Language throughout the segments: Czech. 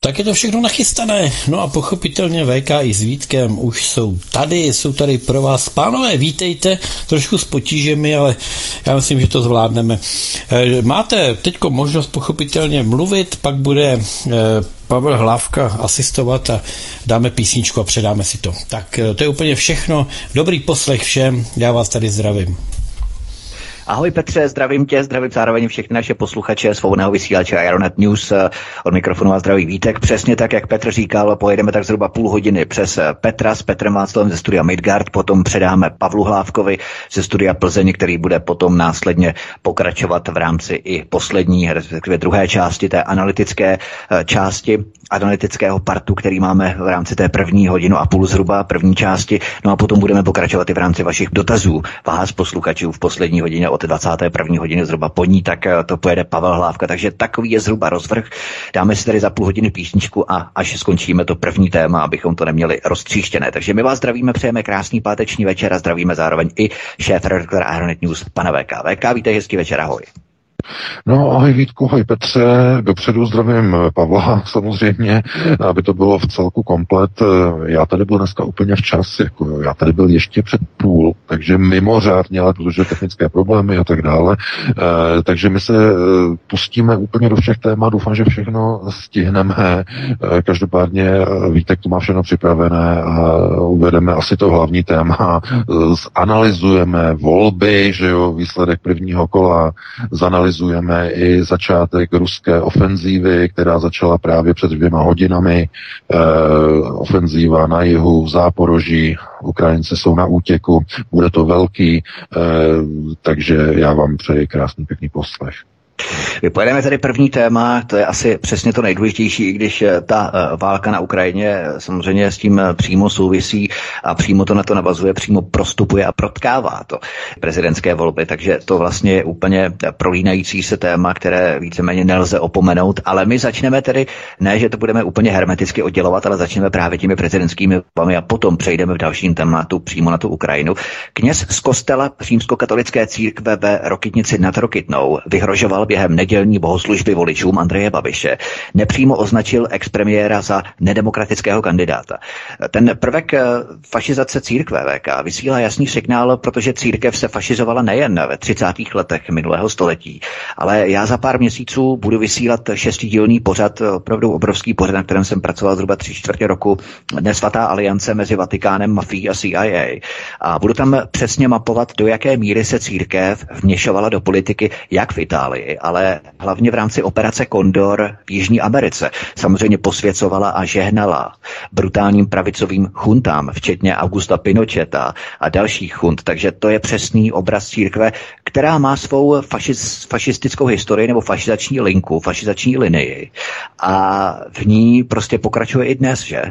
Tak je to všechno nachystané. No a pochopitelně VK i s Vítkem už jsou tady, jsou tady pro vás. Pánové, vítejte, trošku s potížemi, ale já myslím, že to zvládneme. Eh, máte teď možnost pochopitelně mluvit, pak bude eh, Pavel Hlávka asistovat a dáme písničku a předáme si to. Tak eh, to je úplně všechno. Dobrý poslech všem, já vás tady zdravím. Ahoj Petře, zdravím tě, zdravím zároveň všechny naše posluchače svobodného vysílače Aeronet News. Od mikrofonu a zdraví Vítek. Přesně tak, jak Petr říkal, pojedeme tak zhruba půl hodiny přes Petra s Petrem Václavem ze studia Midgard, potom předáme Pavlu Hlávkovi ze studia Plzeň, který bude potom následně pokračovat v rámci i poslední, respektive druhé části té analytické eh, části analytického partu, který máme v rámci té první hodinu a půl zhruba první části. No a potom budeme pokračovat i v rámci vašich dotazů vás posluchačů v poslední hodině od 21. hodiny zhruba po ní, tak eh, to pojede Pavel Hlávka. Takže takový je zhruba rozvrh. Dáme si tady za půl hodiny písničku a až skončíme to první téma, abychom to neměli roztříštěné. Takže my vás zdravíme, přejeme krásný páteční večer a zdravíme zároveň i šéf redaktora Aeronet News, pana VK. VK, hezký večer, ahoj. No, ahoj Vítku, ahoj Petře, dopředu zdravím Pavla samozřejmě, aby to bylo v celku komplet. Já tady byl dneska úplně včas, jako já tady byl ještě před půl, takže mimořádně, ale protože technické problémy a tak dále, eh, takže my se eh, pustíme úplně do všech témat, doufám, že všechno stihneme. Eh, každopádně Vítek to má všechno připravené a uvedeme asi to hlavní téma, zanalizujeme volby, že jo, výsledek prvního kola, zanalizujeme analyzujeme i začátek ruské ofenzívy, která začala právě před dvěma hodinami. E, ofenzíva na jihu, v Záporoží, Ukrajinci jsou na útěku, bude to velký, e, takže já vám přeji krásný pěkný poslech. Pojedeme tady první téma, to je asi přesně to nejdůležitější, i když eh, ta eh, válka na Ukrajině eh, samozřejmě s tím přímo souvisí a přímo to na to navazuje, přímo prostupuje a protkává to prezidentské volby, takže to vlastně je úplně prolínající se téma, které víceméně nelze opomenout, ale my začneme tedy, ne, že to budeme úplně hermeticky oddělovat, ale začneme právě těmi prezidentskými volbami a potom přejdeme v dalším tématu přímo na tu Ukrajinu. Kněz z kostela římskokatolické církve ve Rokitnici nad Rokitnou vyhrožoval během nedělní bohoslužby voličům Andreje Babiše, nepřímo označil expremiéra za nedemokratického kandidáta. Ten prvek eh, fašizace církve VK vysílá jasný signál, protože církev se fašizovala nejen ve 30. letech minulého století, ale já za pár měsíců budu vysílat šestidílný pořad, opravdu obrovský pořad, na kterém jsem pracoval zhruba tři čtvrtě roku, nesvatá aliance mezi Vatikánem, mafií a CIA. A budu tam přesně mapovat, do jaké míry se církev vměšovala do politiky jak v Itálii, ale hlavně v rámci operace Kondor v Jižní Americe samozřejmě posvěcovala a žehnala brutálním pravicovým chuntám, včetně Augusta Pinocheta a dalších chunt. Takže to je přesný obraz církve, která má svou fašis, fašistickou historii nebo fašizační linku, fašizační linii. A v ní prostě pokračuje i dnes, že?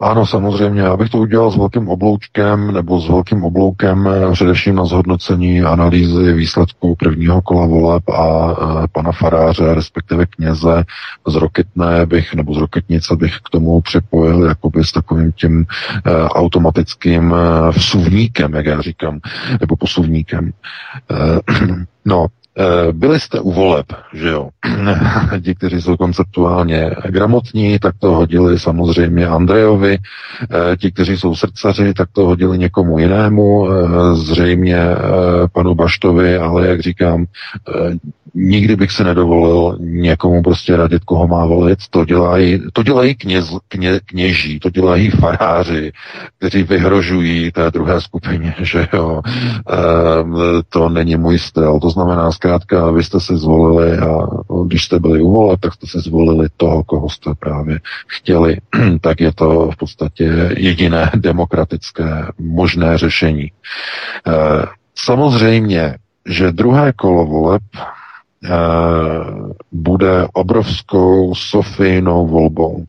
Ano, samozřejmě. Já bych to udělal s velkým obloučkem nebo s velkým obloukem eh, především na zhodnocení analýzy výsledků prvního kola voleb a e, pana faráře, respektive kněze z Roketné bych, nebo z Roketnice bych k tomu připojil jakoby s takovým tím e, automatickým e, vsuvníkem, jak já říkám, nebo posuvníkem. E, no, byli jste u voleb, že jo? Ti, kteří jsou konceptuálně gramotní, tak to hodili samozřejmě Andrejovi. Eh, ti, kteří jsou srdcaři, tak to hodili někomu jinému, eh, zřejmě panu Baštovi, ale jak říkám, nikdy bych se nedovolil někomu prostě radit, koho má volit. To dělají, to dělají kněz, kně, kněží, to dělají faráři, kteří vyhrožují té druhé skupině, že jo. To není můj styl. To znamená, zkrátka, vy jste si zvolili a když jste byli u voleb, tak jste si zvolili toho, koho jste právě chtěli. tak je to v podstatě jediné demokratické možné řešení. E, samozřejmě, že druhé kolo voleb Eh, bude obrovskou Sofijnou volbou.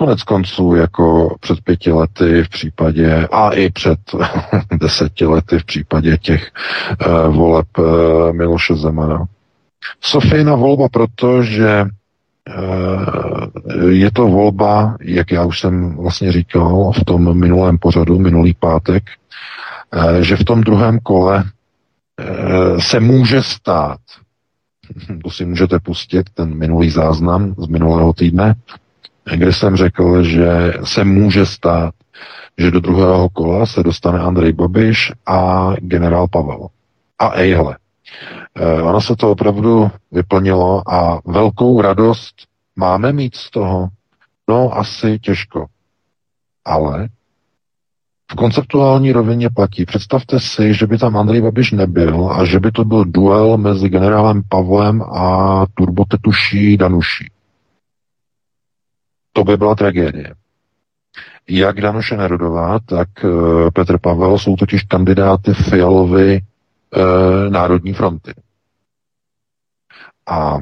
Konec konců, jako před pěti lety v případě, a i před deseti lety v případě těch uh, voleb uh, Miloše Zemana. Sofijna volba proto, že uh, je to volba, jak já už jsem vlastně říkal v tom minulém pořadu, minulý pátek, že v tom druhém kole se může stát, to si můžete pustit, ten minulý záznam z minulého týdne, kde jsem řekl, že se může stát, že do druhého kola se dostane Andrej Babiš a generál Pavel. A ejhle, eh, ono se to opravdu vyplnilo a velkou radost máme mít z toho? No, asi těžko. Ale v konceptuální rovině platí. Představte si, že by tam Andrej Babiš nebyl a že by to byl duel mezi generálem Pavlem a turbotetuší Danuší. To by byla tragédie. Jak Danuše Nerudová, tak uh, Petr Pavel jsou totiž kandidáty Fialovy uh, Národní fronty. A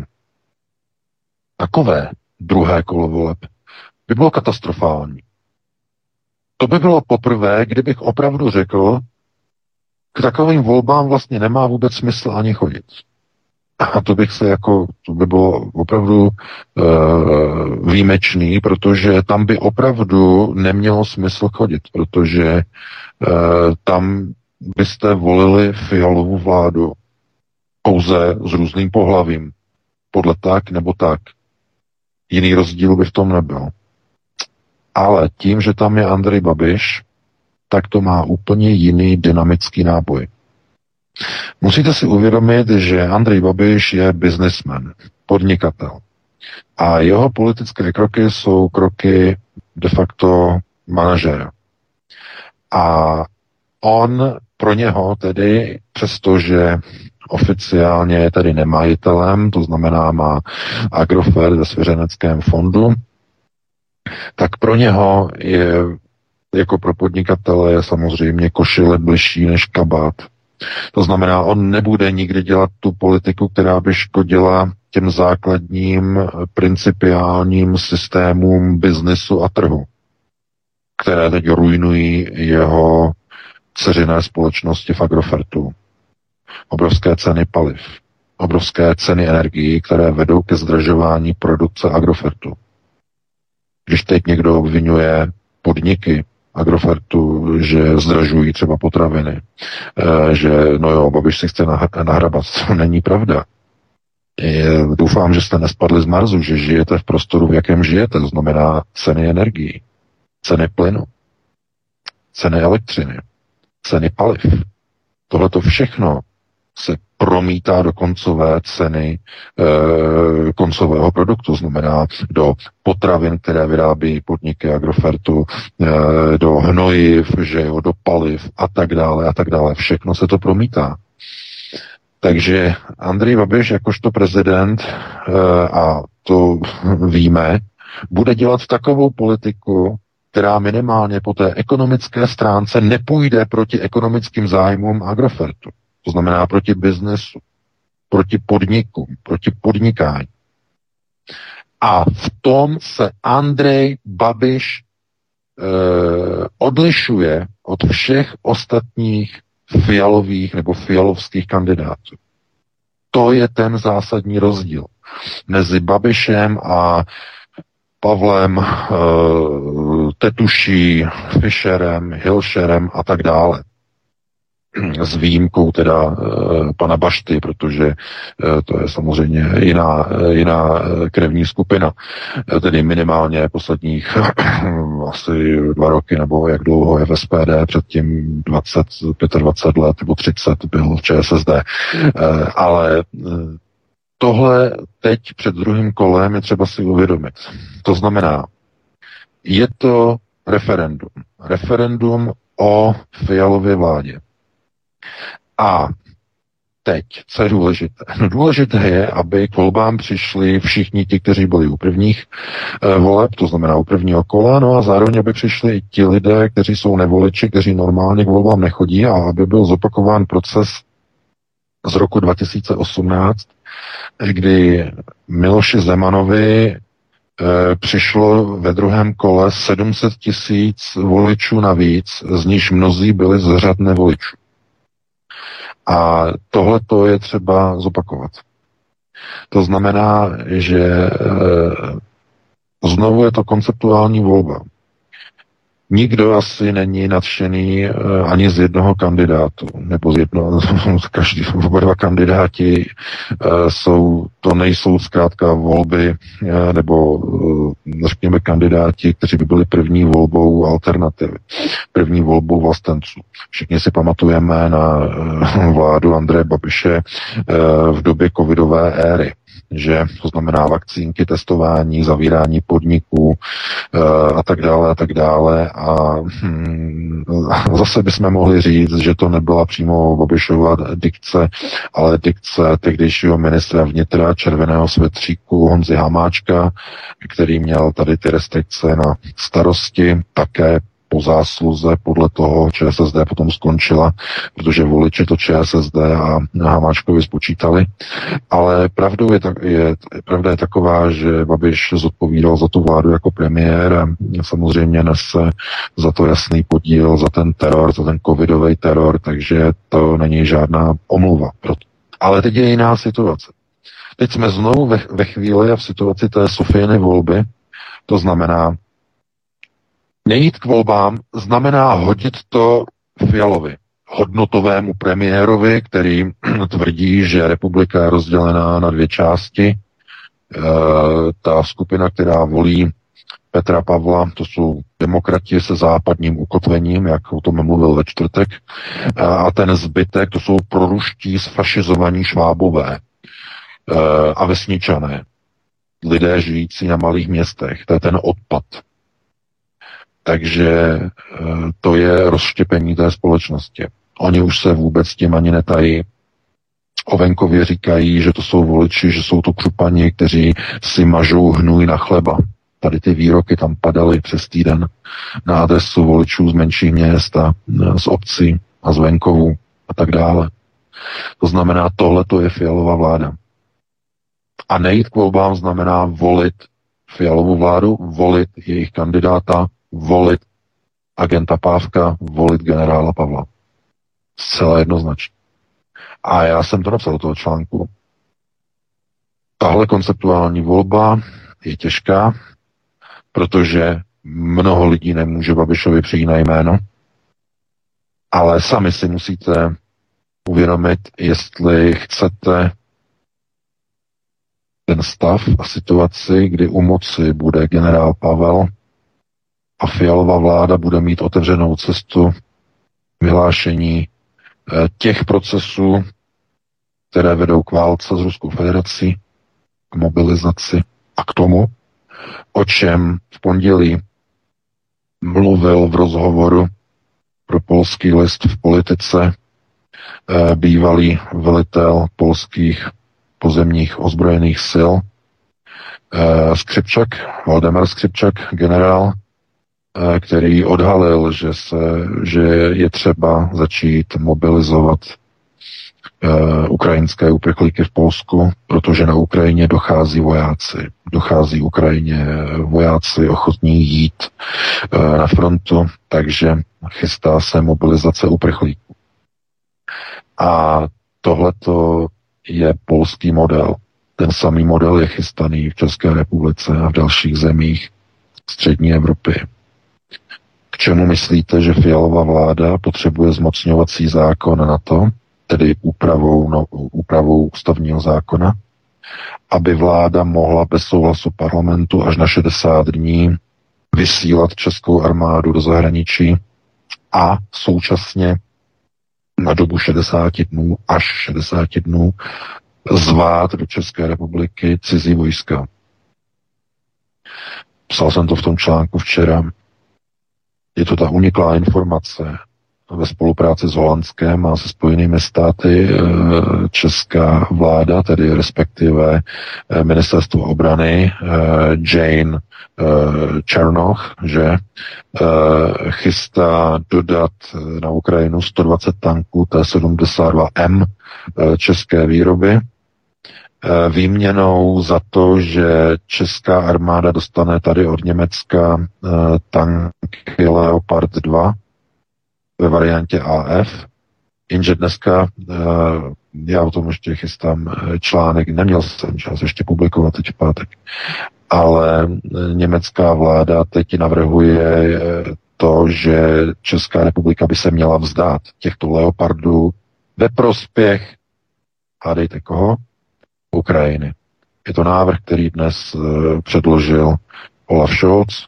takové druhé kolo voleb by bylo katastrofální. To by bylo poprvé, kdybych opravdu řekl, k takovým volbám vlastně nemá vůbec smysl ani chodit. A to bych se jako, to by bylo opravdu uh, výjimečný, protože tam by opravdu nemělo smysl chodit, protože uh, tam byste volili fialovou vládu pouze s různým pohlavím, podle tak nebo tak. Jiný rozdíl by v tom nebyl. Ale tím, že tam je Andrej Babiš, tak to má úplně jiný dynamický náboj. Musíte si uvědomit, že Andrej Babiš je businessman, podnikatel. A jeho politické kroky jsou kroky de facto manažera. A on pro něho tedy, přestože oficiálně je tedy nemajitelem, to znamená má Agrofert ve svěřeneckém fondu, tak pro něho je jako pro podnikatele je samozřejmě košile bližší než kabát. To znamená, on nebude nikdy dělat tu politiku, která by škodila těm základním principiálním systémům biznesu a trhu, které teď rujnují jeho ceřiné společnosti v Agrofertu. Obrovské ceny paliv, obrovské ceny energií, které vedou ke zdražování produkce Agrofertu. Když teď někdo obvinuje podniky Agrofertu, že zdražují třeba potraviny, eh, že no jo, Babiš si chce nahrabat. To není pravda. Doufám, že jste nespadli z Marzu, že žijete v prostoru, v jakém žijete, to znamená ceny energií, ceny plynu, ceny elektřiny, ceny paliv. Tohle to všechno se promítá do koncové ceny e, koncového produktu, znamená do potravin, které vyrábí podniky Agrofertu, e, do hnojiv, že jo, do paliv a tak dále a tak dále. Všechno se to promítá. Takže Andrej Babiš jakožto prezident, e, a to víme, bude dělat takovou politiku, která minimálně po té ekonomické stránce nepůjde proti ekonomickým zájmům Agrofertu. To znamená proti biznesu, proti podnikům, proti podnikání. A v tom se Andrej Babiš e, odlišuje od všech ostatních fialových nebo fialovských kandidátů. To je ten zásadní rozdíl mezi Babišem a Pavlem, e, Tetuší, Fischerem, Hilšerem a tak dále s výjimkou teda e, pana Bašty, protože e, to je samozřejmě jiná, e, jiná krevní skupina, tedy minimálně posledních asi dva roky, nebo jak dlouho je v SPD, předtím 20, 25 let nebo 30 byl v ČSSD, ale tohle teď před druhým kolem je třeba si uvědomit. To znamená, je to referendum. Referendum o Fialově vládě. A teď, co je důležité? No důležité je, aby k volbám přišli všichni ti, kteří byli u prvních e, voleb, to znamená u prvního kola, no a zároveň, aby přišli i ti lidé, kteří jsou nevoliči, kteří normálně k volbám nechodí a aby byl zopakován proces z roku 2018, kdy Miloši Zemanovi přišlo ve druhém kole 700 tisíc voličů navíc, z níž mnozí byli z řad nevoličů. A tohle to je třeba zopakovat. To znamená, že e, znovu je to konceptuální volba. Nikdo asi není nadšený eh, ani z jednoho kandidátu, nebo z jednoho, každý, oba dva kandidáti eh, jsou, to nejsou zkrátka volby, eh, nebo řekněme kandidáti, kteří by byli první volbou alternativy, první volbou vlastenců. Všichni si pamatujeme na vládu Andreje Babiše v době covidové éry že to znamená vakcínky, testování, zavírání podniků e, a tak dále a tak dále. A hm, zase bychom mohli říct, že to nebyla přímo Babišova dikce, ale dikce tehdejšího ministra vnitra červeného svetříku Honzi Hamáčka, který měl tady ty restrikce na starosti, také po zásluze podle toho ČSSD potom skončila, protože voliči to ČSSD a Hamáčkovi spočítali. Ale pravdou je, je, pravda je taková, že Babiš zodpovídal za tu vládu jako premiér a samozřejmě nese za to jasný podíl, za ten teror, za ten covidový teror, takže to není žádná omluva. Ale teď je jiná situace. Teď jsme znovu ve, ve chvíli a v situaci té Sofieny volby, to znamená, Nejít k volbám znamená hodit to Fialovi, hodnotovému premiérovi, který tvrdí, že republika je rozdělená na dvě části. E, ta skupina, která volí Petra Pavla, to jsou demokrati se západním ukotvením, jak o tom mluvil ve čtvrtek, e, a ten zbytek, to jsou proruští sfašizovaní švábové e, a vesničané, lidé žijící na malých městech. To je ten odpad. Takže eh, to je rozštěpení té společnosti. Oni už se vůbec tím ani netají. O venkově říkají, že to jsou voliči, že jsou to křupani, kteří si mažou hnůj na chleba. Tady ty výroky tam padaly přes týden na adresu voličů z menších měst a eh, z obcí a z venkovu a tak dále. To znamená, tohle to je fialová vláda. A nejít k volbám znamená volit fialovou vládu, volit jejich kandidáta, volit agenta Pávka, volit generála Pavla. Zcela jednoznačně. A já jsem to napsal do toho článku. Tahle konceptuální volba je těžká, protože mnoho lidí nemůže Babišovi přijít na jméno, ale sami si musíte uvědomit, jestli chcete ten stav a situaci, kdy u moci bude generál Pavel, a Fialová vláda bude mít otevřenou cestu vyhlášení eh, těch procesů, které vedou k válce s Ruskou federací, k mobilizaci a k tomu, o čem v pondělí mluvil v rozhovoru pro polský list v politice eh, bývalý velitel polských pozemních ozbrojených sil eh, Skřipčak, Valdemar Skřipčak, generál, který odhalil, že, se, že je třeba začít mobilizovat uh, ukrajinské uprchlíky v Polsku, protože na Ukrajině dochází vojáci. Dochází Ukrajině vojáci ochotní jít uh, na frontu, takže chystá se mobilizace uprchlíků. A tohleto je polský model. Ten samý model je chystaný v České republice a v dalších zemích střední Evropy čemu myslíte, že Fialová vláda potřebuje zmocňovací zákon na to, tedy úpravou, no, úpravou ústavního zákona, aby vláda mohla bez souhlasu parlamentu až na 60 dní vysílat českou armádu do zahraničí a současně na dobu 60 dnů až 60 dnů zvát do České republiky cizí vojska. Psal jsem to v tom článku včera. Je to ta uniklá informace ve spolupráci s Holandskem a se spojenými státy eh, česká vláda, tedy respektive eh, ministerstvo obrany eh, Jane Černoch, že chystá dodat na Ukrajinu 120 tanků T-72M české výroby výměnou za to, že česká armáda dostane tady od Německa eh, tanky Leopard 2 ve variantě AF, jenže dneska já o tom ještě chystám článek, neměl jsem čas ještě publikovat teď v pátek, ale německá vláda teď navrhuje to, že Česká republika by se měla vzdát těchto leopardů ve prospěch, hádejte koho? Ukrajiny. Je to návrh, který dnes uh, předložil Olaf Scholz.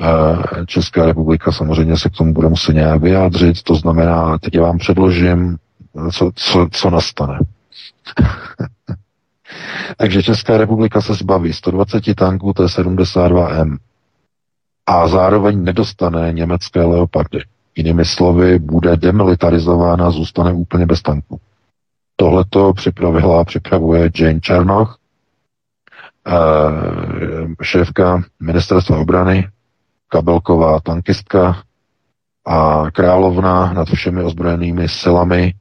Uh, Česká republika samozřejmě se k tomu bude muset nějak vyjádřit, to znamená, teď vám předložím, co, co, co nastane. Takže Česká republika se zbaví 120 tanků T-72M a zároveň nedostane německé leopardy. Jinými slovy, bude demilitarizována, zůstane úplně bez tanků. Tohle to připravila a připravuje Jane Černoch, eh, šéfka ministerstva obrany, kabelková tankistka a královna nad všemi ozbrojenými silami,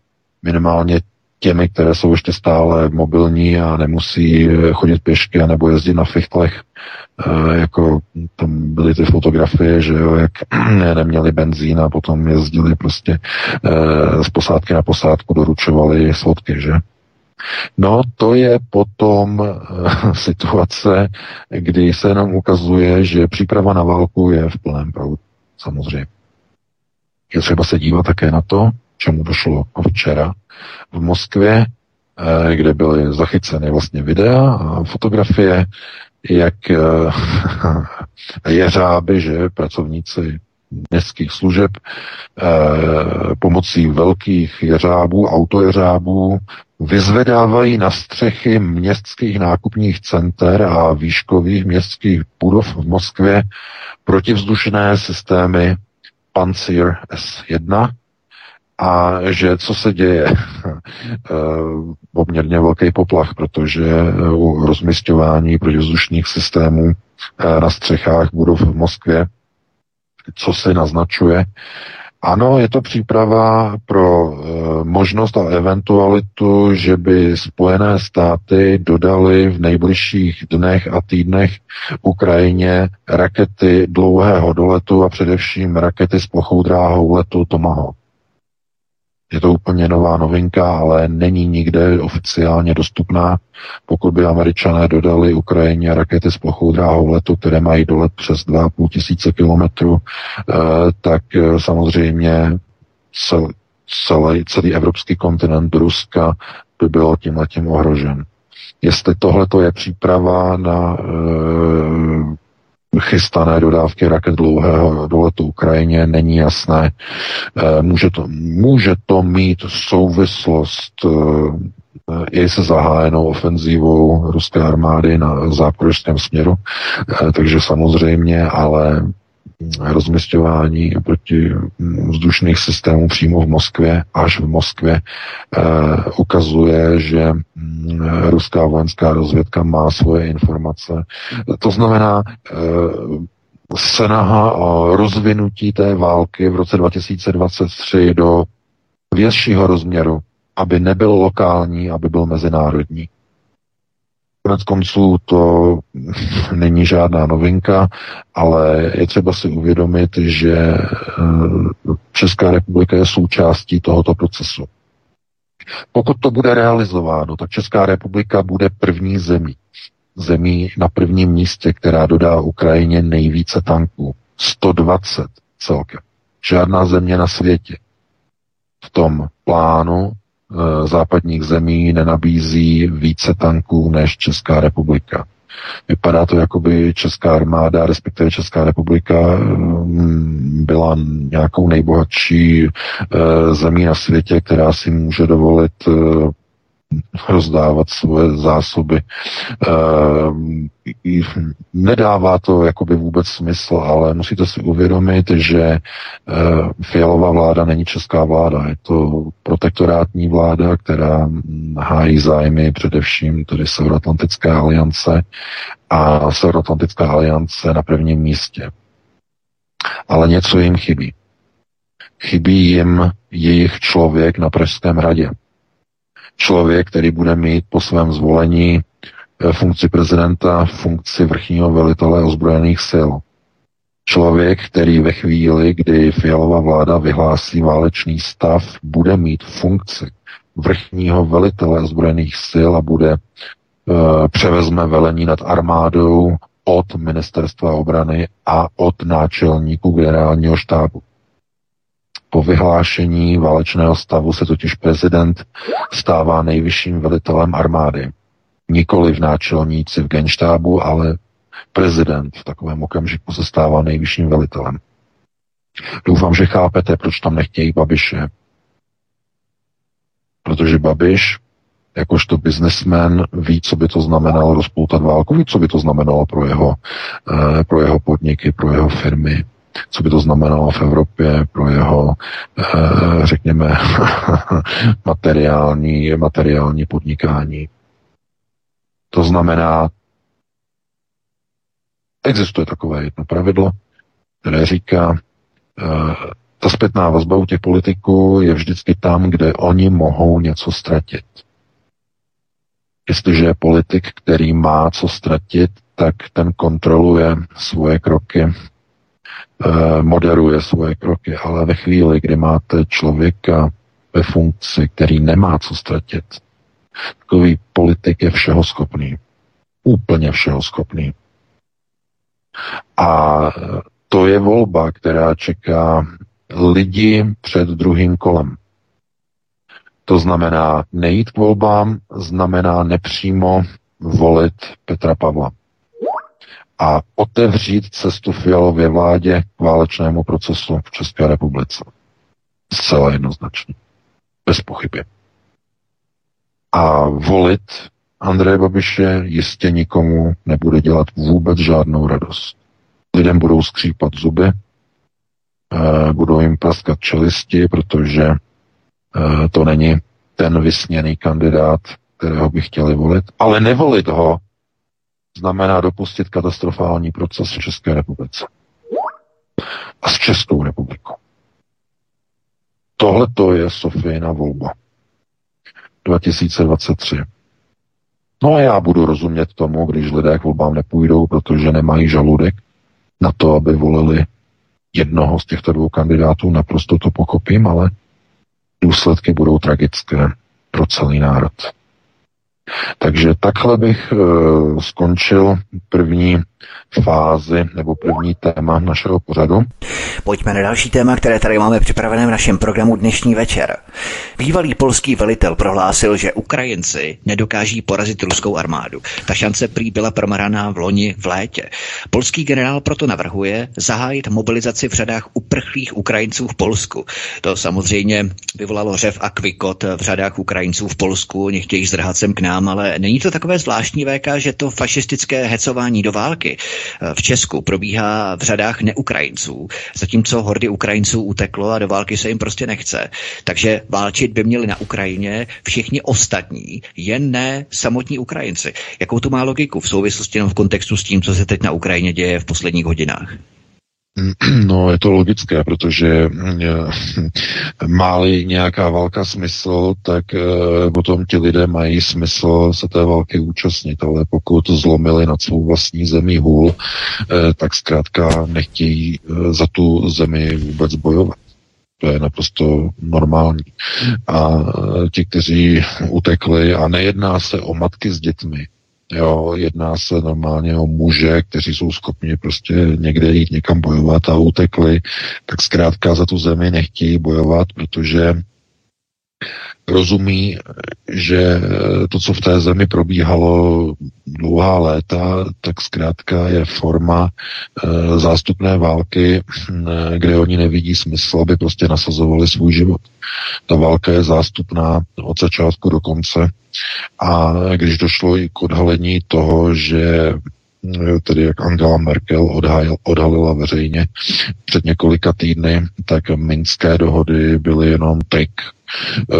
minimálně těmi, které jsou ještě stále mobilní a nemusí eh, chodit pěšky nebo jezdit na fichtlech, e, jako tam byly ty fotografie, že jo, jak neměli benzín a potom jezdili prostě e, z posádky na posádku, doručovali svodky, že? No, to je potom situace, kdy se nám ukazuje, že příprava na válku je v plném proudu, samozřejmě. Je třeba se dívat také na to, čemu došlo včera v Moskvě, eh, kde byly zachyceny vlastně videa a fotografie, jak eh, jeřáby, že pracovníci městských služeb eh, pomocí velkých jeřábů, autojeřábů vyzvedávají na střechy městských nákupních center a výškových městských budov v Moskvě protivzdušné systémy Pansir S1, a že co se děje? Eh, poměrně velký poplach, protože eh, u rozmistování protivzdušných systémů eh, na střechách budov v Moskvě, co se naznačuje, ano, je to příprava pro možnost a eventualitu, že by Spojené státy dodali v nejbližších dnech a týdnech Ukrajině rakety dlouhého doletu a především rakety s plochou dráhou letu Tomahawk. Je to úplně nová novinka, ale není nikde oficiálně dostupná. Pokud by američané dodali Ukrajině rakety s plochou dráhou letu, které mají dolet přes 2,5 tisíce kilometrů, eh, tak eh, samozřejmě celý, celý evropský kontinent Ruska by byl tím letím ohrožen. Jestli tohle je příprava na e, chystané dodávky raket dlouhého doletu Ukrajině není jasné. Eh, může to, může to mít souvislost eh, i se zahájenou ofenzívou ruské armády na záporožském směru, eh, takže samozřejmě, ale rozměstňování proti vzdušných systémů přímo v Moskvě, až v Moskvě, eh, ukazuje, že mm, ruská vojenská rozvědka má svoje informace. To znamená, eh, snaha o rozvinutí té války v roce 2023 do většího rozměru, aby nebyl lokální, aby byl mezinárodní. Konec konců to není žádná novinka, ale je třeba si uvědomit, že eh, Česká republika je součástí tohoto procesu. Pokud to bude realizováno, tak Česká republika bude první zemí. Zemí na prvním místě, která dodá Ukrajině nejvíce tanků. 120 celkem. Žádná země na světě v tom plánu západních zemí nenabízí více tanků než Česká republika. Vypadá to, jako by Česká armáda, respektive Česká republika, mm, byla nějakou nejbohatší eh, zemí na světě, která si může dovolit eh, rozdávat svoje zásoby. E, nedává to jakoby vůbec smysl, ale musíte si uvědomit, že e, Fialová vláda není česká vláda, je to protektorátní vláda, která hájí zájmy především tedy Severoatlantické aliance a Severoatlantická aliance na prvním místě. Ale něco jim chybí. Chybí jim jejich člověk na Pražském radě Člověk, který bude mít po svém zvolení eh, funkci prezidenta, funkci vrchního velitele ozbrojených sil. Člověk, který ve chvíli, kdy Fialová vláda vyhlásí válečný stav, bude mít funkci vrchního velitele ozbrojených sil a bude uh, převezme velení nad armádou od ministerstva obrany a od náčelníků generálního štábu. Po vyhlášení válečného stavu se totiž prezident stává nejvyšším velitelem armády. Nikoli v náčelníci v genštábu, ale prezident v takovém okamžiku se stává nejvyšším velitelem. Doufám, že chápete, proč tam nechtějí Babiše. Protože Babiš, jakožto biznesmen, ví, co by to znamenalo rozpoutat válku, ví, co by to znamenalo pro jeho, eh, pro jeho podniky, pro jeho firmy, co by to znamenalo v Evropě pro jeho, eh, řekněme, materiální, materiální podnikání. To znamená, existuje takové jedno pravidlo, které říká, eh, ta zpětná vazba u těch politiků je vždycky tam, kde oni mohou něco ztratit. Jestliže je politik, který má co ztratit, tak ten kontroluje svoje kroky, moderuje svoje kroky, ale ve chvíli, kdy máte člověka ve funkci, který nemá co ztratit, takový politik je všeho schopný. Úplně všeho schopný. A to je volba, která čeká lidi před druhým kolem. To znamená, nejít k volbám znamená nepřímo volit Petra Pavla a otevřít cestu Fialově vládě k válečnému procesu v České republice. Zcela jednoznačně. Bez pochyby. A volit Andreje Babiše jistě nikomu nebude dělat vůbec žádnou radost. Lidem budou skřípat zuby, eh, budou jim praskat čelisti, protože eh, to není ten vysněný kandidát, kterého by chtěli volit, ale nevolit ho znamená dopustit katastrofální proces v České republice. A s Českou republikou. Tohle to je Sofijina volba. 2023. No a já budu rozumět tomu, když lidé k volbám nepůjdou, protože nemají žaludek na to, aby volili jednoho z těchto dvou kandidátů. Naprosto to pochopím, ale důsledky budou tragické pro celý národ. Takže takhle bych uh, skončil první fázi nebo první téma našeho pořadu. Pojďme na další téma, které tady máme připravené v našem programu dnešní večer. Bývalý polský velitel prohlásil, že Ukrajinci nedokáží porazit ruskou armádu. Ta šance prý byla promaraná v loni v létě. Polský generál proto navrhuje zahájit mobilizaci v řadách uprchlých Ukrajinců v Polsku. To samozřejmě vyvolalo řev a kvikot v řadách Ukrajinců v Polsku. Oni chtějí zdrhat sem k nám, ale není to takové zvláštní VK, že to fašistické hecování do války v Česku probíhá v řadách neukrajinců, zatímco hordy Ukrajinců uteklo a do války se jim prostě nechce. Takže válčit by měli na Ukrajině všichni ostatní, jen ne samotní Ukrajinci. Jakou to má logiku v souvislosti jenom v kontextu s tím, co se teď na Ukrajině děje v posledních hodinách? No, je to logické, protože eh, má-li nějaká válka smysl, tak eh, potom ti lidé mají smysl se té války účastnit, ale pokud zlomili nad svou vlastní zemi hůl, eh, tak zkrátka nechtějí za tu zemi vůbec bojovat. To je naprosto normální. A ti, kteří utekli, a nejedná se o matky s dětmi, Jo, jedná se normálně o muže, kteří jsou schopni prostě někde jít někam bojovat a utekli, tak zkrátka za tu zemi nechtějí bojovat, protože rozumí, že to, co v té zemi probíhalo dlouhá léta, tak zkrátka je forma e, zástupné války, e, kde oni nevidí smysl, aby prostě nasazovali svůj život. Ta válka je zástupná od začátku do konce a když došlo i k odhalení toho, že tedy jak Angela Merkel odhalil, odhalila veřejně před několika týdny, tak minské dohody byly jenom trik, eh,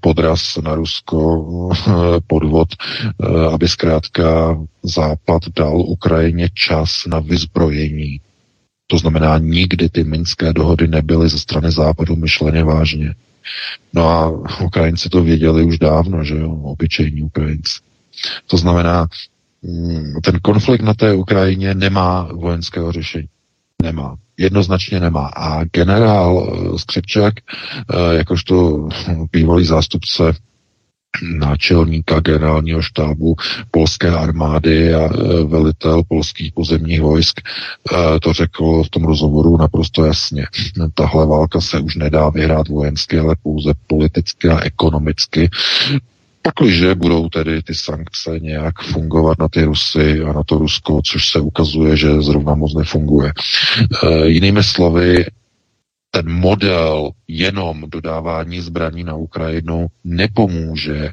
podraz na Rusko, eh, podvod, eh, aby zkrátka Západ dal Ukrajině čas na vyzbrojení. To znamená, nikdy ty minské dohody nebyly ze strany Západu myšleně vážně. No a Ukrajinci to věděli už dávno, že jo, obyčejní Ukrajinci. To znamená, mm, ten konflikt na té Ukrajině nemá vojenského řešení. Nemá. Jednoznačně nemá. A generál eh, Skřipčák, eh, jakožto bývalý zástupce náčelníka generálního štábu polské armády a e, velitel polských pozemních vojsk e, to řekl v tom rozhovoru naprosto jasně. Tahle válka se už nedá vyhrát vojensky, ale pouze politicky a ekonomicky. Pakliže budou tedy ty sankce nějak fungovat na ty Rusy a na to Rusko, což se ukazuje, že zrovna moc nefunguje. E, jinými slovy, ten model jenom dodávání zbraní na Ukrajinu nepomůže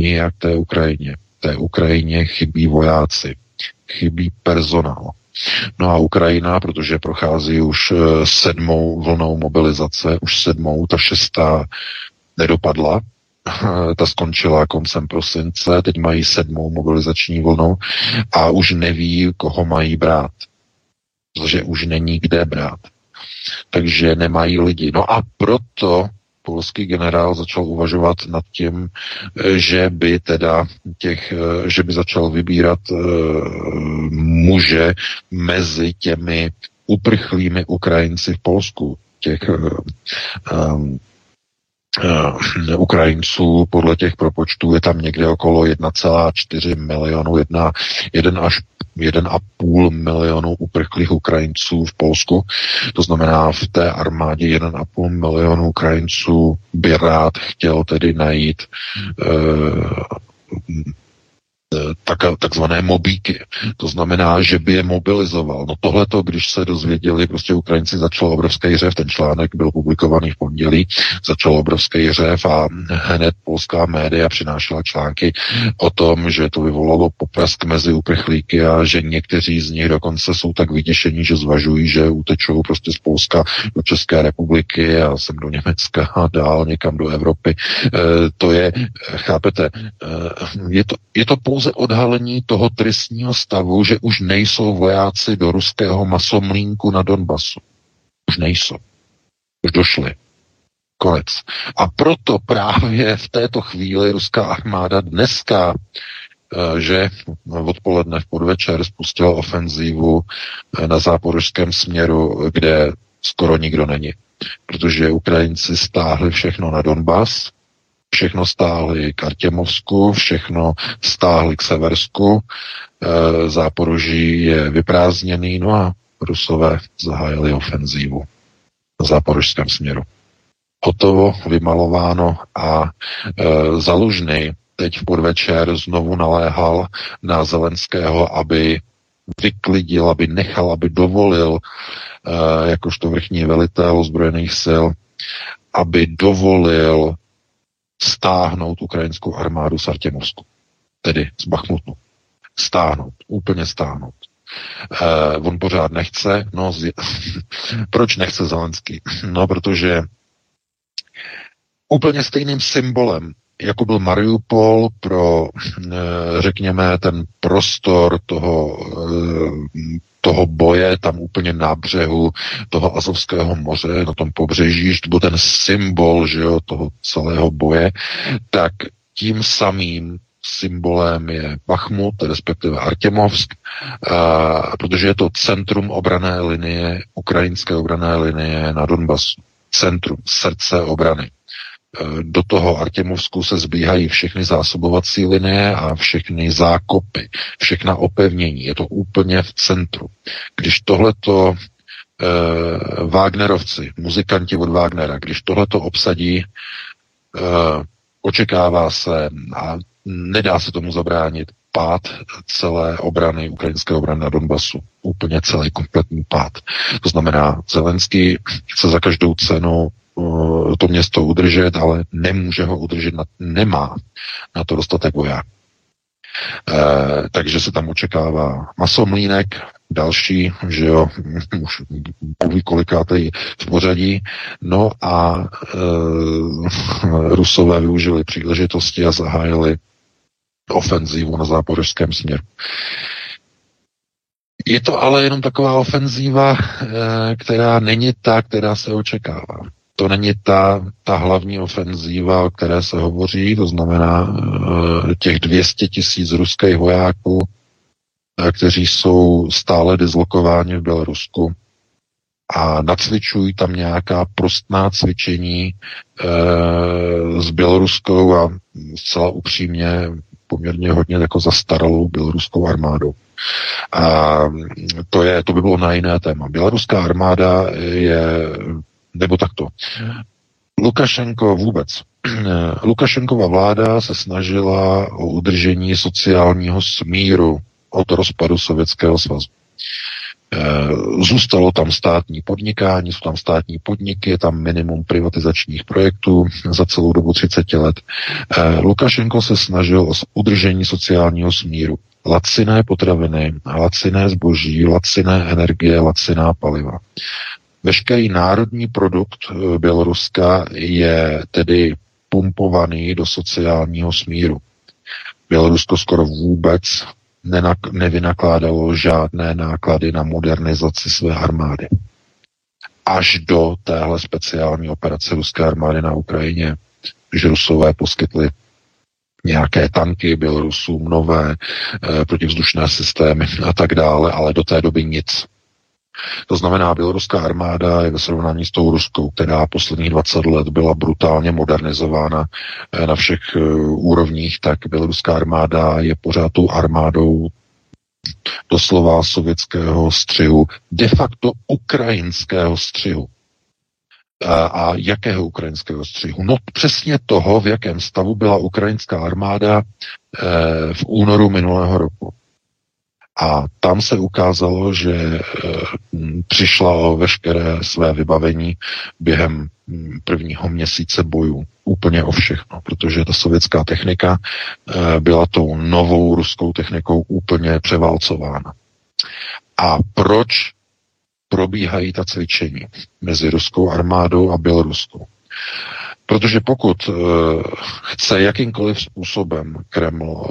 nijak té Ukrajině. Té Ukrajině chybí vojáci, chybí personál. No a Ukrajina, protože prochází už eh, sedmou vlnou mobilizace, už sedmou, ta šestá nedopadla, ta skončila koncem prosince, teď mají sedmou mobilizační vlnu a už neví, koho mají brát. Protože už není kde brát takže nemají lidi. No a proto polský generál začal uvažovat nad tím, že by teda těch, že by začal vybírat uh, muže mezi těmi uprchlými Ukrajinci v Polsku, těch um, Ukrajinců podle těch propočtů je tam někde okolo 1,4 milionu, 1, 1 až 1,5 milionu uprchlých Ukrajinců v Polsku. To znamená, v té armádě 1,5 milionu Ukrajinců by rád chtěl tedy najít uh, tak, takzvané mobíky. To znamená, že by je mobilizoval. No tohleto, když se dozvěděli, prostě Ukrajinci začal obrovský řev, ten článek byl publikovaný v pondělí, začal obrovský řev a hned polská média přinášela články o tom, že to vyvolalo poprask mezi uprchlíky a že někteří z nich dokonce jsou tak vyděšení, že zvažují, že utečou prostě z Polska do České republiky a sem do Německa a dál někam do Evropy. E, to je, chápete, e, je to, je to pouze pouze odhalení toho tristního stavu, že už nejsou vojáci do ruského masomlínku na Donbasu. Už nejsou. Už došli. Konec. A proto právě v této chvíli ruská armáda dneska eh, že odpoledne v podvečer spustila ofenzívu eh, na záporožském směru, kde skoro nikdo není. Protože Ukrajinci stáhli všechno na Donbas, všechno stáhli k Artěmovsku, všechno stáhli k Seversku, e, Záporoží je vyprázdněný, no a Rusové zahájili ofenzívu na záporožském směru. Hotovo, vymalováno a e, Zalužný teď v podvečer znovu naléhal na Zelenského, aby vyklidil, aby nechal, aby dovolil, e, jakožto vrchní velitel ozbrojených sil, aby dovolil stáhnout ukrajinskou armádu z Artěmovsku, tedy z Bachmutu. Stáhnout, úplně stáhnout. Eh, on pořád nechce, no z... proč nechce Zelenský? No, protože úplně stejným symbolem, jako byl Mariupol pro, eh, řekněme, ten prostor toho eh, toho boje tam úplně na břehu toho Azovského moře, na tom pobřeží, to byl ten symbol že jo, toho celého boje, tak tím samým symbolem je Bachmut, respektive Artemovsk, a, protože je to centrum obrané linie, ukrajinské obrané linie na Donbasu. Centrum, srdce obrany. Do toho Artemovsku se zbíhají všechny zásobovací linie a všechny zákopy, všechna opevnění. Je to úplně v centru. Když tohleto eh, Wagnerovci, muzikanti od Wagnera, když tohleto obsadí, eh, očekává se a nedá se tomu zabránit pád celé obrany, ukrajinské obrany na Donbasu. Úplně celý kompletní pád. To znamená, Zelenský chce za každou cenu Eh, to město udržet, ale nemůže ho udržet, nemá na to dostatek vojáků. E, takže se tam očekává masomlínek, další, že jo, už mluví kolikátej v pořadí, no a e, Rusové využili příležitosti a zahájili ofenzívu na záporožském směru. Je to ale jenom taková ofenzíva, která není ta, která se očekává. To není ta, ta hlavní ofenzíva, o které se hovoří, to znamená těch 200 tisíc ruských vojáků, kteří jsou stále dislokováni v Bělorusku a nacvičují tam nějaká prostná cvičení e, s běloruskou a zcela upřímně poměrně hodně jako zastaralou běloruskou armádou. A to, je, to by bylo na jiné téma. Běloruská armáda je, nebo takto, Lukašenko vůbec. Lukašenkova vláda se snažila o udržení sociálního smíru od rozpadu Sovětského svazu. Eh, zůstalo tam státní podnikání, jsou tam státní podniky, je tam minimum privatizačních projektů za celou dobu 30 let. Eh, Lukašenko se snažil o udržení sociálního smíru. Laciné potraviny, laciné zboží, laciné energie, laciná paliva. Veškerý národní produkt eh, Běloruska je tedy pumpovaný do sociálního smíru. Bělorusko skoro vůbec nenak- nevynakládalo žádné náklady na modernizaci své armády. Až do téhle speciální operace ruské armády na Ukrajině, že Rusové poskytli nějaké tanky Bělorusům, nové e, protivzdušné systémy a tak dále, ale do té doby nic. To znamená, běloruská armáda je ve srovnání s tou ruskou, která posledních 20 let byla brutálně modernizována eh, na všech eh, úrovních, tak běloruská armáda je pořád tou armádou doslova sovětského střihu, de facto ukrajinského střihu. A, jakého ukrajinského střihu? No přesně toho, v jakém stavu byla ukrajinská armáda e, v únoru minulého roku. A tam se ukázalo, že e, přišla o veškeré své vybavení během prvního měsíce bojů. Úplně o všechno, protože ta sovětská technika e, byla tou novou ruskou technikou úplně převálcována. A proč probíhají ta cvičení mezi ruskou armádou a běloruskou? Protože pokud e, chce jakýmkoliv způsobem Kreml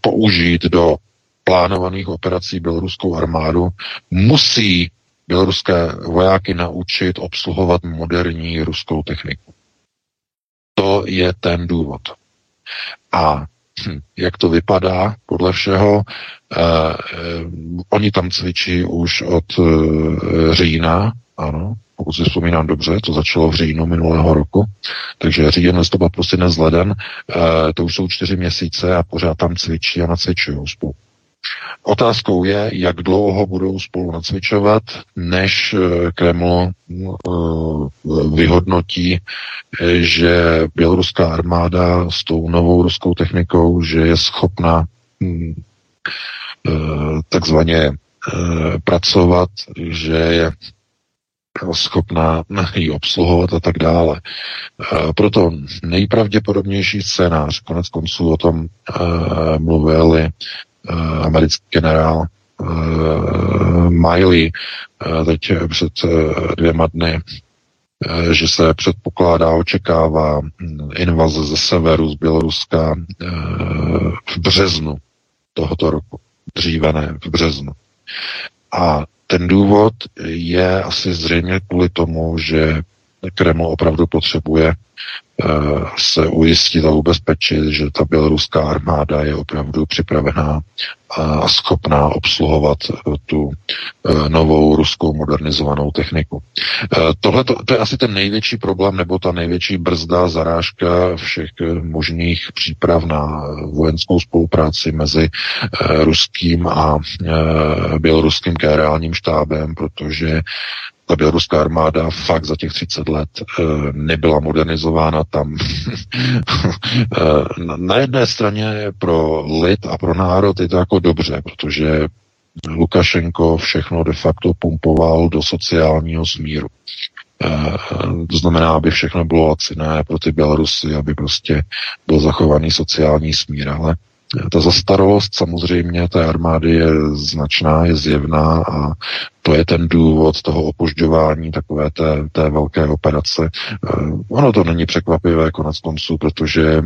použít do plánovaných operací běloruskou armádu, musí běloruské vojáky naučit obsluhovat moderní ruskou techniku. To je ten důvod. A hm, jak to vypadá podle všeho, eh, oni tam cvičí už od eh, října, ano, pokud si vzpomínám dobře, to začalo v říjnu minulého roku, takže říjen, listopad, prosinec, leden, eh, to už jsou čtyři měsíce a pořád tam cvičí a nacvičují spolu. Otázkou je, jak dlouho budou spolu nacvičovat, než eh, Kreml eh, vyhodnotí, eh, že běloruská armáda s tou novou ruskou technikou, že je schopna hm, takzvaně pracovat, že je schopná ji obsluhovat a tak dále. Proto nejpravděpodobnější scénář, konec konců o tom mluvili Eh, americký generál eh, Miley eh, teď před dvěma dny, že se předpokládá, očekává hm, invaze ze severu, z Běloruska v březnu tohoto roku. Dříve ne, v březnu. A ten důvod je asi zřejmě kvůli tomu, že Kreml opravdu potřebuje se ujistit a ubezpečit, že ta běloruská armáda je opravdu připravená a schopná obsluhovat eh, tu eh, novou ruskou modernizovanou techniku. Tohle to je asi ten největší problém nebo ta největší brzda, zarážka všech možných příprav na vojenskou spolupráci mezi ruským a běloruským generálním štábem, protože ta běloruská armáda fakt za těch 30 let e, nebyla modernizována tam. e, na jedné straně pro lid a pro národ je to jako dobře, protože Lukašenko všechno de facto pumpoval do sociálního smíru. E, to znamená, aby všechno bylo laciné pro ty Bělorusy, aby prostě byl zachovaný sociální smír, ale ta zastaralost samozřejmě té armády je značná, je zjevná a to je ten důvod toho opožďování takové té, té velké operace. Eh, ono to není překvapivé konec konců, protože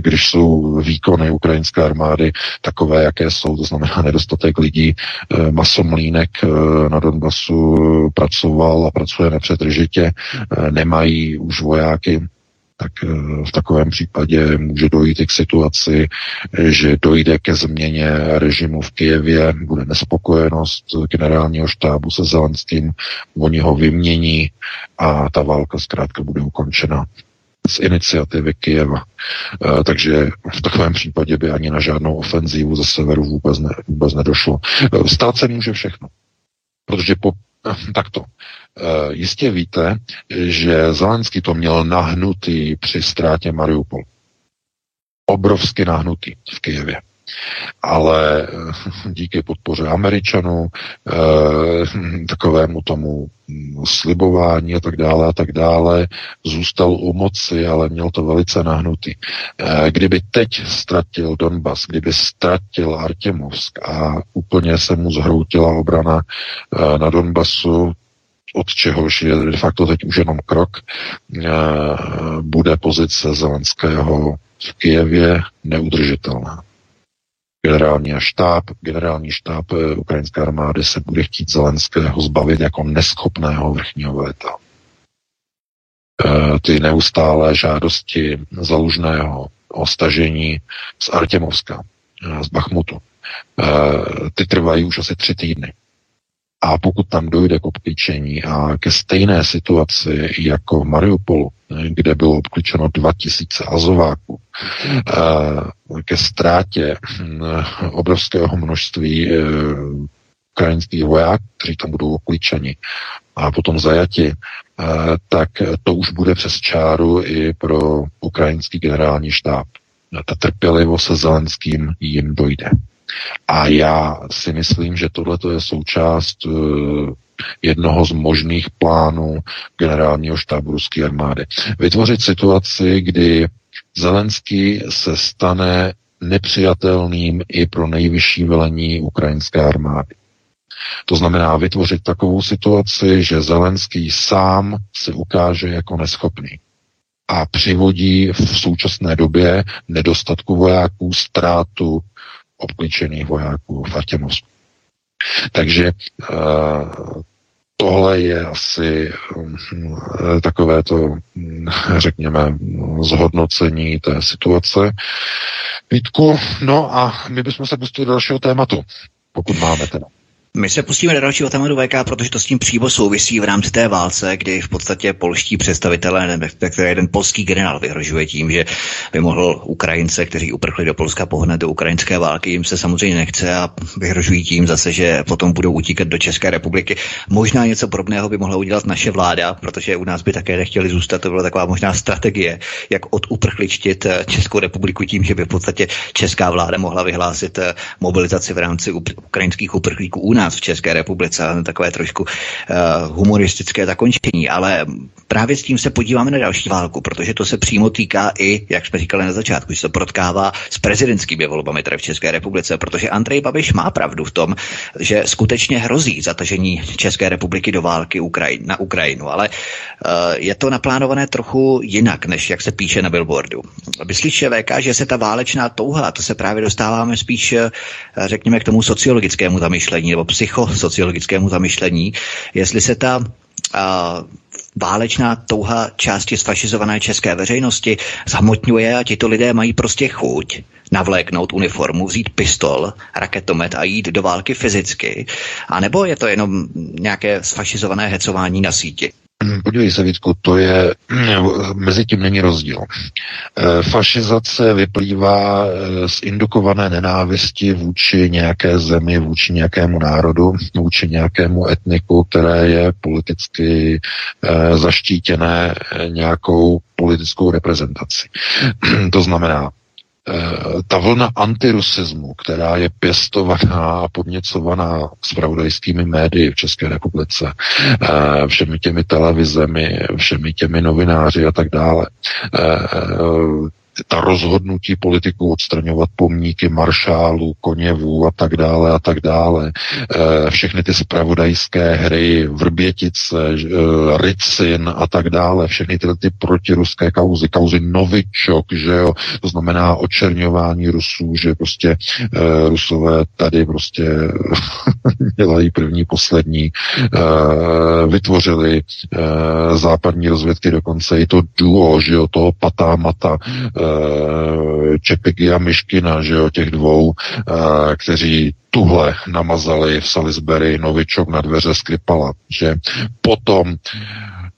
když jsou výkony ukrajinské armády takové, jaké jsou, to znamená nedostatek lidí, masomlínek na Donbasu pracoval a pracuje nepřetržitě, nemají už vojáky, tak eh, v takovém případě může dojít i k situaci, že dojde ke změně režimu v Kijevě, bude nespokojenost generálního štábu se Zelenským, oni ho vymění a ta válka zkrátka bude ukončena z iniciativy Kijeva. Eh, takže v takovém případě by ani na žádnou ofenzívu ze severu vůbec, ne, vůbec nedošlo. Eh, stát se může všechno. Protože po takto. Eh, jistě víte, že Zelenský to měl nahnutý při ztrátě Mariupol. Obrovsky nahnutý v Kijevě ale eh, díky podpoře Američanů, eh, takovému tomu slibování a tak dále a tak dále, zůstal u moci, ale měl to velice nahnutý. Kdyby teď ztratil Donbas, kdyby ztratil Artemovsk a úplně se mu zhroutila obrana na Donbasu, od čehož je de facto teď už jenom krok, bude pozice Zelenského v Kijevě neudržitelná generální štáb, generální štáb eh, ukrajinské armády se bude chtít Zelenského zbavit jako neschopného vrchního velitele. Eh, ty neustálé žádosti zalužného o stažení z Artemovska, eh, z Bachmutu, ty trvají už asi tři týdny. A pokud tam dojde k obklíčení a ke stejné situaci jako v Mariupolu, kde bylo obklíčeno 2000 azováků, eh, ke ztrátě hm, obrovského množství eh, ukrajinských vojáků, kteří tam budou obklíčeni a potom zajati, eh, tak to už bude přes čáru i pro ukrajinský generální štáb. Ta trpělivost se Zelenským jim dojde. A já si myslím, že tohle je součást eh, jednoho z možných plánů generálního štábu ruské armády. Vytvořit situaci, kdy Zelenský se stane nepřijatelným i pro nejvyšší velení ukrajinské armády. To znamená vytvořit takovou situaci, že Zelenský sám se ukáže jako neschopný a přivodí v současné době nedostatku vojáků, ztrátu obklíčených vojáků v Artemovsku. Takže uh, tohle je asi um, takové to, hm, řekněme, zhodnocení té situace. Vítku, no a my bychom se pustili do dalšího tématu, pokud máme teda. My se pustíme do dalšího tématu VK, protože to s tím přímo souvisí v rámci té válce, kdy v podstatě polští představitelé, respektive jeden polský generál vyhrožuje tím, že by mohl Ukrajince, kteří uprchli do Polska, pohnat do ukrajinské války. Jim se samozřejmě nechce a vyhrožují tím zase, že potom budou utíkat do České republiky. Možná něco podobného by mohla udělat naše vláda, protože u nás by také nechtěli zůstat. To byla taková možná strategie, jak oduprchličtit Českou republiku tím, že by v podstatě česká vláda mohla vyhlásit mobilizaci v rámci ukrajinských uprchlíků u nás nás v České republice, takové trošku uh, humoristické zakončení, ale právě s tím se podíváme na další válku, protože to se přímo týká i, jak jsme říkali na začátku, že se protkává s prezidentskými volbami tady v České republice, protože Andrej Babiš má pravdu v tom, že skutečně hrozí zatažení České republiky do války Ukrajin, na Ukrajinu, ale uh, je to naplánované trochu jinak, než jak se píše na billboardu. Myslíš, VK, že se ta válečná touha, to se právě dostáváme spíš, uh, řekněme, k tomu sociologickému zamyšlení nebo psychosociologickému zamyšlení, jestli se ta a, válečná touha části sfašizované české veřejnosti zhmotňuje a tito lidé mají prostě chuť navléknout uniformu, vzít pistol, raketomet a jít do války fyzicky, a nebo je to jenom nějaké sfašizované hecování na síti? Podívej se, Vítku, to je, mezi tím není rozdíl. Eh, fašizace vyplývá eh, z indukované nenávisti vůči nějaké zemi, vůči nějakému národu, vůči nějakému etniku, které je politicky eh, zaštítěné nějakou politickou reprezentací. to znamená, ta vlna antirusismu, která je pěstovaná a podněcovaná spravodajskými médii v České republice, eh, všemi těmi televizemi, všemi těmi novináři a tak dále, eh, ta rozhodnutí politiků odstraňovat pomníky maršálů, koněvů a tak dále a tak dále. E, všechny ty spravodajské hry, Vrbětice, e, Ricin a tak dále, všechny tyhle ty protiruské kauzy, kauzy Novičok, že jo, to znamená očerňování Rusů, že prostě e, Rusové tady prostě dělají první, poslední, vytvořili západní rozvědky dokonce i to duo, že jo, toho patá mata, Čepiky a Myškina, že jo, těch dvou, e, kteří tuhle namazali v Salisbury novičok na dveře Skripala, že potom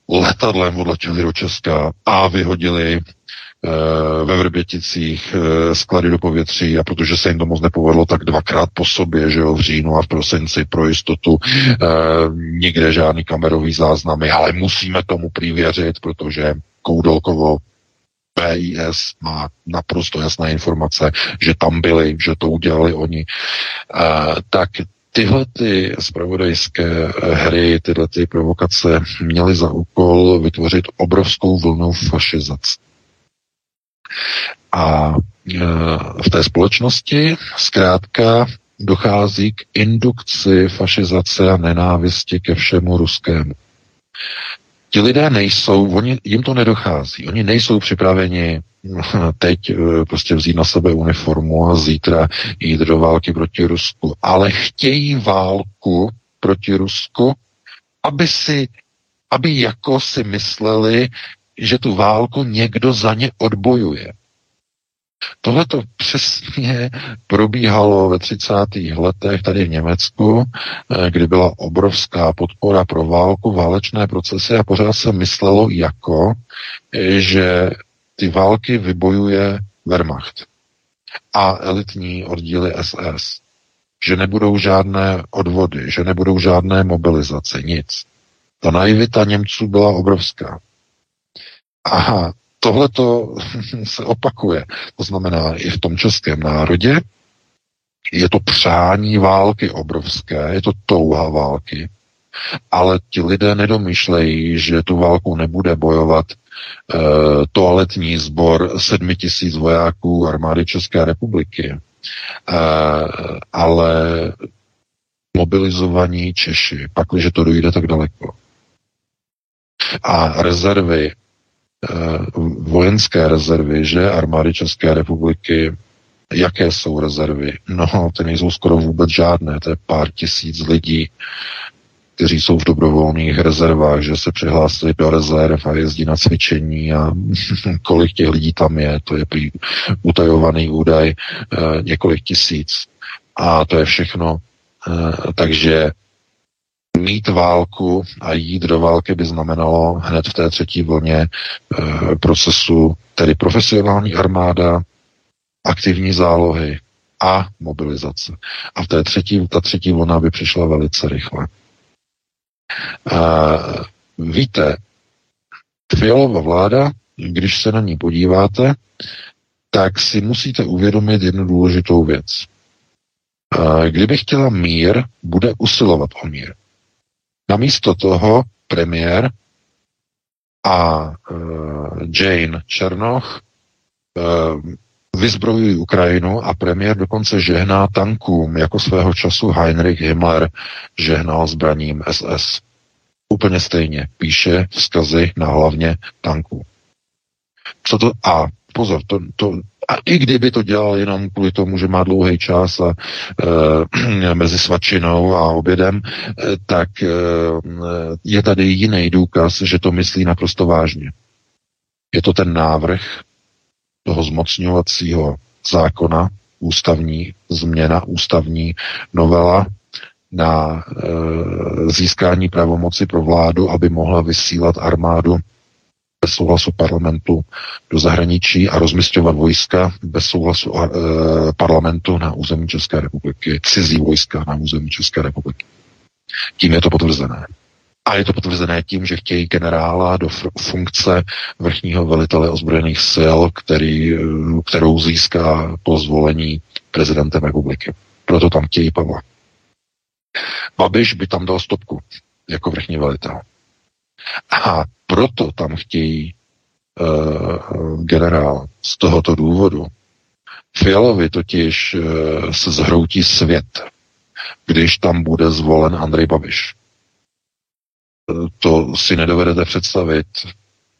letadlem odletěli do Česka a vyhodili ve Vrběticích sklady do povětří a protože se jim to moc nepovedlo, tak dvakrát po sobě, že jo, v říjnu a v prosinci pro jistotu e, nikde žádný kamerový záznamy, ale musíme tomu prý věřit, protože Koudelkovo PIS má naprosto jasné informace, že tam byli, že to udělali oni, tak tyhle ty spravodajské hry, tyhle ty provokace měly za úkol vytvořit obrovskou vlnu fašizace. A e, v té společnosti zkrátka dochází k indukci fašizace a nenávisti ke všemu ruskému. Ti lidé nejsou, oni, jim to nedochází, oni nejsou připraveni teď e, prostě vzít na sebe uniformu a zítra jít do války proti Rusku, ale chtějí válku proti Rusku, aby si, aby jako si mysleli, že tu válku někdo za ně odbojuje. Tohle to přesně probíhalo ve 30. letech tady v Německu, eh, kdy byla obrovská podpora pro válku, válečné procesy a pořád se myslelo jako, eh, že ty války vybojuje Wehrmacht a elitní oddíly SS. Že nebudou žádné odvody, že nebudou žádné mobilizace, nic. Ta naivita Němců byla obrovská. Aha, tohle to se opakuje. To znamená i v tom českém národě je to přání války obrovské, je to touha války, ale ti lidé nedomýšlejí, že tu válku nebude bojovat e, toaletní sbor sedmi tisíc vojáků armády České republiky, e, ale mobilizovaní Češi, pakliže to dojde tak daleko. A rezervy vojenské rezervy, že armády České republiky, jaké jsou rezervy? No, ty nejsou skoro vůbec žádné, to je pár tisíc lidí, kteří jsou v dobrovolných rezervách, že se přihlásili do rezerv a jezdí na cvičení a kolik těch lidí tam je, to je prý utajovaný údaj, eh, několik tisíc. A to je všechno. Eh, takže mít válku a jít do války by znamenalo hned v té třetí vlně e, procesu, tedy profesionální armáda, aktivní zálohy a mobilizace. A v té třetí, ta třetí vlna by přišla velice rychle. E, víte, Fialová vláda, když se na ní podíváte, tak si musíte uvědomit jednu důležitou věc. Kdyby chtěla mír, bude usilovat o mír. Namísto toho premiér a uh, Jane Černoch uh, vyzbrojují Ukrajinu a premiér dokonce žehná tankům, jako svého času Heinrich Himmler žehnal zbraním SS. Úplně stejně píše vzkazy na hlavně tanků. Co to, a pozor, to, to, a i kdyby to dělal jenom kvůli tomu, že má dlouhý čas a e, mezi svačinou a obědem, e, tak e, je tady jiný důkaz, že to myslí naprosto vážně. Je to ten návrh toho zmocňovacího zákona, ústavní změna, ústavní novela na e, získání pravomoci pro vládu, aby mohla vysílat armádu bez souhlasu parlamentu do zahraničí a rozmistovat vojska bez souhlasu e, parlamentu na území České republiky, cizí vojska na území České republiky. Tím je to potvrzené. A je to potvrzené tím, že chtějí generála do funkce vrchního velitele ozbrojených sil, který, e, kterou získá po zvolení prezidentem republiky. Proto tam chtějí Pavla. Babiš by tam dal stopku jako vrchní velitel. A proto tam chtějí uh, generál z tohoto důvodu. Fialovi totiž uh, se zhroutí svět, když tam bude zvolen Andrej Babiš. To si nedovedete představit,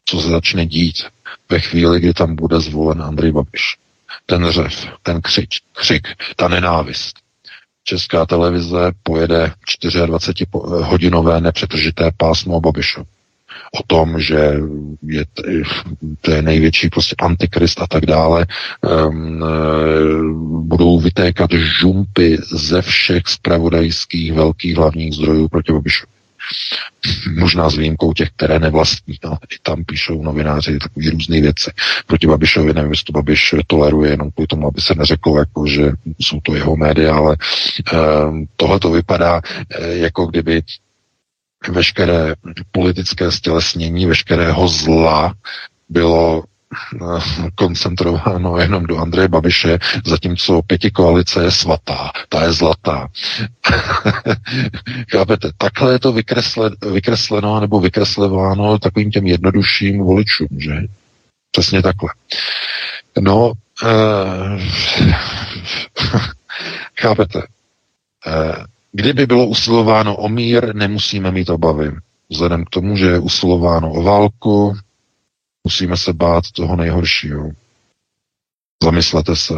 co se začne dít ve chvíli, kdy tam bude zvolen Andrej Babiš. Ten řev, ten křič, křik, ta nenávist. Česká televize pojede 24-hodinové nepřetržité pásmo Babišovi o tom, že je to je největší prostě antikrist a tak dále, um, budou vytékat žumpy ze všech spravodajských velkých hlavních zdrojů proti Babišovi. Možná s výjimkou těch, které nevlastní. No, I tam píšou novináři takové různé věci. Proti Babišovi nevím, jestli to Babiš toleruje jenom kvůli tomu, aby se neřeklo, jako, že jsou to jeho média, ale um, tohle to vypadá, eh, jako kdyby veškeré politické stělesnění, veškerého zla bylo eh, koncentrováno jenom do Andreje Babiše, zatímco pěti koalice je svatá, ta je zlatá. Chápete, takhle je to vykresle, vykresleno nebo vykreslováno takovým těm jednodušším voličům, že? Přesně takhle. No, uh, chápete, uh, Kdyby bylo usilováno o mír, nemusíme mít obavy. Vzhledem k tomu, že je usilováno o válku, musíme se bát toho nejhoršího. Zamyslete se,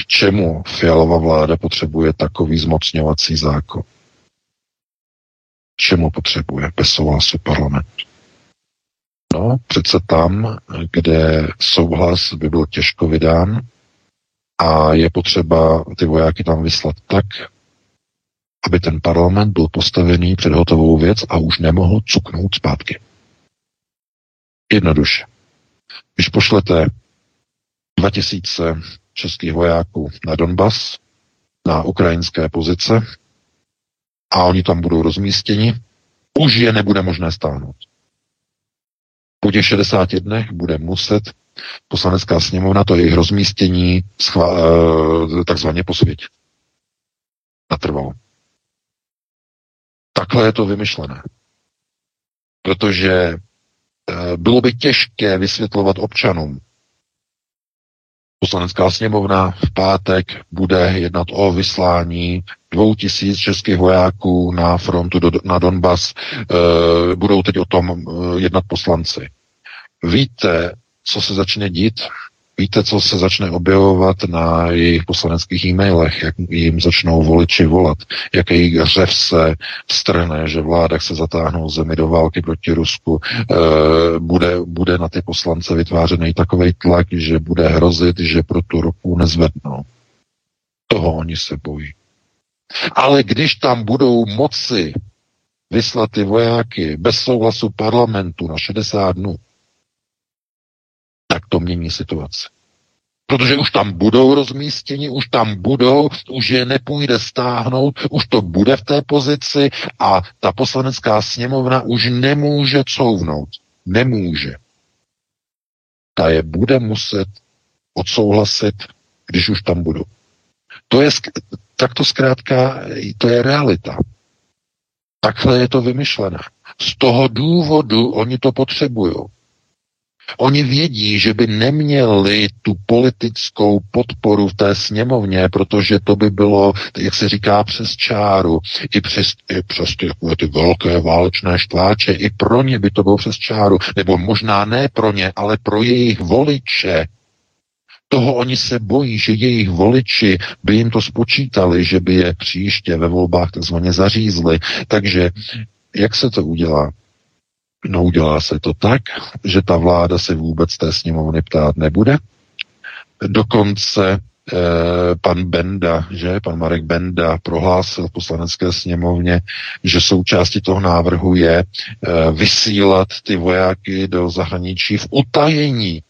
k čemu fialová vláda potřebuje takový zmocňovací zákon. K čemu potřebuje bez souhlasu parlamentu. No, přece tam, kde souhlas by byl těžko vydán a je potřeba ty vojáky tam vyslat tak, aby ten parlament byl postavený před hotovou věc a už nemohl cuknout zpátky. Jednoduše. Když pošlete 2000 českých vojáků na Donbas, na ukrajinské pozice a oni tam budou rozmístěni, už je nebude možné stáhnout. Po těch 60 dnech bude muset poslanecká sněmovna to jejich rozmístění schvá- eh, takzvaně posvětit. Natrvalo. Takhle je to vymyšlené. Protože bylo by těžké vysvětlovat občanům. Poslanecká sněmovna v pátek bude jednat o vyslání dvou tisíc českých vojáků na frontu do, na Donbas. E, budou teď o tom eh, jednat poslanci. Víte, co se začne dít? Víte, co se začne objevovat na jejich poslaneckých e-mailech, jak jim začnou voliči volat, jak jejich řev se strhne, že vláda chce zatáhnout zemi do války proti Rusku, e, bude, bude na ty poslance vytvářený takový tlak, že bude hrozit, že pro tu roku nezvednou. Toho oni se bojí. Ale když tam budou moci vyslat ty vojáky bez souhlasu parlamentu na 60 dnů, tak to mění situaci. Protože už tam budou rozmístěni, už tam budou, už je nepůjde stáhnout, už to bude v té pozici a ta poslanecká sněmovna už nemůže couvnout. Nemůže. Ta je bude muset odsouhlasit, když už tam budou. To je, tak to zkrátka, to je realita. Takhle je to vymyšlené. Z toho důvodu oni to potřebují. Oni vědí, že by neměli tu politickou podporu v té sněmovně, protože to by bylo, jak se říká, přes čáru. I přes, i přes ty, ty velké válečné štváče, i pro ně by to bylo přes čáru. Nebo možná ne pro ně, ale pro jejich voliče. Toho oni se bojí, že jejich voliči by jim to spočítali, že by je příště ve volbách takzvaně zařízli. Takže jak se to udělá? No udělá se to tak, že ta vláda se vůbec té sněmovny ptát nebude. Dokonce eh, pan Benda, že pan Marek Benda prohlásil v poslanecké sněmovně, že součástí toho návrhu je eh, vysílat ty vojáky do zahraničí v utajení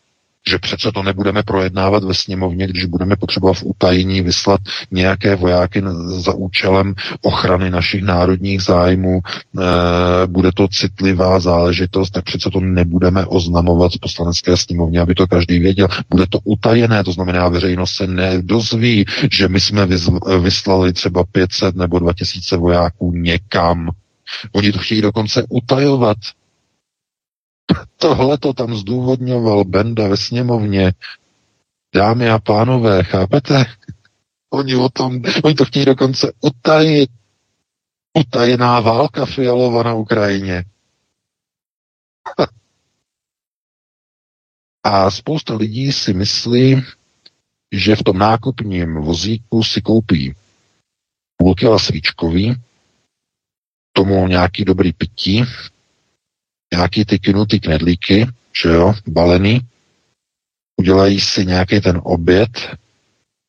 že přece to nebudeme projednávat ve sněmovně, když budeme potřebovat v utajení vyslat nějaké vojáky za účelem ochrany našich národních zájmů, e, bude to citlivá záležitost, tak přece to nebudeme oznamovat v poslanecké sněmovně, aby to každý věděl. Bude to utajené, to znamená, veřejnost se nedozví, že my jsme vyslali třeba 500 nebo 2000 vojáků někam. Oni to chtějí dokonce utajovat. Tohle to tam zdůvodňoval Benda ve sněmovně. Dámy a pánové, chápete? Oni o tom, oni to chtějí dokonce utajit. Utajená válka Fialova na Ukrajině. A spousta lidí si myslí, že v tom nákupním vozíku si koupí půlky svíčkový, tomu nějaký dobrý pití, nějaký ty kynutý knedlíky, že jo, balený, udělají si nějaký ten oběd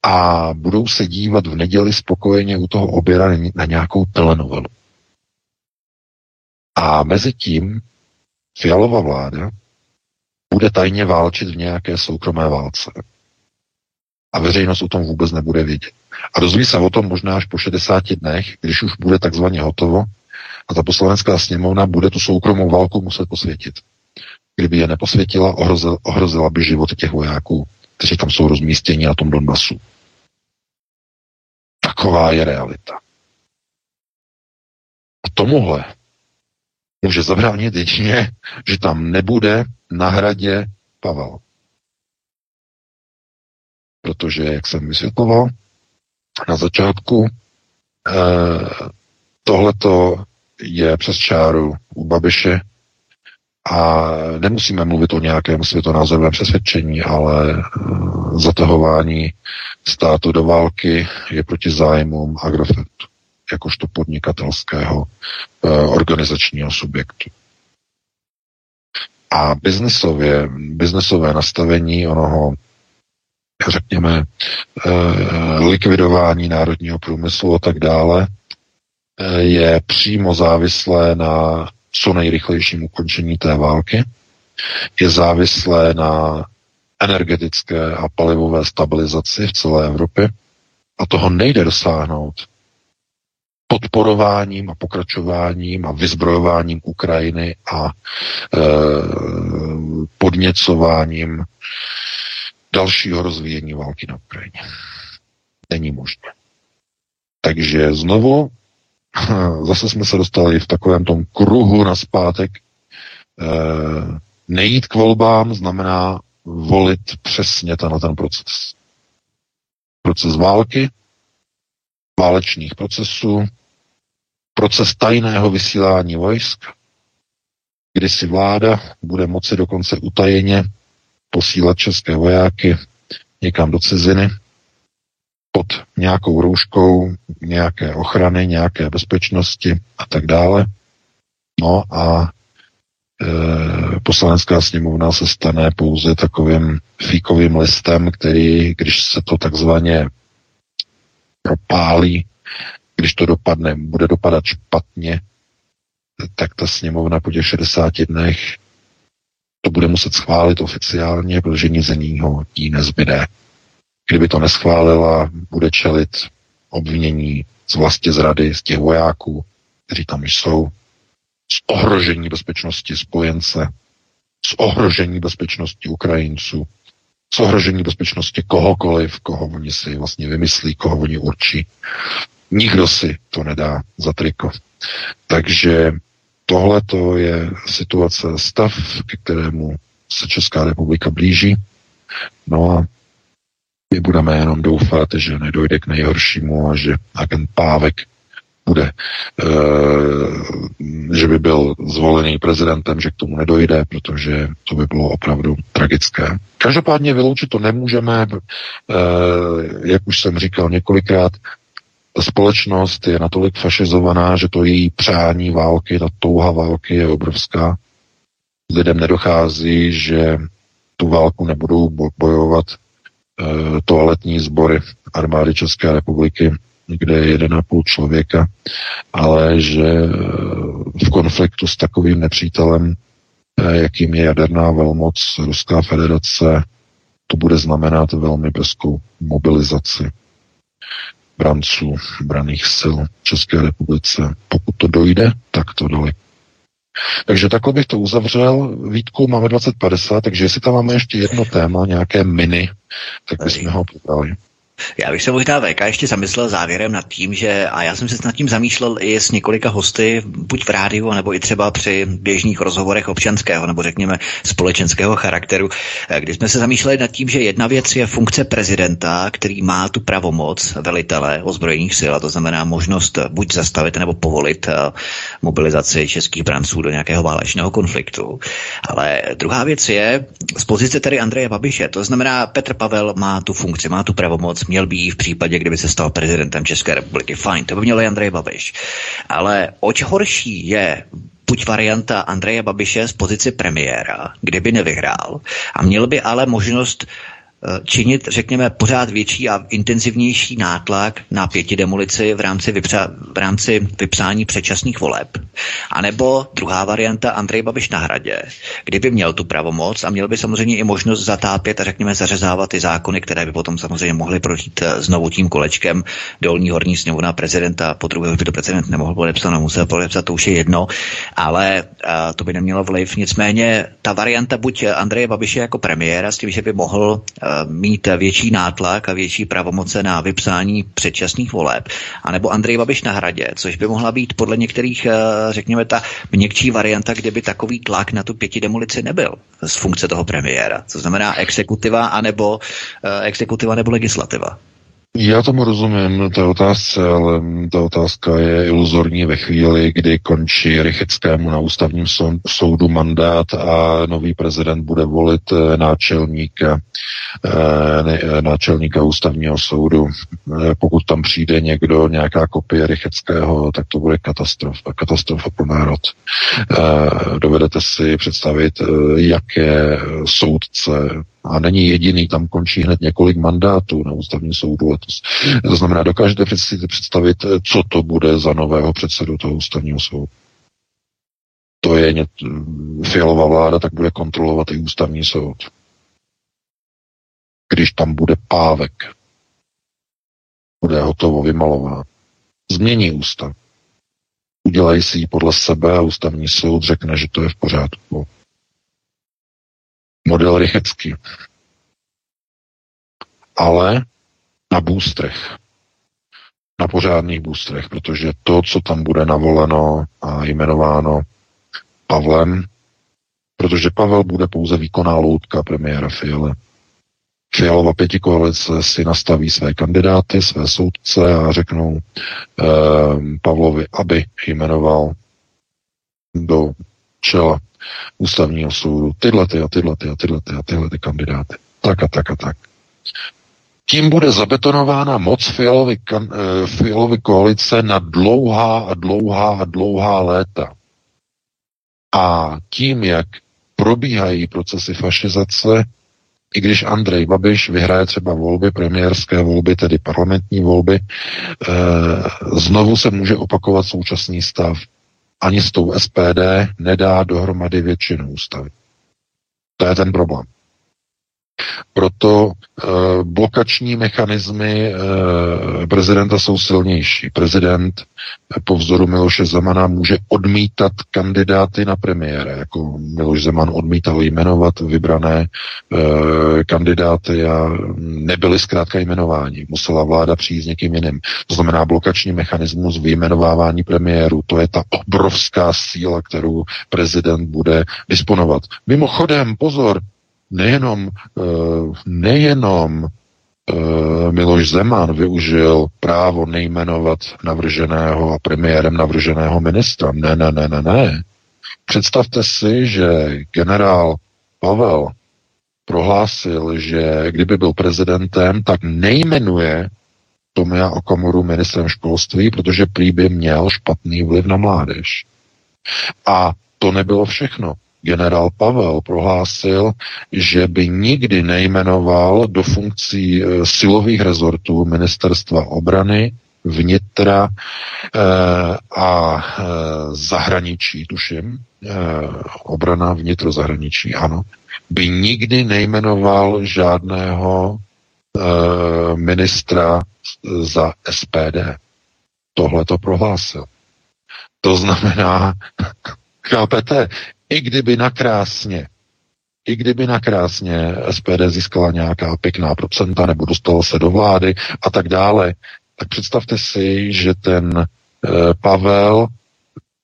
a budou se dívat v neděli spokojeně u toho oběda na nějakou telenovelu. A mezi tím Fialová vláda bude tajně válčit v nějaké soukromé válce. A veřejnost o tom vůbec nebude vědět. A dozví se o tom možná až po 60 dnech, když už bude takzvaně hotovo a ta poslanecká sněmovna bude tu soukromou válku muset posvětit. Kdyby je neposvětila, ohrozila, ohrozila by životy těch vojáků, kteří tam jsou rozmístěni na tom Donbasu. Taková je realita. A tomuhle může zabránit jedině, že tam nebude na hradě Pavel. Protože, jak jsem vysvětloval na začátku, eh, tohleto je přes čáru u Babiše a nemusíme mluvit o nějakém světonázorovém přesvědčení, ale eh, zatahování státu do války je proti zájmům Agrofertu, jakožto podnikatelského eh, organizačního subjektu. A biznesově, biznesové nastavení onoho, řekněme, eh, likvidování národního průmyslu a tak dále, je přímo závislé na co nejrychlejším ukončení té války, je závislé na energetické a palivové stabilizaci v celé Evropě a toho nejde dosáhnout podporováním a pokračováním a vyzbrojováním Ukrajiny a e, podněcováním dalšího rozvíjení války na Ukrajině. Není možné. Takže znovu zase jsme se dostali v takovém tom kruhu na zpátek. E, nejít k volbám znamená volit přesně ten, ten proces. Proces války, válečných procesů, proces tajného vysílání vojsk, kdy si vláda bude moci dokonce utajeně posílat české vojáky někam do ciziny pod nějakou rouškou nějaké ochrany, nějaké bezpečnosti a tak dále. No a e, poslanecká sněmovna se stane pouze takovým fíkovým listem, který, když se to takzvaně propálí, když to dopadne, bude dopadat špatně, tak ta sněmovna po těch 60 dnech to bude muset schválit oficiálně, protože nic jiného jí nezbyde. Kdyby to neschválila, bude čelit obvinění z vlastně zrady, z těch vojáků, kteří tam jsou, z ohrožení bezpečnosti spojence, z ohrožení bezpečnosti Ukrajinců, z ohrožení bezpečnosti kohokoliv, koho oni si vlastně vymyslí, koho oni určí. Nikdo si to nedá za triko. Takže tohle to je situace, stav, ke kterému se Česká republika blíží. No a my budeme jenom doufat, že nedojde k nejhoršímu a že agent Pávek bude, e, že by byl zvolený prezidentem, že k tomu nedojde, protože to by bylo opravdu tragické. Každopádně vyloučit to nemůžeme, e, jak už jsem říkal několikrát, společnost je natolik fašizovaná, že to její přání války, ta touha války je obrovská. Lidem nedochází, že tu válku nebudou bojovat toaletní sbory armády České republiky, kde je 1,5 člověka, ale že eh, v konfliktu s takovým nepřítelem, eh, jakým je jaderná velmoc Ruská federace, to bude znamenat velmi brzkou mobilizaci branců, braných sil České republice. Pokud to dojde, tak to daleko. Takže takhle bych to uzavřel. Vítku máme 2050, takže jestli tam máme ještě jedno téma, nějaké miny, tak bychom ho podali. Já bych se možná VK ještě zamyslel závěrem nad tím, že, a já jsem se nad tím zamýšlel i s několika hosty, buď v rádiu, nebo i třeba při běžných rozhovorech občanského, nebo řekněme společenského charakteru, eh, kdy jsme se zamýšleli nad tím, že jedna věc je funkce prezidenta, který má tu pravomoc velitele ozbrojených sil, a to znamená možnost buď zastavit nebo povolit eh, mobilizaci českých branců do nějakého válečného konfliktu. Ale druhá věc je z pozice tedy Andreje Babiše, to znamená Petr Pavel má tu funkci, má tu pravomoc, měl by v případě, kdyby se stal prezidentem České republiky. Fajn, to by měl i Andrej Babiš. Ale oč horší je buď varianta Andreje Babiše z pozici premiéra, kdyby nevyhrál a měl by ale možnost činit, řekněme, pořád větší a intenzivnější nátlak na pěti demolici v rámci, vypřa, v rámci vypsání předčasných voleb. A nebo druhá varianta Andrej Babiš na hradě, kdyby měl tu pravomoc a měl by samozřejmě i možnost zatápět a řekněme zařezávat ty zákony, které by potom samozřejmě mohly projít eh, znovu tím kolečkem dolní horní sněmovna prezidenta, po druhé by to prezident nemohl podepsat, musel podepsat, to už je jedno, ale eh, to by nemělo vliv. Nicméně ta varianta buď Andreje Babiše jako premiéra s tím, že by mohl mít větší nátlak a větší pravomoce na vypsání předčasných voleb, anebo Andrej Babiš na hradě, což by mohla být podle některých, eh, řekněme, ta měkčí varianta, kde by takový tlak na tu pěti demolici nebyl z funkce toho premiéra. To znamená exekutiva anebo eh, exekutiva nebo legislativa. Já tomu rozumím, té otázce, ale ta otázka je iluzorní ve chvíli, kdy končí Rycheckému na ústavním soudu mandát a nový prezident bude volit eh, náčelníka, eh, náčelníka ústavního soudu. Eh, pokud tam přijde někdo, nějaká kopie Rycheckého, tak to bude katastrofa, katastrofa pro národ. Dovedete si představit, jaké soudce a není jediný, tam končí hned několik mandátů na ústavní soudu letos. To znamená, dokážete představit, co to bude za nového předsedu toho ústavního soudu. To je ně, fialová vláda, tak bude kontrolovat i ústavní soud. Když tam bude pávek, bude hotovo vymalován. Změní ústav. Udělají si ji podle sebe a ústavní soud řekne, že to je v pořádku model Rychecký. Ale na bůstrech. Na pořádných bůstrech, protože to, co tam bude navoleno a jmenováno Pavlem, protože Pavel bude pouze výkonná loutka premiéra Fialy. Fialova pětikoalice si nastaví své kandidáty, své soudce a řeknou eh, Pavlovi, aby jmenoval do čela ústavního soudu tyhle ty a tyhle ty a tyhle ty a tyhle ty kandidáty. Tak a tak a tak. Tím bude zabetonována moc Fialovy, kan, eh, Fialovy koalice na dlouhá a dlouhá a dlouhá léta. A tím, jak probíhají procesy fašizace, i když Andrej Babiš vyhraje třeba volby, premiérské volby, tedy parlamentní volby, eh, znovu se může opakovat současný stav ani s tou SPD nedá dohromady většinu ústavy. To je ten problém. Proto e, blokační mechanismy e, prezidenta jsou silnější. Prezident e, po vzoru Miloše Zemana může odmítat kandidáty na premiére, jako Miloš Zeman odmítal jmenovat vybrané kandidáty a nebyly zkrátka jmenováni. Musela vláda přijít s někým jiným. To znamená blokační mechanismus vyjmenovávání premiéru. To je ta obrovská síla, kterou prezident bude disponovat. Mimochodem, pozor, nejenom, eh, nejenom eh, Miloš Zeman využil právo nejmenovat navrženého a premiérem navrženého ministra. Ne, ne, ne, ne, ne. Představte si, že generál Pavel prohlásil, že kdyby byl prezidentem, tak nejmenuje Tomia Okamoru ministrem školství, protože prý by měl špatný vliv na mládež. A to nebylo všechno generál Pavel prohlásil, že by nikdy nejmenoval do funkcí e, silových rezortů ministerstva obrany, vnitra e, a e, zahraničí, tuším, obrana, vnitro, zahraničí, ano, by nikdy nejmenoval žádného ministra za SPD. Tohle to prohlásil. To znamená, chápete, i kdyby nakrásně i kdyby nakrásně SPD získala nějaká pěkná procenta nebo dostala se do vlády a tak dále, tak představte si, že ten e, Pavel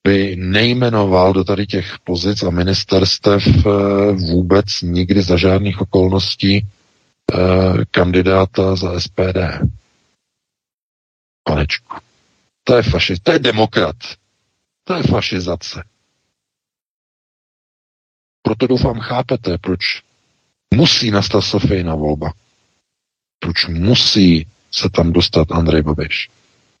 by nejmenoval do tady těch pozic a ministerstev e, vůbec nikdy za žádných okolností e, kandidáta za SPD. Panečku. To je fašist, to je demokrat. To je fašizace. Proto doufám chápete, proč musí nastat Sofijna volba. Proč musí se tam dostat Andrej Babiš.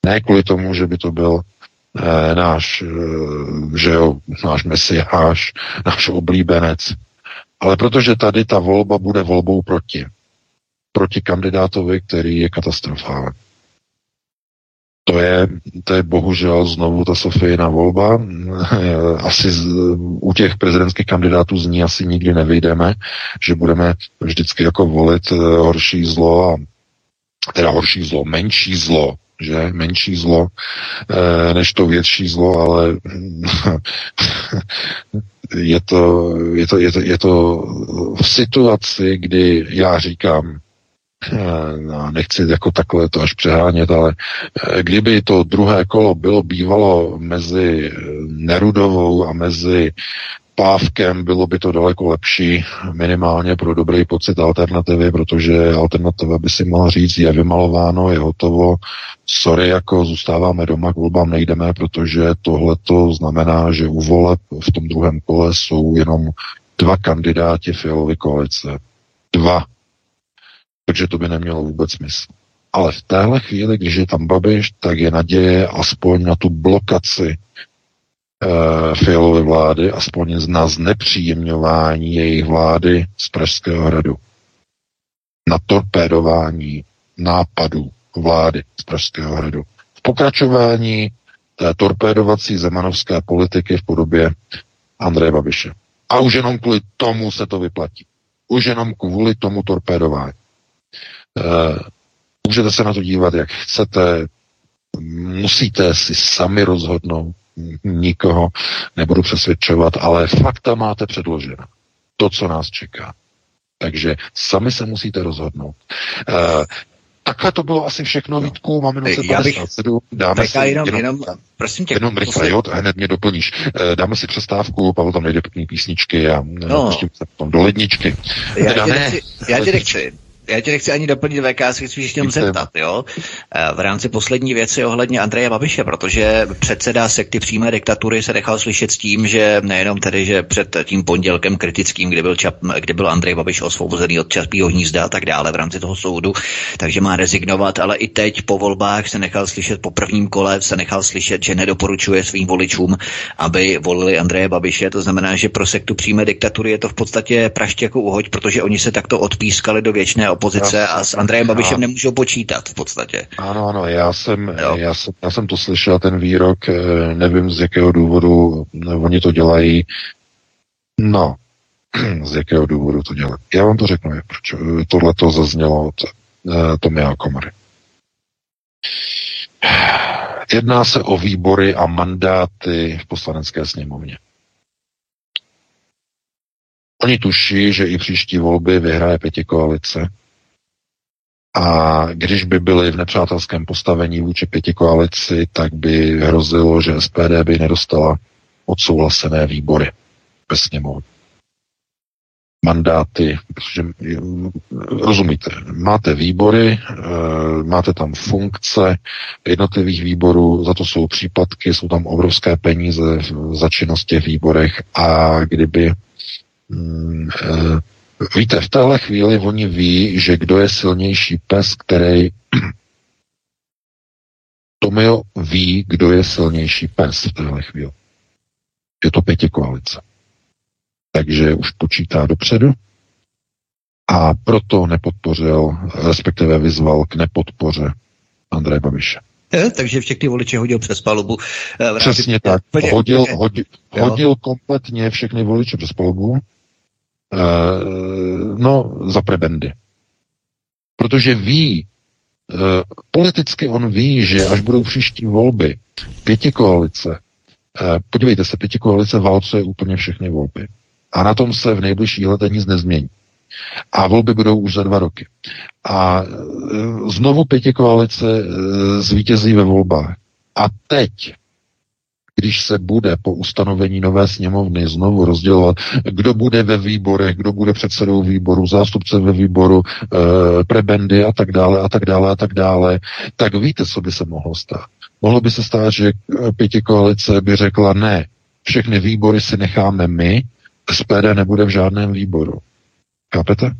Ne kvůli tomu, že by to byl eh, náš, eh, že jo, náš mesiáš, náš oblíbenec, ale protože tady ta volba bude volbou proti. Proti kandidátovi, který je katastrofální. To je, to je bohužel znovu ta Sofijina volba. Asi z, u těch prezidentských kandidátů z ní asi nikdy nevyjdeme, že budeme vždycky jako volit eh, horší zlo a teda horší zlo, menší zlo, že menší zlo e, než to větší zlo, ale je to, je to, je to, je to v situaci, kdy já říkám, Eh, nechci jako takhle to až přehánět, ale eh, kdyby to druhé kolo bylo bývalo mezi eh, Nerudovou a mezi Pávkem, bylo by to daleko lepší, minimálně pro dobrý pocit alternativy, protože alternativa by si mohla říct, je vymalováno, je hotovo, sorry, jako zůstáváme doma, k volbám nejdeme, protože tohle to znamená, že u voleb v tom druhém kole jsou jenom dva kandidáti Fialovy koalice. Dva takže to by nemělo vůbec smysl. Ale v téhle chvíli, když je tam Babiš, tak je naděje aspoň na tu blokaci e, Fialovy vlády, aspoň na znepříjemňování jejich vlády z Pražského hradu. Na torpédování nápadů vlády z Pražského hradu. V pokračování té torpédovací zemanovské politiky v podobě Andreje Babiše. A už jenom kvůli tomu se to vyplatí. Už jenom kvůli tomu torpédování. Eh, můžete se na to dívat, jak chcete, musíte si sami rozhodnout, nikoho nebudu přesvědčovat, ale fakta máte předložena. To, co nás čeká. Takže sami se musíte rozhodnout. Uh, takhle to bylo asi všechno, Vítku, máme minut 57, dáme si jenom, jenom, jenom, prosím tě, jenom rychle, jo, hned mě doplníš. Dáme si přestávku, Pavel tam nejde pěkný písničky a no. se potom do ledničky. Já, tě nechci, já tě nechci, já tě nechci ani doplnit VK, si chci ještě zeptat, jo. Eh, v rámci poslední věci ohledně Andreje Babiše, protože předseda sekty přímé diktatury se nechal slyšet s tím, že nejenom tedy, že před tím pondělkem kritickým, kdy byl, Čap, kdy byl Andrej Babiš osvobozený od Čapího hnízda a tak dále v rámci toho soudu, takže má rezignovat, ale i teď po volbách se nechal slyšet, po prvním kole se nechal slyšet, že nedoporučuje svým voličům, aby volili Andreje Babiše. To znamená, že pro sektu přímé diktatury je to v podstatě praště jako uhoď, protože oni se takto odpískali do věčné opozice a s Andrejem Babišem nemůžou počítat v podstatě. Ano, ano, já jsem, já jsem, já jsem to slyšel, ten výrok, eh, nevím z jakého důvodu oni to dělají. No, z jakého důvodu to dělají. Já vám to řeknu, proč eh, tohle to zaznělo od uh, Tomia Komory. Jedná se o výbory a mandáty v poslanecké sněmovně. Oni tuší, že i příští volby vyhraje pěti koalice a když by byli v nepřátelském postavení vůči pěti koalici, tak by hrozilo, že SPD by nedostala odsouhlasené výbory ve sněmovně. Mandáty, protože rozumíte, máte výbory, eh, máte tam funkce jednotlivých výborů, za to jsou příplatky, jsou tam obrovské peníze za činnost těch výborech a kdyby mm, eh, Víte, v téhle chvíli oni ví, že kdo je silnější pes, který Tomio ví, kdo je silnější pes v téhle chvíli. Je to pěti koalice. Takže už počítá dopředu a proto nepodpořil, respektive vyzval k nepodpoře Andreje Babiše. Je, takže všechny voliče hodil přes palubu. Eh, Přesně tak. Hodil, hodil, hodil kompletně všechny voliče přes palubu no, za prebendy. Protože ví, uh, politicky on ví, že až budou příští volby, pěti koalice, uh, podívejte se, pěti koalice válcuje úplně všechny volby. A na tom se v nejbližších letech nic nezmění. A volby budou už za dva roky. A znovu pěti koalice zvítězí ve volbách. A teď, když se bude po ustanovení nové sněmovny znovu rozdělovat, kdo bude ve výborech, kdo bude předsedou výboru, zástupce ve výboru, e, prebendy a tak dále, a tak dále, a tak dále, tak víte, co by se mohlo stát. Mohlo by se stát, že pěti koalice by řekla ne, všechny výbory si necháme my, SPD nebude v žádném výboru. Chápete?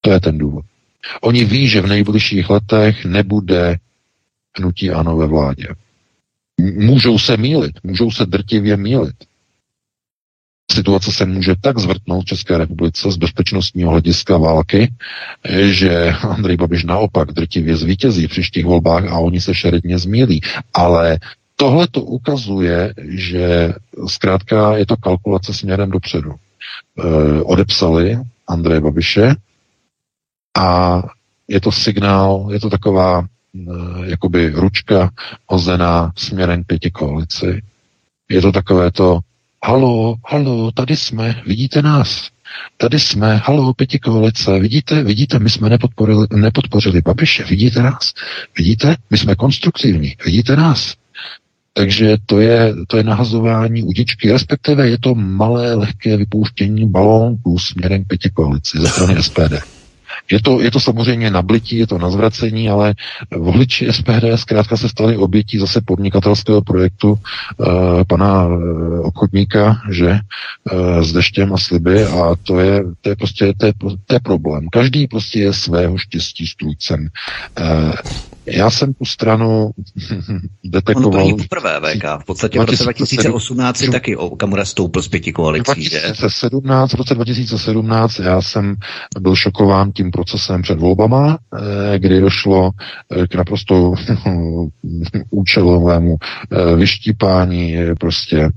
To je ten důvod. Oni ví, že v nejbližších letech nebude hnutí ano ve vládě. Můžou se mílit, můžou se drtivě mílit. Situace se může tak zvrtnout v České republice z bezpečnostního hlediska války, že Andrej Babiš naopak drtivě zvítězí v příštích volbách a oni se šeredně zmílí. Ale tohle to ukazuje, že zkrátka je to kalkulace směrem dopředu. E, odepsali Andreje Babiše a je to signál, je to taková jakoby ručka hozená směrem pěti koalici. Je to takové to, halo, halo, tady jsme, vidíte nás, tady jsme, halo, pěti koalice, vidíte, vidíte, my jsme nepodporili, nepodpořili Babiše, vidíte nás, vidíte, my jsme konstruktivní, vidíte nás. Takže to je, to je nahazování udičky, respektive je to malé, lehké vypouštění balónku směrem pěti koalici ze strany SPD. Je to, je to samozřejmě nablití, je to nazvracení, ale voliči SPD zkrátka se stali obětí zase podnikatelského projektu uh, pana uh, obchodníka, že uh, s deštěm a sliby a to je, to je prostě to je, to je problém. Každý prostě je svého štěstí strůjcem. Uh, já jsem tu stranu detekoval... Ono to není poprvé, VK. V podstatě v roce 2018 si taky Okamura stoupil z pěti koalicí, 2017, v roce 2017 já jsem byl šokován tím procesem před volbama, eh, kdy došlo eh, k naprosto účelovému eh, vyštípání prostě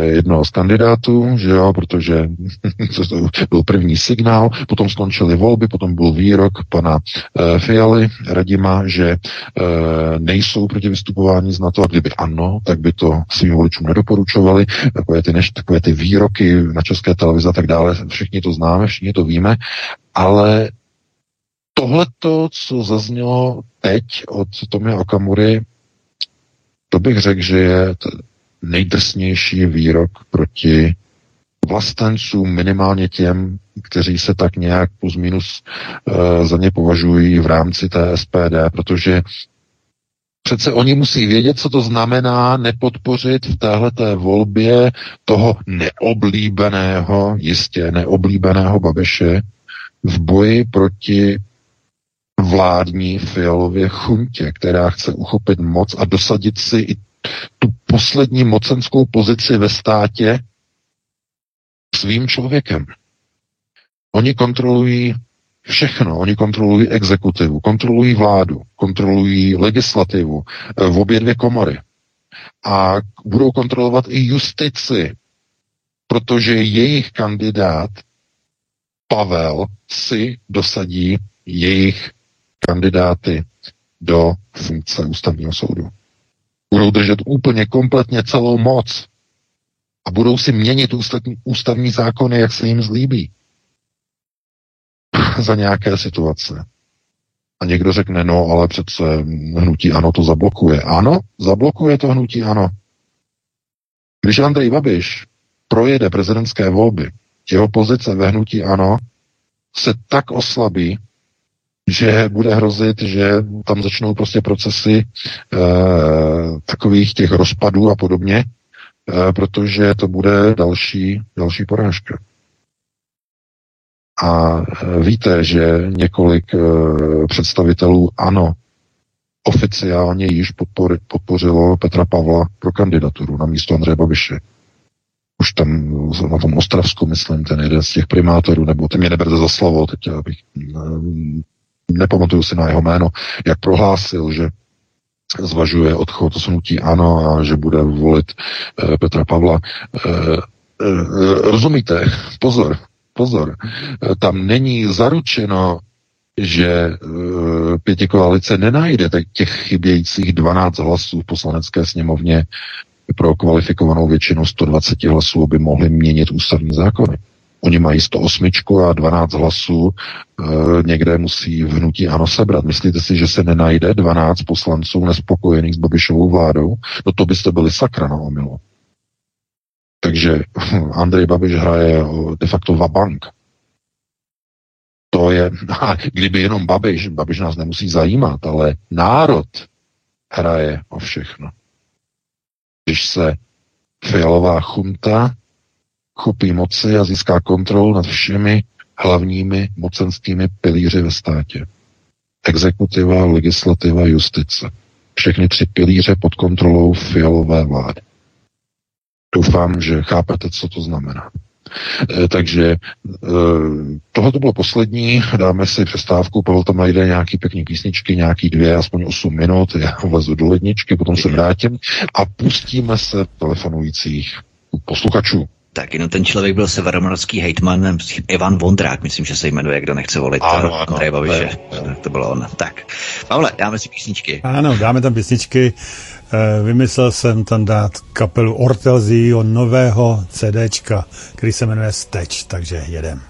jednoho z kandidátů, že jo, protože to byl první signál, potom skončily volby, potom byl výrok pana Fialy, Radima, že e, nejsou proti vystupování z NATO a kdyby ano, tak by to svým voličům nedoporučovali. Takové ty, než, takové ty výroky na české televize a tak dále, všichni to známe, všichni to víme, ale tohleto, co zaznělo teď od Tomia Okamury, to bych řekl, že je nejdrsnější výrok proti vlastencům, minimálně těm, kteří se tak nějak plus minus uh, za ně považují v rámci té SPD, protože Přece oni musí vědět, co to znamená nepodpořit v téhleté volbě toho neoblíbeného, jistě neoblíbeného Babeše v boji proti vládní fialově chuntě, která chce uchopit moc a dosadit si i tu poslední mocenskou pozici ve státě svým člověkem. Oni kontrolují všechno. Oni kontrolují exekutivu, kontrolují vládu, kontrolují legislativu eh, v obě dvě komory. A budou kontrolovat i justici, protože jejich kandidát Pavel si dosadí jejich kandidáty do funkce ústavního soudu. Budou držet úplně kompletně celou moc a budou si měnit ústavní, ústavní zákony, jak se jim zlíbí za nějaké situace. A někdo řekne, no, ale přece hnutí ano to zablokuje. Ano, zablokuje to hnutí ano. Když Andrej Babiš projede prezidentské volby, jeho pozice ve hnutí ano se tak oslabí, že bude hrozit, že tam začnou prostě procesy e, takových těch rozpadů a podobně, protože to bude další, další porážka. A e, víte, že několik e, představitelů ANO oficiálně již podpor, podpořilo Petra Pavla pro kandidaturu na místo Andreje Babiše. Už tam na tom Ostravsku, myslím, ten jeden z těch primátorů, nebo ty mě neberte za slovo, teď abych, nepamatuju si na jeho jméno, jak prohlásil, že zvažuje odchod hnutí ANO a že bude volit Petra Pavla. Rozumíte? Pozor, pozor, tam není zaručeno, že e, pěti koalice nenajde těch chybějících 12 hlasů v poslanecké sněmovně pro kvalifikovanou většinu 120 hlasů, aby mohli měnit ústavní zákony. Oni mají 108 a 12 hlasů, e, někde musí v hnutí ano sebrat. Myslíte si, že se nenajde 12 poslanců nespokojených s Babišovou vládou? No to byste byli sakra na omilu. Takže Andrej Babiš hraje de facto vabank. To je, kdyby jenom Babiš, Babiš nás nemusí zajímat, ale národ hraje o všechno. Když se fialová chunta chopí moci a získá kontrolu nad všemi hlavními mocenskými pilíři ve státě. Exekutiva, legislativa, justice. Všechny tři pilíře pod kontrolou fialové vlády. Doufám, že chápete, co to znamená. E, takže e, tohle to bylo poslední, dáme si přestávku, Pavel tam najde nějaký pěkný písničky, nějaký dvě, aspoň 8 minut, já vlezu do ledničky, potom se vrátím a pustíme se telefonujících posluchačů. Tak jenom ten člověk byl severomorský hejtman Ivan Vondrák, myslím, že se jmenuje, kdo nechce volit ano, ano, Andreje Babiše. To, to bylo on. Tak, Pavle, dáme si písničky. Ano, dáme tam písničky. Eh, vymyslel jsem tam dát kapelu Ortel z jejího nového CDčka, který se jmenuje Steč, takže jedem.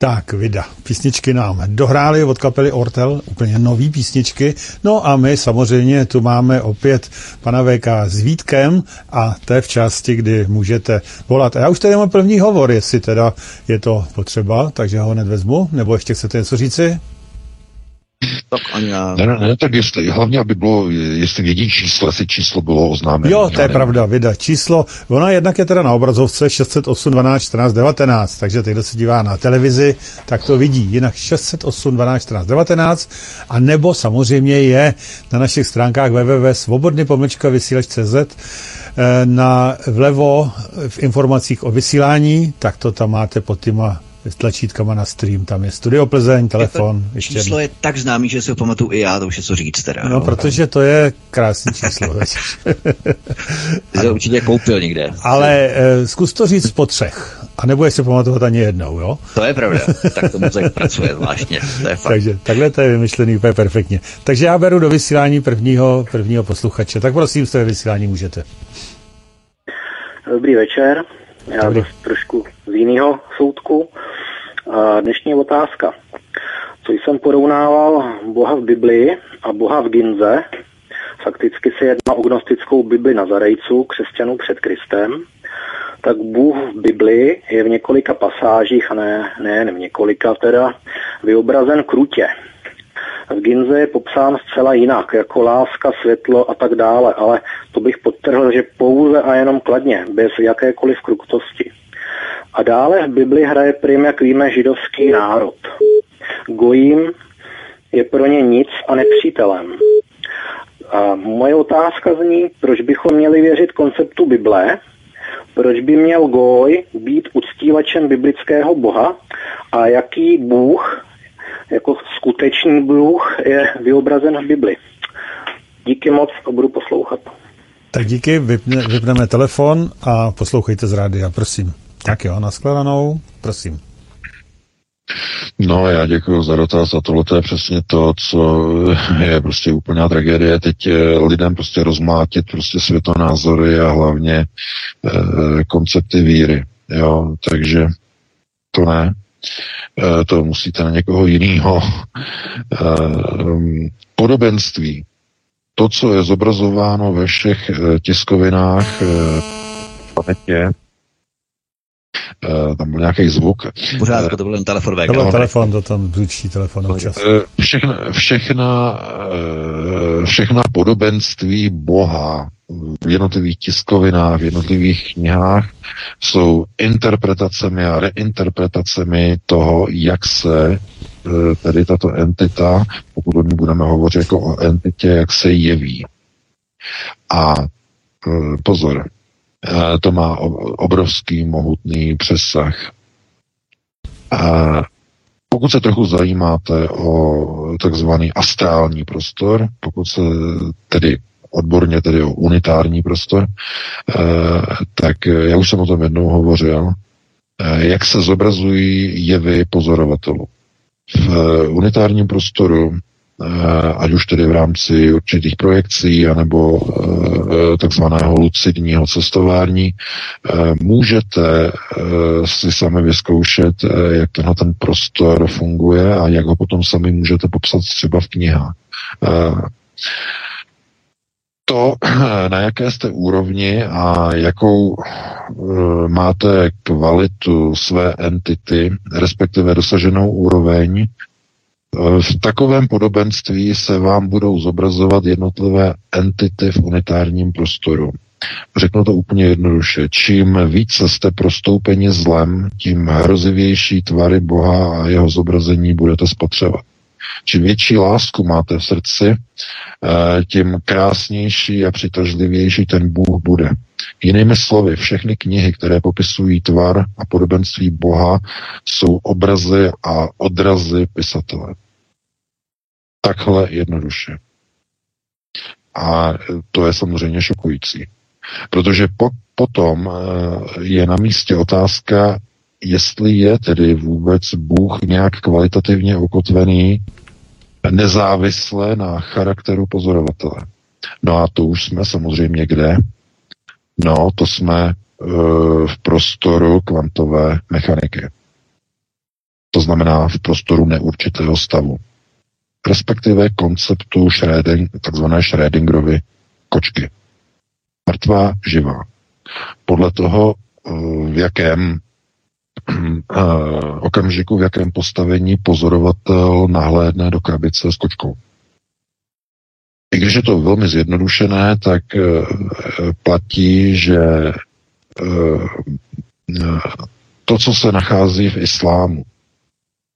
Tak, vida. Písničky nám dohráli od kapely Ortel, úplně nový písničky. No a my samozřejmě tu máme opět pana VK s Vítkem a to je v části, kdy můžete volat. A já už tady mám první hovor, jestli teda je to potřeba, takže ho hned vezmu. Nebo ještě chcete něco říci? Tak ani já... Ne, ne, ne, tak jestli, hlavně, aby bylo, jestli vědí číslo, jestli číslo bylo oznámeno. Jo, to je pravda, vyda. Číslo, ona jednak je teda na obrazovce 608 12 14 19, takže teď, kdo se dívá na televizi, tak to vidí. Jinak 608 12 14 19, a nebo samozřejmě je na našich stránkách www.svobodny pomlčka vysílač.cz eh, na vlevo v informacích o vysílání, tak to tam máte pod těma s tlačítkama na stream. Tam je Studio Plzeň, telefon. Je ještě číslo je tak známý, že si ho pamatuju i já, to už je co říct teda. No, no protože to je krásné číslo. Ty to určitě koupil někde. Ale uh, zkus to říct po třech. A nebudeš se pamatovat ani jednou, jo? To je pravda. Tak to mozek pracuje zvláštně. To je fakt. Takže takhle to je vymyšlený úplně perfektně. Takže já beru do vysílání prvního, prvního posluchače. Tak prosím, z té vysílání můžete. Dobrý večer. Já Dobrý. trošku z jiného soudku. Dnešní otázka. Co jsem porovnával Boha v Biblii a Boha v Ginze, fakticky se jedná o gnostickou Bibli Nazarejců, křesťanů před Kristem, tak Bůh v Biblii je v několika pasážích, a ne, ne v několika teda, vyobrazen krutě. V Ginze je popsán zcela jinak, jako láska, světlo a tak dále, ale to bych podtrhl, že pouze a jenom kladně, bez jakékoliv krutosti. A dále v Bibli hraje prim, jak víme, židovský národ. Gojím je pro ně nic a nepřítelem. A moje otázka zní, proč bychom měli věřit konceptu Bible, proč by měl Goj být uctívačem biblického boha a jaký bůh, jako skutečný bůh, je vyobrazen v Bibli. Díky moc a budu poslouchat. Tak díky, vypne, vypneme telefon a poslouchejte z rádia, prosím. Tak jo, nashledanou, prosím. No, já děkuji za dotaz a tohle je přesně to, co je prostě úplná tragédie. Teď eh, lidem prostě rozmátit prostě světonázory a hlavně e, koncepty víry. Jo, takže to ne. E, to musíte na někoho jiného. E, podobenství. To, co je zobrazováno ve všech tiskovinách e, planetě, Uh, tam byl nějaký zvuk. Pořád to byl jen telefon VK. To byl telefon, to tam zvučí telefon občas. Uh, všechna, všechna, všechna podobenství Boha v jednotlivých tiskovinách, v jednotlivých knihách jsou interpretacemi a reinterpretacemi toho, jak se tedy tato entita, pokud o ní budeme hovořit jako o entitě, jak se jeví. A pozor, Eh, to má obrovský, mohutný přesah. A pokud se trochu zajímáte o takzvaný astrální prostor, pokud se tedy odborně tedy o unitární prostor, tak já už jsem o tom jednou hovořil, jak se zobrazují jevy pozorovatelů. V unitárním prostoru Eh, ať už tedy v rámci určitých projekcí anebo eh, takzvaného lucidního cestování, eh, můžete si sami vyzkoušet, jak tenhle ten prostor funguje a jak ho potom sami můžete popsat třeba v knihách. To, na jaké jste úrovni a jakou máte kvalitu své entity, respektive dosaženou úroveň, v takovém podobenství se vám budou zobrazovat jednotlivé entity v unitárním prostoru. Řeknu to úplně jednoduše. Čím více jste prostoupeni zlem, tím hrozivější tvary Boha a jeho zobrazení budete spotřebovat. Čím větší lásku máte v srdci, eh, tím krásnější a přitažlivější ten Bůh bude. Jinými slovy, všechny knihy, které popisují tvar a podobenství Boha, jsou obrazy a odrazy pisatele. Takhle jednoduše. A to je samozřejmě šokující. Protože po, potom eh, je na místě otázka, jestli je tedy vůbec Bůh nějak kvalitativně ukotvený nezávisle na charakteru pozorovatele. No a to už jsme samozřejmě kde? No, to jsme uh, v prostoru kvantové mechaniky. To znamená v prostoru neurčitého stavu. Respektive konceptu Schröding, takzvané Schrödingerovy kočky. Mrtvá, živá. Podle toho, uh, v jakém okamžiku, v jakém postavení pozorovatel nahlédne do krabice s kočkou. I když je to velmi zjednodušené, tak eh, platí, že eh, to, co se nachází v islámu,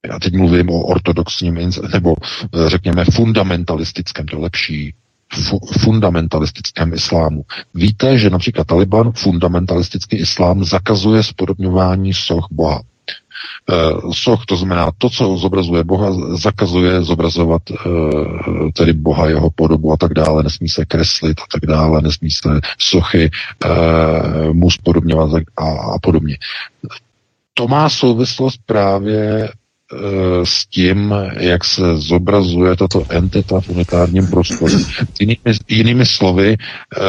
já teď mluvím o ortodoxním, nebo eh, řekněme fundamentalistickém, to lepší, fu- fundamentalistickém islámu. Víte, že například Taliban, fundamentalistický islám, zakazuje spodobňování soch Boha. Uh, soch, to znamená to, co zobrazuje Boha, zakazuje zobrazovat uh, tedy Boha, jeho podobu a tak dále, nesmí se kreslit a tak dále, nesmí se sochy uh, mu spodobňovat a, podobně. To má souvislost právě Eh, s tím, jak se zobrazuje tato entita v unitárním prostoru. Jinými, jinými slovy, eh,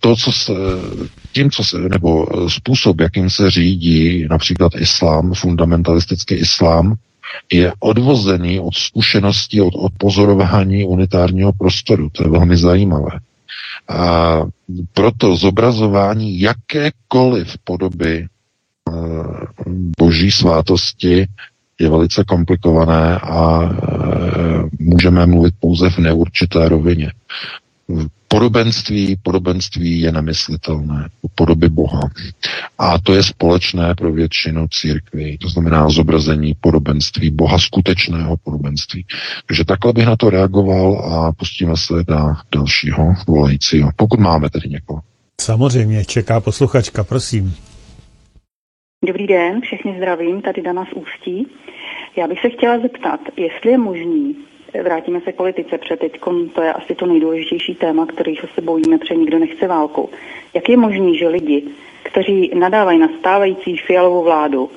to, co se, tím, co se, nebo způsob, jakým se řídí například islám, fundamentalistický islám, je odvozený od zkušeností, od, od pozorování unitárního prostoru. To je velmi zajímavé. A proto zobrazování jakékoliv podoby eh, boží svátosti je velice komplikované a e, můžeme mluvit pouze v neurčité rovině. Podobenství, podobenství je nemyslitelné u podoby Boha. A to je společné pro většinu církví. To znamená zobrazení podobenství Boha, skutečného podobenství. Takže takhle bych na to reagoval a pustíme se na dalšího volajícího. Pokud máme tedy někoho. Samozřejmě, čeká posluchačka, prosím. Dobrý den, všechny zdravím, tady Dana z Ústí. Já bych se chtěla zeptat, jestli je možný, vrátíme se k politice, protože teď to je asi to nejdůležitější téma, kterého se bojíme, protože nikdo nechce válku. Jak je možný, že lidi, kteří nadávají na stávající fialovou vládu,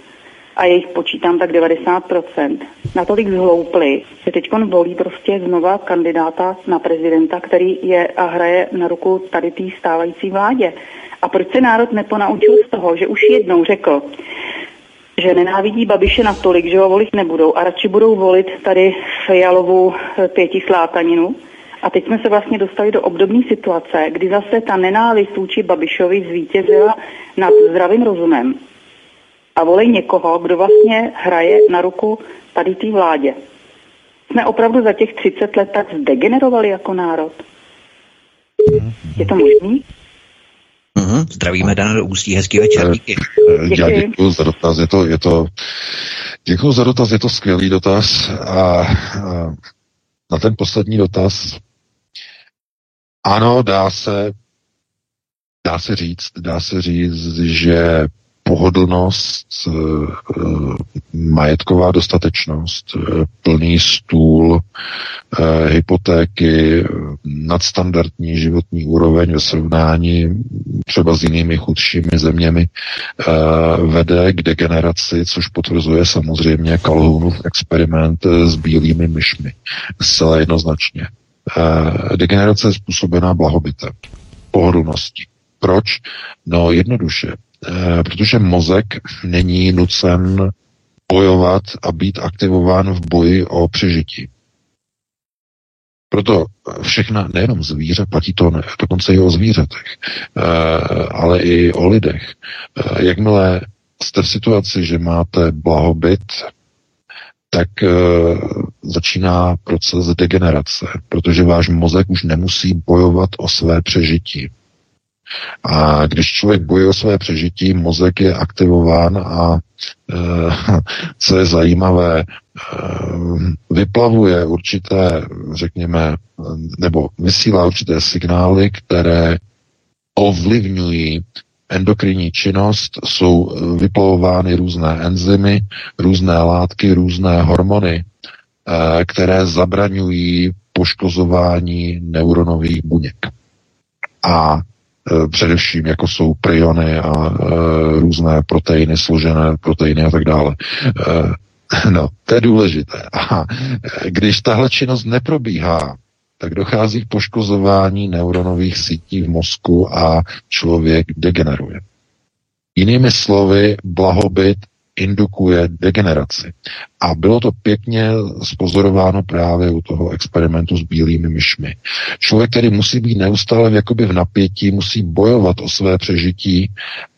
a jejich počítám tak 90%, natolik zhloupli, že teď volí prostě znova kandidáta na prezidenta, který je a hraje na ruku tady té stávající vládě. A proč se národ neponaučil z toho, že už jednou řekl, že nenávidí Babiše natolik, že ho volit nebudou a radši budou volit tady Fialovou eh, pěti slátaninu. A teď jsme se vlastně dostali do obdobné situace, kdy zase ta nenávist vůči Babišovi zvítězila nad zdravým rozumem. A volej někoho, kdo vlastně hraje na ruku tady té vládě. Jsme opravdu za těch 30 let tak zdegenerovali jako národ. Je to možný? Mm-hmm. Zdravíme Dana do Ústí, hezký večer, díky. Já děkuji za dotaz, je to, je to, děkuji za dotaz, je to skvělý dotaz a, a na ten poslední dotaz ano, dá se, dá se říct, dá se říct, že pohodlnost, eh, eh, majetková dostatečnost, eh, plný stůl, hypotéky, nadstandardní životní úroveň ve srovnání třeba s jinými chudšími zeměmi vede k degeneraci, což potvrzuje samozřejmě Calhounův experiment s bílými myšmi. Zcela jednoznačně. Degenerace je způsobená blahobytem, pohodlností. Proč? No jednoduše. Eh, protože mozek není nucen bojovat a být aktivován v boji o přežití. Proto všechna, nejenom zvíře, platí to ne, dokonce i o zvířatech, eh, ale i o lidech. Eh, jakmile jste v situaci, že máte blahobyt, tak začíná proces degenerace, protože váš mozek už nemusí bojovat o své přežití. A když člověk bojuje o své přežití, mozek je aktivován a e, co je zajímavé, e, vyplavuje určité, řekněme, nebo vysílá určité signály, které ovlivňují endokrinní činnost, jsou vyplavovány různé enzymy, různé látky, různé hormony, e, které zabraňují poškozování neuronových buněk. A především jako jsou priony a e, různé proteiny, složené proteiny a tak dále. E, no, to je důležité. A když tahle činnost neprobíhá, tak dochází k poškozování neuronových sítí v mozku a člověk degeneruje. Jinými slovy, blahobyt indukuje degeneraci. A bylo to pěkně spozorováno právě u toho experimentu s bílými myšmi. Člověk, který musí být neustále jakoby v napětí, musí bojovat o své přežití,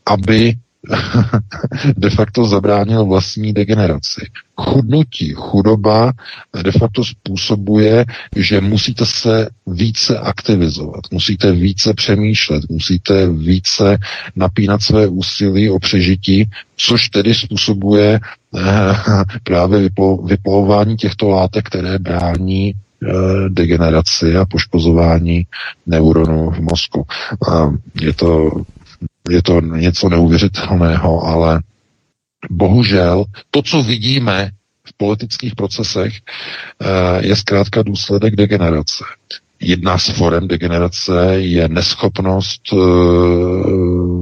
aby de facto zabránil vlastní degeneraci. Chudnutí, chudoba de facto způsobuje, že musíte se více aktivizovat, musíte více přemýšlet, musíte více napínat své úsilí o přežití, což tedy způsobuje eh, právě vyplovování těchto látek, které brání eh, degeneraci a poškozování neuronů v mozku. Je to je to něco neuvěřitelného, ale bohužel to, co vidíme v politických procesech, eh, je zkrátka důsledek degenerace. Jedna z forem degenerace je neschopnost eh,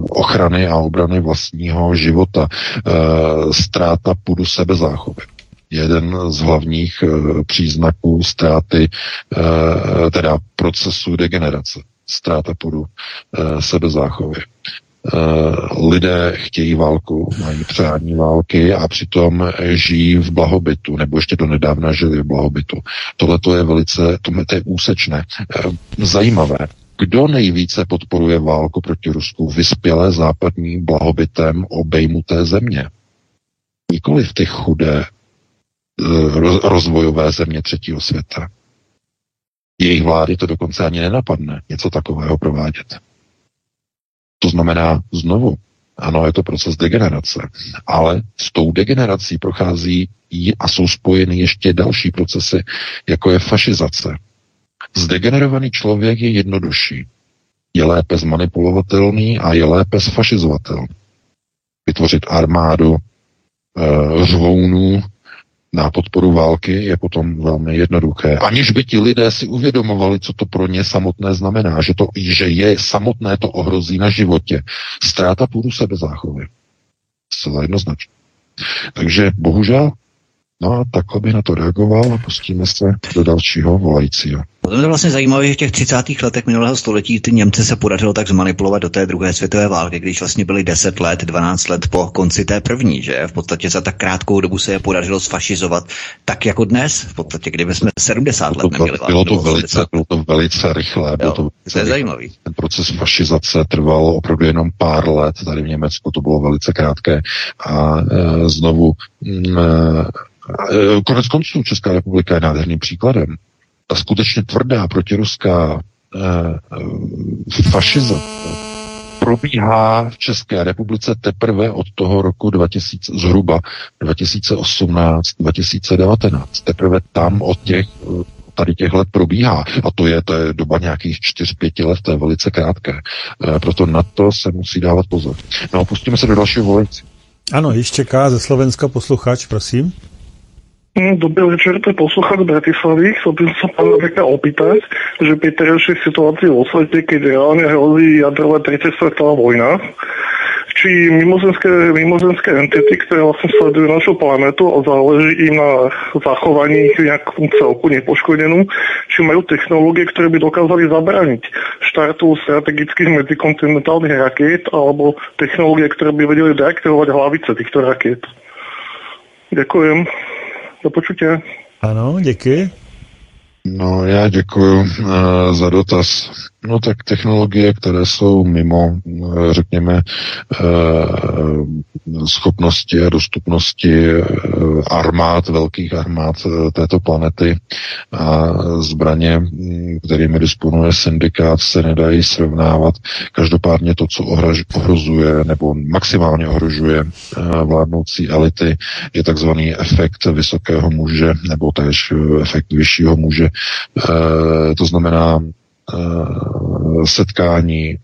ochrany a obrany vlastního života, eh, ztráta půdu sebezáchovy jeden z hlavních příznaků ztráty, teda procesu degenerace, ztráta půdu sebezáchovy. Eh, lidé chtějí válku, mají přání války a přitom žijí v blahobytu, nebo ještě do nedávna žili v blahobytu. Tohle to je velice, to je úsečné. Eh, zajímavé. Kdo nejvíce podporuje válku proti Rusku? Vyspělé západní blahobytem obejmuté země. Nikoli v ty chudé eh, rozvojové země třetího světa. Jejich vlády to dokonce ani nenapadne něco takového provádět. To znamená znovu, ano, je to proces degenerace, ale s tou degenerací prochází a jsou spojeny ještě další procesy, jako je fašizace. Zdegenerovaný člověk je jednodušší, je lépe zmanipulovatelný a je lépe sfašizovatelný. Vytvořit armádu e, řvounů, na podporu války je potom velmi jednoduché. Aniž by ti lidé si uvědomovali, co to pro ně samotné znamená, že, to, že je samotné to ohrozí na životě. Ztráta půdu sebezáchovy. Zcela jednoznačně. Takže bohužel No a takhle bych na to reagoval a pustíme se do dalšího volajícího. To je vlastně zajímavé, že v těch 30. letech minulého století ty Němce se podařilo tak zmanipulovat do té druhé světové války, když vlastně byli 10 let, 12 let po konci té první, že v podstatě za tak krátkou dobu se je podařilo sfašizovat tak jako dnes, v podstatě kdyby jsme 70 let neměli války. Bylo to, velice, bylo to velice rychlé. Bylo jo, to, to je zajímavý. Ten proces fašizace trval opravdu jenom pár let, tady v Německu to bylo velice krátké a e, znovu e, Eh, konec konců Česká republika je nádherným příkladem. Ta skutečně tvrdá protiruská eh, fašizace probíhá v České republice teprve od toho roku 2000, zhruba 2018-2019. Teprve tam od těch tady těch let probíhá. A to je, to je doba nějakých 4-5 let, to je velice krátké. E, proto na to se musí dávat pozor. No, pustíme se do dalšího volejci. Ano, již čeká ze Slovenska posluchač, prosím. Hm, dobrý večer, to je posluchač Bratislavy. Chcel by sa pána Beka opýtať, že pri terajšej situácii vo svete, keď reálne hrozí jadrová tretia svetová vojna, či mimozemské, mimozemské entity, ktoré vlastne sledujú našu planetu a záleží im na zachovaní nejakú celku nepoškodenú, či majú technológie, ktoré by dokázali zabrániť štartu strategických medzikontinentálnych rakiet alebo technológie, ktoré by vedeli deaktivovať hlavice týchto rakiet. Ďakujem. Do počutia. Ano, děkuji. No, já děkuji uh, za dotaz. No tak technologie, které jsou mimo, eh, řekněme, eh, schopnosti a dostupnosti eh, armád, velkých armád této planety a zbraně, kterými disponuje syndikát, se nedají srovnávat. Každopádně to, co ohrozuje nebo maximálně ohrožuje vládnoucí elity, je takzvaný efekt vysokého muže nebo též efekt vyššího muže. To znamená Eh, setkání eh,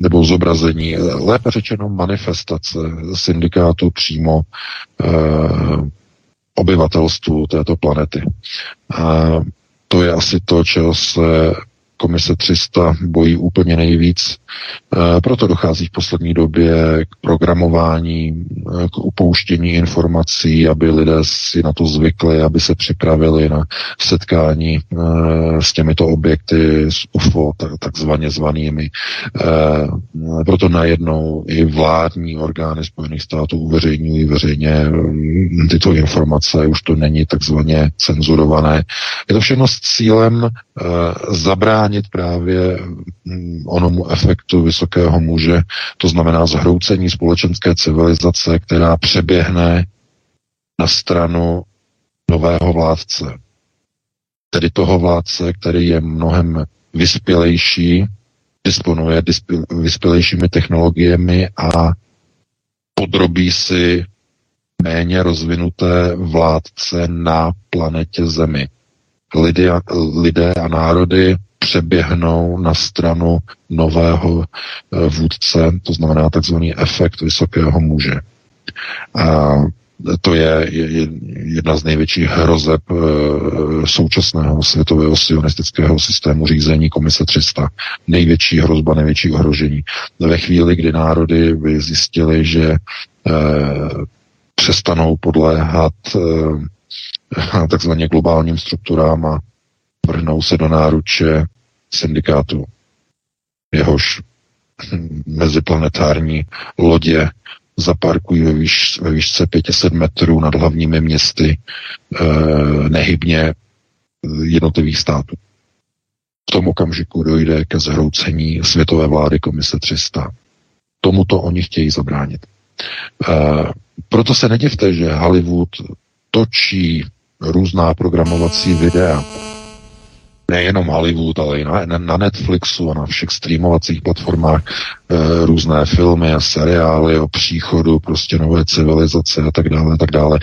nebo zobrazení, lépe řečeno manifestace syndikátu přímo eh, obyvatelstvu této planety. To je asi to, čeho se komise 300 bojí úplně nejvíc. E, proto dochází v poslední době k programování, e, k upouštění informací, aby lidé si na to zvykli, aby se připravili na setkání e, s těmito objekty, s UFO, takzvaně zvanými. Proto najednou i vládní orgány Spojených států uveřejňují veřejně tyto informace, už to není takzvaně cenzurované. Je to všechno s cílem zabránit právě onomu efektu vysokého muže, to znamená zhroucení společenské civilizace, která přeběhne na stranu nového vládce. Tedy toho vládce, který je mnohem vyspělejší, disponuje vyspělejšími technologiemi a podrobí si méně rozvinuté vládce na planetě Zemi. Lidé, lidé a národy přeběhnou na stranu nového eh, vůdce, to znamená takzvaný efekt vysokého muže. A to je jedna z největších hrozeb eh, současného světového sionistického systému řízení Komise 300. Největší hrozba, největší ohrožení. Ve chvíli, kdy národy by zjistili, že eh, přestanou podléhat takzvaně globálním strukturám a vrhnou se do náruče syndikátu. Jehož meziplanetární lodě zaparkují ve, výš, ve výšce 500 metrů nad hlavními městy e, nehybně jednotlivých států. V tom okamžiku dojde ke zhroucení světové vlády Komise 300. Tomuto oni chtějí zabránit. E, proto se nedivte, že Hollywood točí různá programovací videa, nejenom Hollywood, ale i na, na Netflixu a na všech streamovacích platformách e, různé filmy a seriály o příchodu prostě nové civilizace a tak dále a tak dále.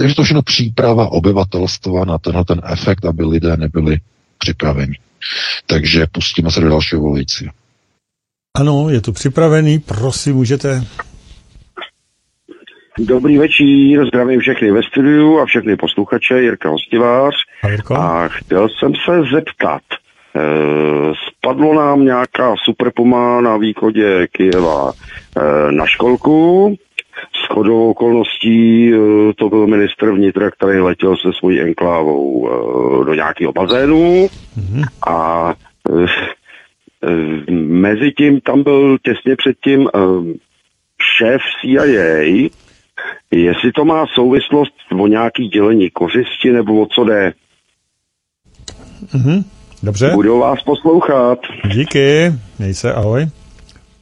E, je to všechno příprava obyvatelstva na tenhle ten efekt, aby lidé nebyli připraveni. Takže pustíme se do dalšího volajícího. Ano, je to připravený, prosím, můžete. Dobrý večer, zdravím všechny ve studiu a všechny posluchače, Jirka Hostivář. A chtěl jsem se zeptat, e, spadlo nám nějaká superpuma na východě Kijeva e, na školku, s chodou okolností e, to byl ministr vnitra, který letěl se svojí enklávou e, do nějakého bazénu mm-hmm. a mezi tím tam byl těsně předtím e, šéf CIA, Jestli to má souvislost o nějaký dělení kořisti nebo o co jde. Mhm, dobře. Budu vás poslouchat. Díky, měj se, ahoj.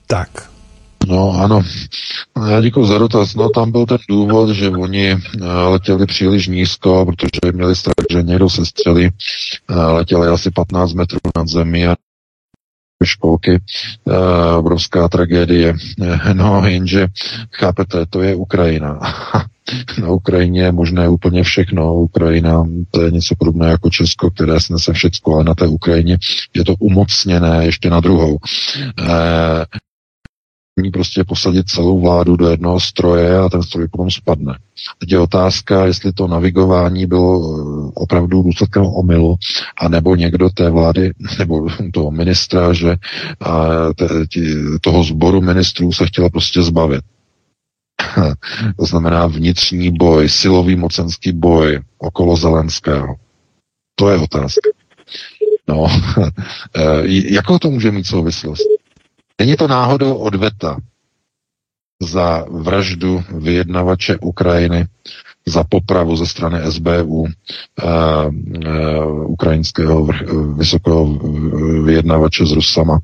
Tak. No ano, já děkuji za dotaz. No tam byl ten důvod, že oni eh, letěli příliš nízko, protože měli strach, že někdo se střelí. Eh, letěli asi 15 metrů nad zemí a školky, uh, obrovská tragédie. No, jenže, chápete, to je Ukrajina. Na Ukrajině je možné úplně všechno. Ukrajina to je něco podobné jako Česko, které snese všechno, ale na té Ukrajině je to umocněné ještě na druhou. Eh, prostě posadit celou vládu do jednoho stroje a ten stroj potom spadne. Teď je otázka, jestli to navigování bylo eh, opravdu důsledkem omylu, anebo někdo té vlády, nebo toho ministra, že a, te, tí, toho sboru ministrů se chtěla prostě zbavit. to znamená vnitřní boj, silový mocenský boj okolo Zelenského. To je otázka. No, eh, jakou to může mít souvislost? Není to náhodou odveta za vraždu vyjednavače Ukrajiny, za popravu ze strany SBU, uh, uh, ukrajinského vrch, vysokého vyjednavače s Rusama,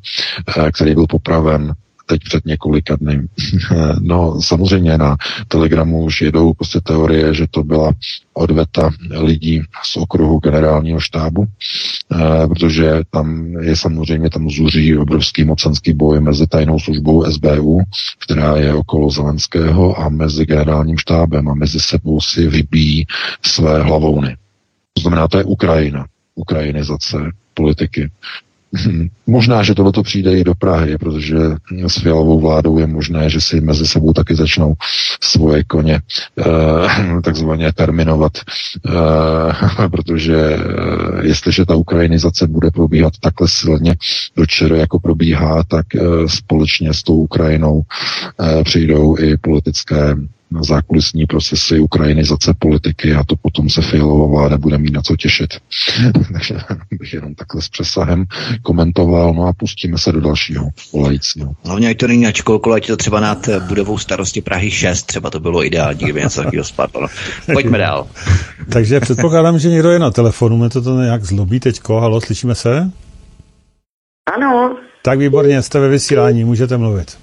uh, který byl popraven teď před několika dny. no samozřejmě na Telegramu už jedou prostě teorie, že to byla odveta lidí z okruhu generálního štábu, eh, protože tam je samozřejmě, tam zuří obrovský mocenský boj mezi tajnou službou SBU, která je okolo Zelenského a mezi generálním štábem a mezi sebou si vybíjí své hlavouny. To znamená, to je Ukrajina, ukrajinizace politiky. Hmm. Možná, že tohle přijde i do Prahy, protože s fialovou vládou je možné, že si mezi sebou taky začnou svoje koně eh, takzvaně terminovat, eh, protože eh, jestliže ta ukrajinizace bude probíhat takhle silně do čeru, jako probíhá, tak eh, společně s tou Ukrajinou eh, přijdou i politické zákulisní procesy ukrajinizace politiky a to potom se Fialová vláda bude mít na co těšit. Takže bych jenom takhle s přesahem komentoval, no a pustíme se do dalšího volajícího. Hlavně, ať to není na školku, ať to třeba nad budovou starosti Prahy 6, třeba to bylo ideální, kdyby něco takového spadlo. Pojďme dál. Takže předpokládám, že někdo je na telefonu, mě to, to nějak zlobí teďko. Halo, slyšíme se? Ano. Tak výborně, jste ve vysílání, můžete mluvit.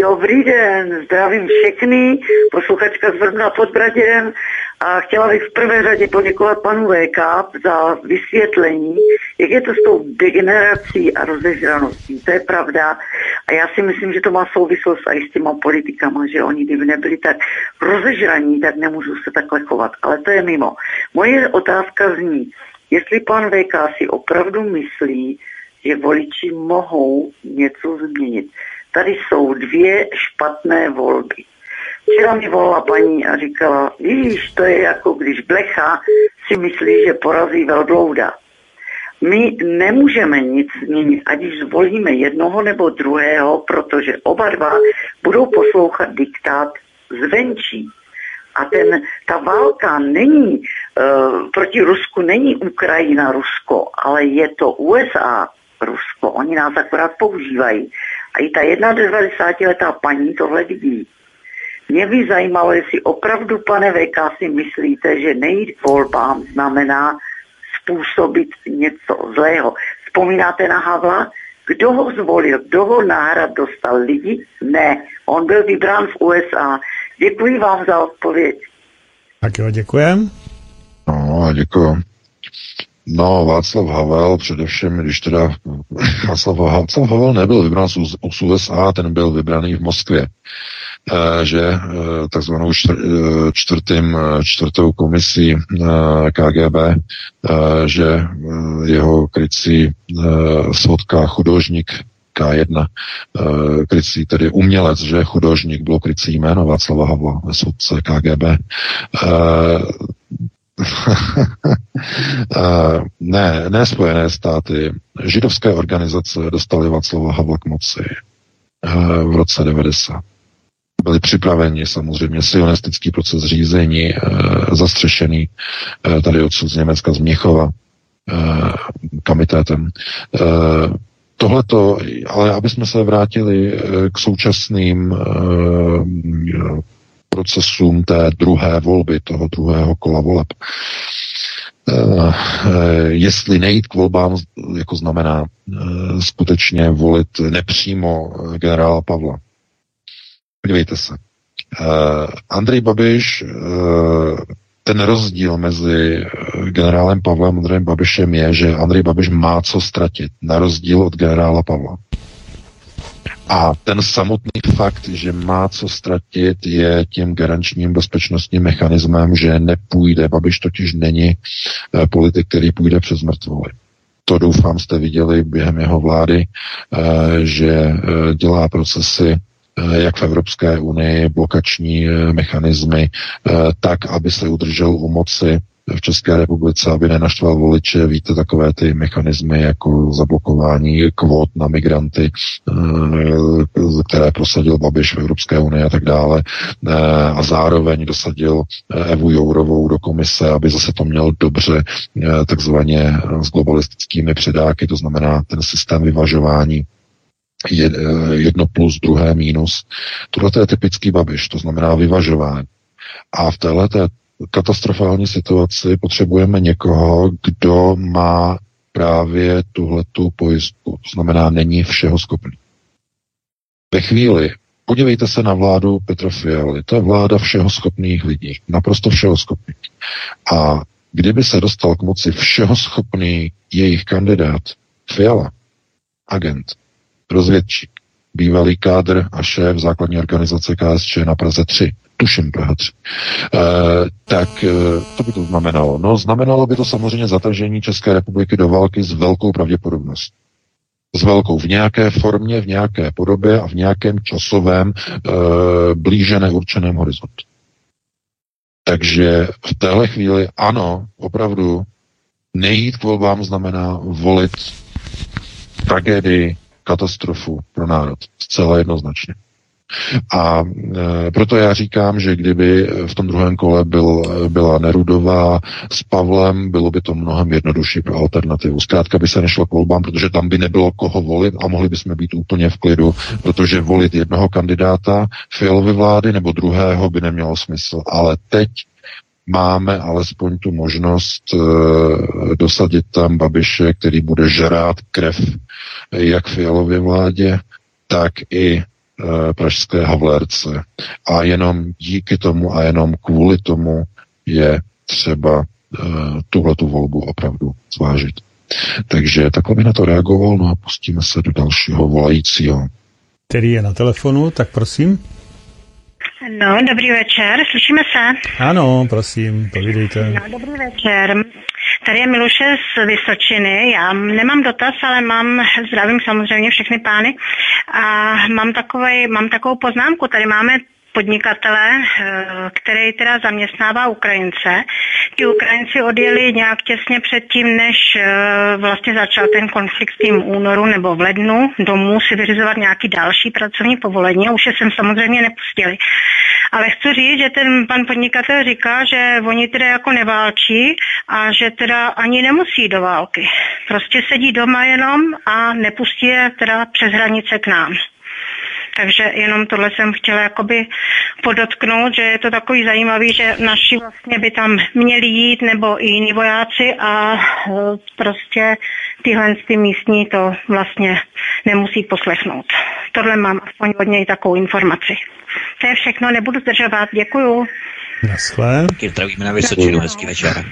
Dobrý den, zdravím všechny, posluchačka z Vrbna pod Braděrem a chtěla bych v prvé řadě poděkovat panu VK za vysvětlení, jak je to s tou degenerací a rozežraností. To je pravda a já si myslím, že to má souvislost i s těma politikama, že oni kdyby nebyli tak rozežraní, tak nemůžu se takhle chovat, ale to je mimo. Moje otázka zní, jestli pan VK si opravdu myslí, že voliči mohou něco změnit. Tady jsou dvě špatné volby. Včera mi volala paní a říkala, víš, to je jako když blecha si myslí, že porazí velblouda. My nemůžeme nic změnit, ať už zvolíme jednoho nebo druhého, protože oba dva budou poslouchat diktát zvenčí. A ten, ta válka není uh, proti Rusku, není Ukrajina Rusko, ale je to USA Rusko. Oni nás akorát používají. A i ta 91-letá paní tohle vidí. Mě by zajímalo, jestli opravdu, pane VK, si myslíte, že nejít volbám znamená způsobit něco zlého. Vzpomínáte na Havla? Kdo ho zvolil? Kdo ho náhrad dostal? Lidi? Ne. On byl vybrán v USA. Děkuji vám za odpověď. Tak jo, děkujem. No, děkuji. No, Václav Havel, především, když teda Václav, Václav Havel nebyl vybrán z USA, ten byl vybraný v Moskvě, e, že e, takzvanou čtvr, e, čtvrtým, čtvrtou komisí KGB, že jeho krycí svodka chudožník K1, krycí tedy umělec, že chudožník bylo krycí jméno Václava Havla svodce KGB, Eh, ne, ne Spojené státy. Židovské organizace dostaly Václava Havla k moci eh, v roce 90. Byli připraveni samozřejmě sionistický proces řízení, eh, zastřešený tady odsud z Německa, z Měchova, kamitétem. Tohleto, ale aby jsme se vrátili k současným procesům té druhé volby, toho druhého kola voleb. Uh, jestli nejít k volbám, jako znamená uh, skutečně volit nepřímo generála Pavla. Podívejte se. Andrej Babiš, ten rozdíl mezi generálem Pavlem a Andrejem Babišem je, že Andrej Babiš má co ztratit, na rozdíl od generála Pavla. A ten samotný fakt, že má co ztratit, je tím garančním bezpečnostním mechanismem, že nepůjde. Babiš totiž není eh, politik, který půjde přes mrtvoly. To doufám jste viděli během jeho vlády, eh, že eh, dělá procesy jak v Evropské unii, blokační mechanismy, tak, aby se udržel u moci v České republice, aby nenaštval voliče, víte, takové ty mechanismy jako zablokování kvót na migranty, eh, které prosadil Babiš v Evropské unii a tak dále. Eh, a zároveň dosadil eh, Evu Jourovou do komise, aby zase to měl dobře takzvaně s globalistickými předáky, to znamená ten systém vyvažování jedno plus, druhé minus. Tohle je typický Babiš, to znamená vyvažování. A v této katastrofální situaci potřebujeme někoho, kdo má právě tuhletu pojistku. To znamená, není všeho schopný. Ve chvíli, podívejte se na vládu Petra Fialy, to je vláda všeho schopných lidí, naprosto všeho schopných. A kdyby se dostal k moci všeho schopný jejich kandidát, Fiala, agent, rozvědčík, bývalý kádr a šéf základní organizace KSČ na Praze 3, tuším PH3, e, eh, tak e, to by to znamenalo? No, znamenalo by to samozřejmě zatržení České republiky do války s velkou pravděpodobností. S velkou v nějaké formě, v nějaké podobě a v nějakém časovém e, blíže neurčeném horizontu. Takže v téhle chvíli ano, opravdu nejít k volbám znamená volit tragédii, katastrofu pro národ. Zcela jednoznačně. A e, proto já říkám, že kdyby v tom druhém kole byl, byla Nerudová s Pavlem, bylo by to mnohem jednodušší pro alternativu. Zkrátka by se nešlo k volbám, protože tam by nebylo koho volit a mohli bychom být úplně v klidu, protože volit jednoho kandidáta Fialovy vlády nebo druhého by nemělo smysl. Ale teď máme alespoň tu možnost e, dosadit tam Babiše, který bude žrát krev jak Fialově vládě, tak i pražské Havlérce. A jenom díky tomu a jenom kvůli tomu je třeba eh, tuhle tu volbu opravdu zvážit. Takže takhle bych na to reagoval, no a pustíme se do dalšího volajícího. Který je na telefonu, tak prosím. No, dobrý večer, slyšíme se? Ano, prosím, povídejte. No, dobrý večer. Tady je Miluše z Vysočiny. Já nemám dotaz, ale mám, zdravím samozřejmě všechny pány. A mám, takovej, mám takovou poznámku. Tady máme podnikatele, eh, který teda zaměstnává Ukrajince. Ti Ukrajinci odjeli nějak těsně předtím, než eh, vlastně začal ten konflikt v tím únoru nebo v lednu domů si vyřizovat nějaký další pracovní povolení už je sem samozřejmě nepustili. Ale chci říct, že ten pan podnikatel říká, že oni teda jako neválčí a že teda ani nemusí do války. Prostě sedí doma jenom a nepustí je teda přes hranice k nám. Takže jenom tohle jsem chtěla jakoby podotknout, že je to takový zajímavý, že naši vlastně by tam měli jít nebo i jiní vojáci a e, prostě tyhle ty místní to vlastně nemusí poslechnout. Tohle mám aspoň od něj takovou informaci. To je všechno, nebudu zdržovat, děkuju. Naschle. Zdravíme na Vysočinu, hezký večer.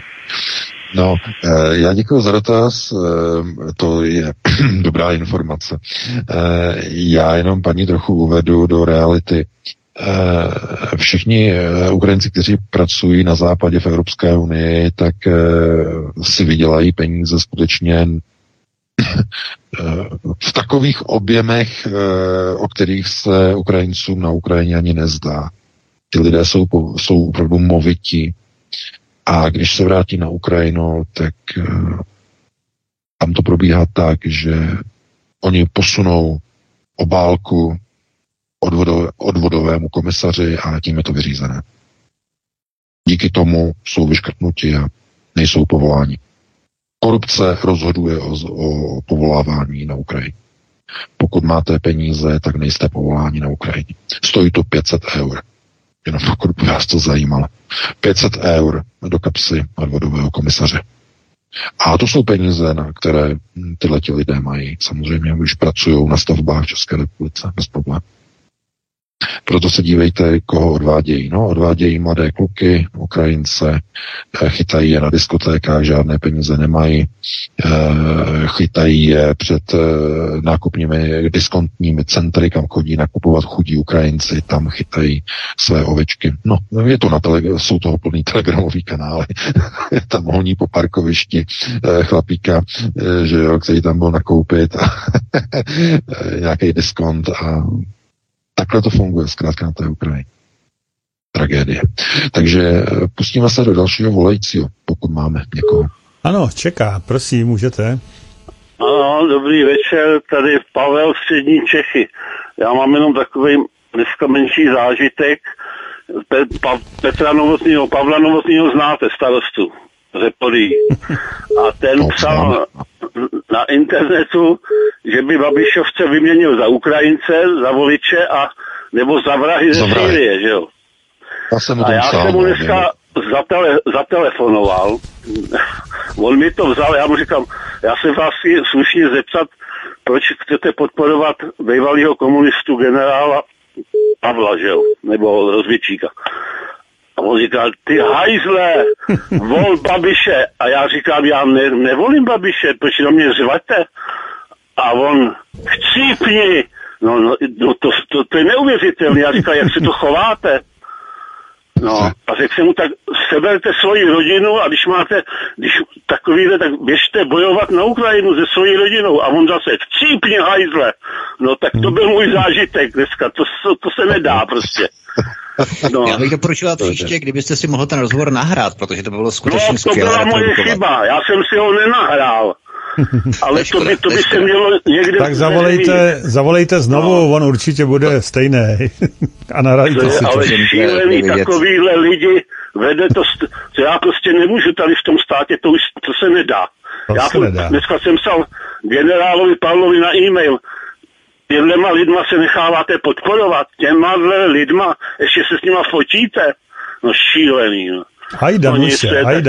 No, eh, já děkuji za dotaz, eh, to je dobrá informace. Eh, já jenom paní trochu uvedu do reality. Všichni Ukrajinci, kteří pracují na západě v Evropské unii, tak si vydělají peníze skutečně v takových objemech, o kterých se Ukrajincům na Ukrajině ani nezdá. Ty lidé jsou, jsou opravdu movití, a když se vrátí na Ukrajinu, tak uh, tam to probíhá tak, že oni posunou obálku odvodové, odvodovému komisaři a tím je to vyřízené. Díky tomu jsou vyškrtnuti a nejsou povoláni. Korupce rozhoduje o, o povolávání na Ukrajině. Pokud máte peníze, tak nejste povoláni na Ukrajině. Stojí to 500 eur jenom pokud by vás to zajímalo. 500 eur do kapsy odvodového komisaře. A to jsou peníze, na které tyhle ti lidé mají. Samozřejmě, když pracují na stavbách v České republice, bez problémů. Proto se dívejte, koho odvádějí. No, odvádějí mladé kluky, Ukrajince, eh, chytají je na diskotékách, žádné peníze nemají, eh, chytají je před eh, nákupními diskontními centry, kam chodí nakupovat chudí Ukrajinci, tam chytají své ovečky. No, je to na tele, jsou toho plný telegramový kanály. tam honí po parkovišti chlapíka, že jo, který tam byl nakoupit nějaký diskont a Takhle to funguje zkrátka na té Ukrajině. Tragédie. Takže eh, pustíme se do dalšího volajícího, pokud máme někoho. Ano, čeká, prosím, můžete. Ano, dobrý večer, tady Pavel Střední Čechy. Já mám jenom takový dneska menší zážitek. Pe- pa- Petra Novotního, Pavla Novotního znáte, starostu Repolí. A ten psal na internetu, že by Babišovce vyměnil za Ukrajince, za voliče a nebo za vrahy ze Sýrie, že jo? Já jsem a já jsem mu dneska zatele, zatelefonoval. On mi to vzal, já mu říkám, já se vás chci slušně zeptat, proč chcete podporovat bývalého komunistu generála Pavla, že jo? Nebo rozvědčíka. A on říkal, ty hajzle, vol Babiše. A já říkám, já ne, nevolím Babiše, proč na mě řvete? A on, chcípni. No, no, no to, to, to je neuvěřitelné. Já říkal, jak se to chováte? No a řekl jsem mu, tak seberte svoji rodinu a když máte, když takovýhle, tak běžte bojovat na Ukrajinu se svojí rodinou. A on zase, chcípně hajzle. No tak to byl můj zážitek dneska, to, to, to se nedá prostě. No. Já bych doporučoval příště, kdybyste si mohl ten rozhovor nahrát, protože to bylo skutečně No, to byla moje chyba, já jsem si ho nenahrál. Ale to by, to by se mělo někde... Tak zavolejte, zavolejte znovu, no. on určitě bude stejný. A nahrajte si to. Ale šílený takovýhle lidi vede to, to já prostě nemůžu tady v tom státě, to už to se nedá. To já se nedá. dneska jsem psal generálovi Pavlovi na e-mail, těmhlema lidma se necháváte podporovat, těma lidma, ještě se s nima fotíte. No šílený, no. Haj Danuše, haj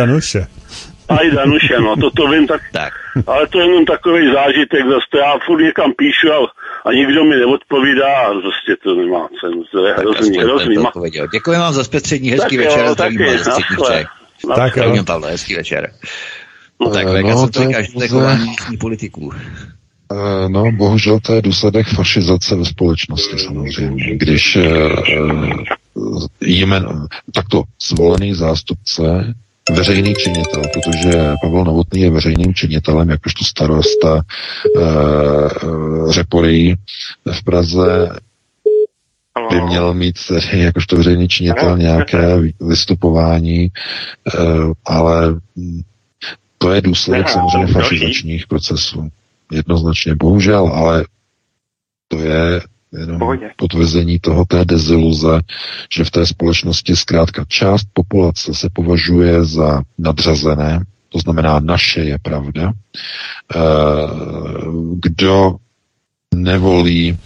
Danuše. Aj Danuše, no, to, to vím tak, tak. ale to je jenom takový zážitek, zase já furt někam píšu a, a nikdo mi neodpovídá a prostě to nemá cenu, to je hrozný, hrozný. Ma... Děkuji vám za zpětřední, hezký Tak jo, večer, taky, zdravím vás ze středních. Tak jo. Zdravím, Pavle, hezký večer. No tak, no, jsem to že to je chování politiků. Eh, No, bohužel to je důsledek fašizace ve společnosti samozřejmě. Když eh, eh, jmen, takto zvolený zástupce, veřejný činitel, protože Pavel Novotný je veřejným činitelem, jakožto starosta eh, Řeporí v Praze, by měl mít tedy jakožto veřejný činitel nějaké vystupování, eh, ale mm, to je důsledek samozřejmě fašizačních procesů. Jednoznačně, bohužel, ale to je jenom potvrzení toho té deziluze, že v té společnosti zkrátka část populace se považuje za nadřazené, to znamená naše je pravda. Eh, Kdo nevolí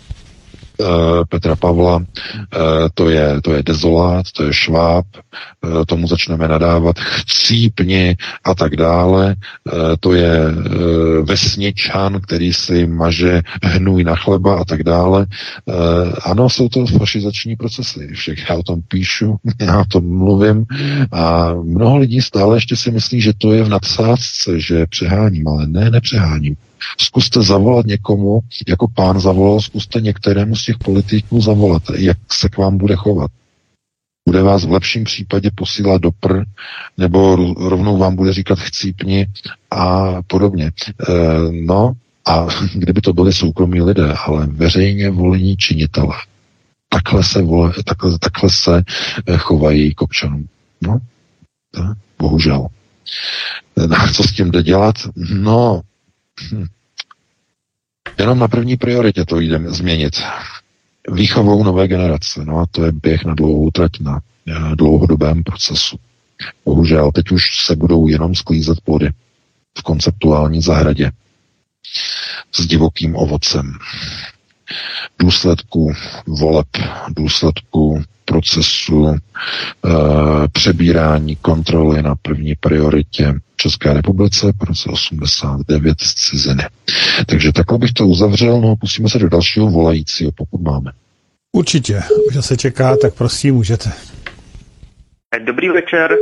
Petra Pavla, eh, to je, to je dezolát, to je šváb, eh, tomu začneme nadávat chcípni a tak dále, eh, to je eh, vesničan, který si maže hnůj na chleba a tak dále. Eh, Ano, jsou to fašizační procesy, však já o tom píšu, já o tom mluvím a mnoho lidí stále ještě si myslí, že to je v nadsázce, že přeháním, ale ne, nepřeháním. Zkuste zavolat někomu, jako pán zavolal, zkuste některému z těch politiků zavolat, jak se k vám bude chovat. Bude vás v lepším případě posílat do pr, nebo ro- rovnou vám bude říkat chcípni a podobně. E, no a kdyby to byli soukromí lidé, ale veřejně volení činitele, takhle se, vole, takhle, takhle se eh, chovají k občanům. No, to, bohužel. A co s tím jde dělat? No, hm. jenom na první prioritě to jde změnit. Výchovou nové generace. No a to je běh na dlouhou trať, na dlouhodobém procesu. Bohužel, teď už se budou jenom sklízet plody v konceptuální zahradě s divokým ovocem. Důsledku voleb, důsledku procesu e, přebírání kontroly na první prioritě České republice po roce 89 z ciziny. Takže takhle bych to uzavřel, no a pustíme se do dalšího volajícího, pokud máme. Určitě, už se čeká, tak prosím, můžete. Dobrý večer.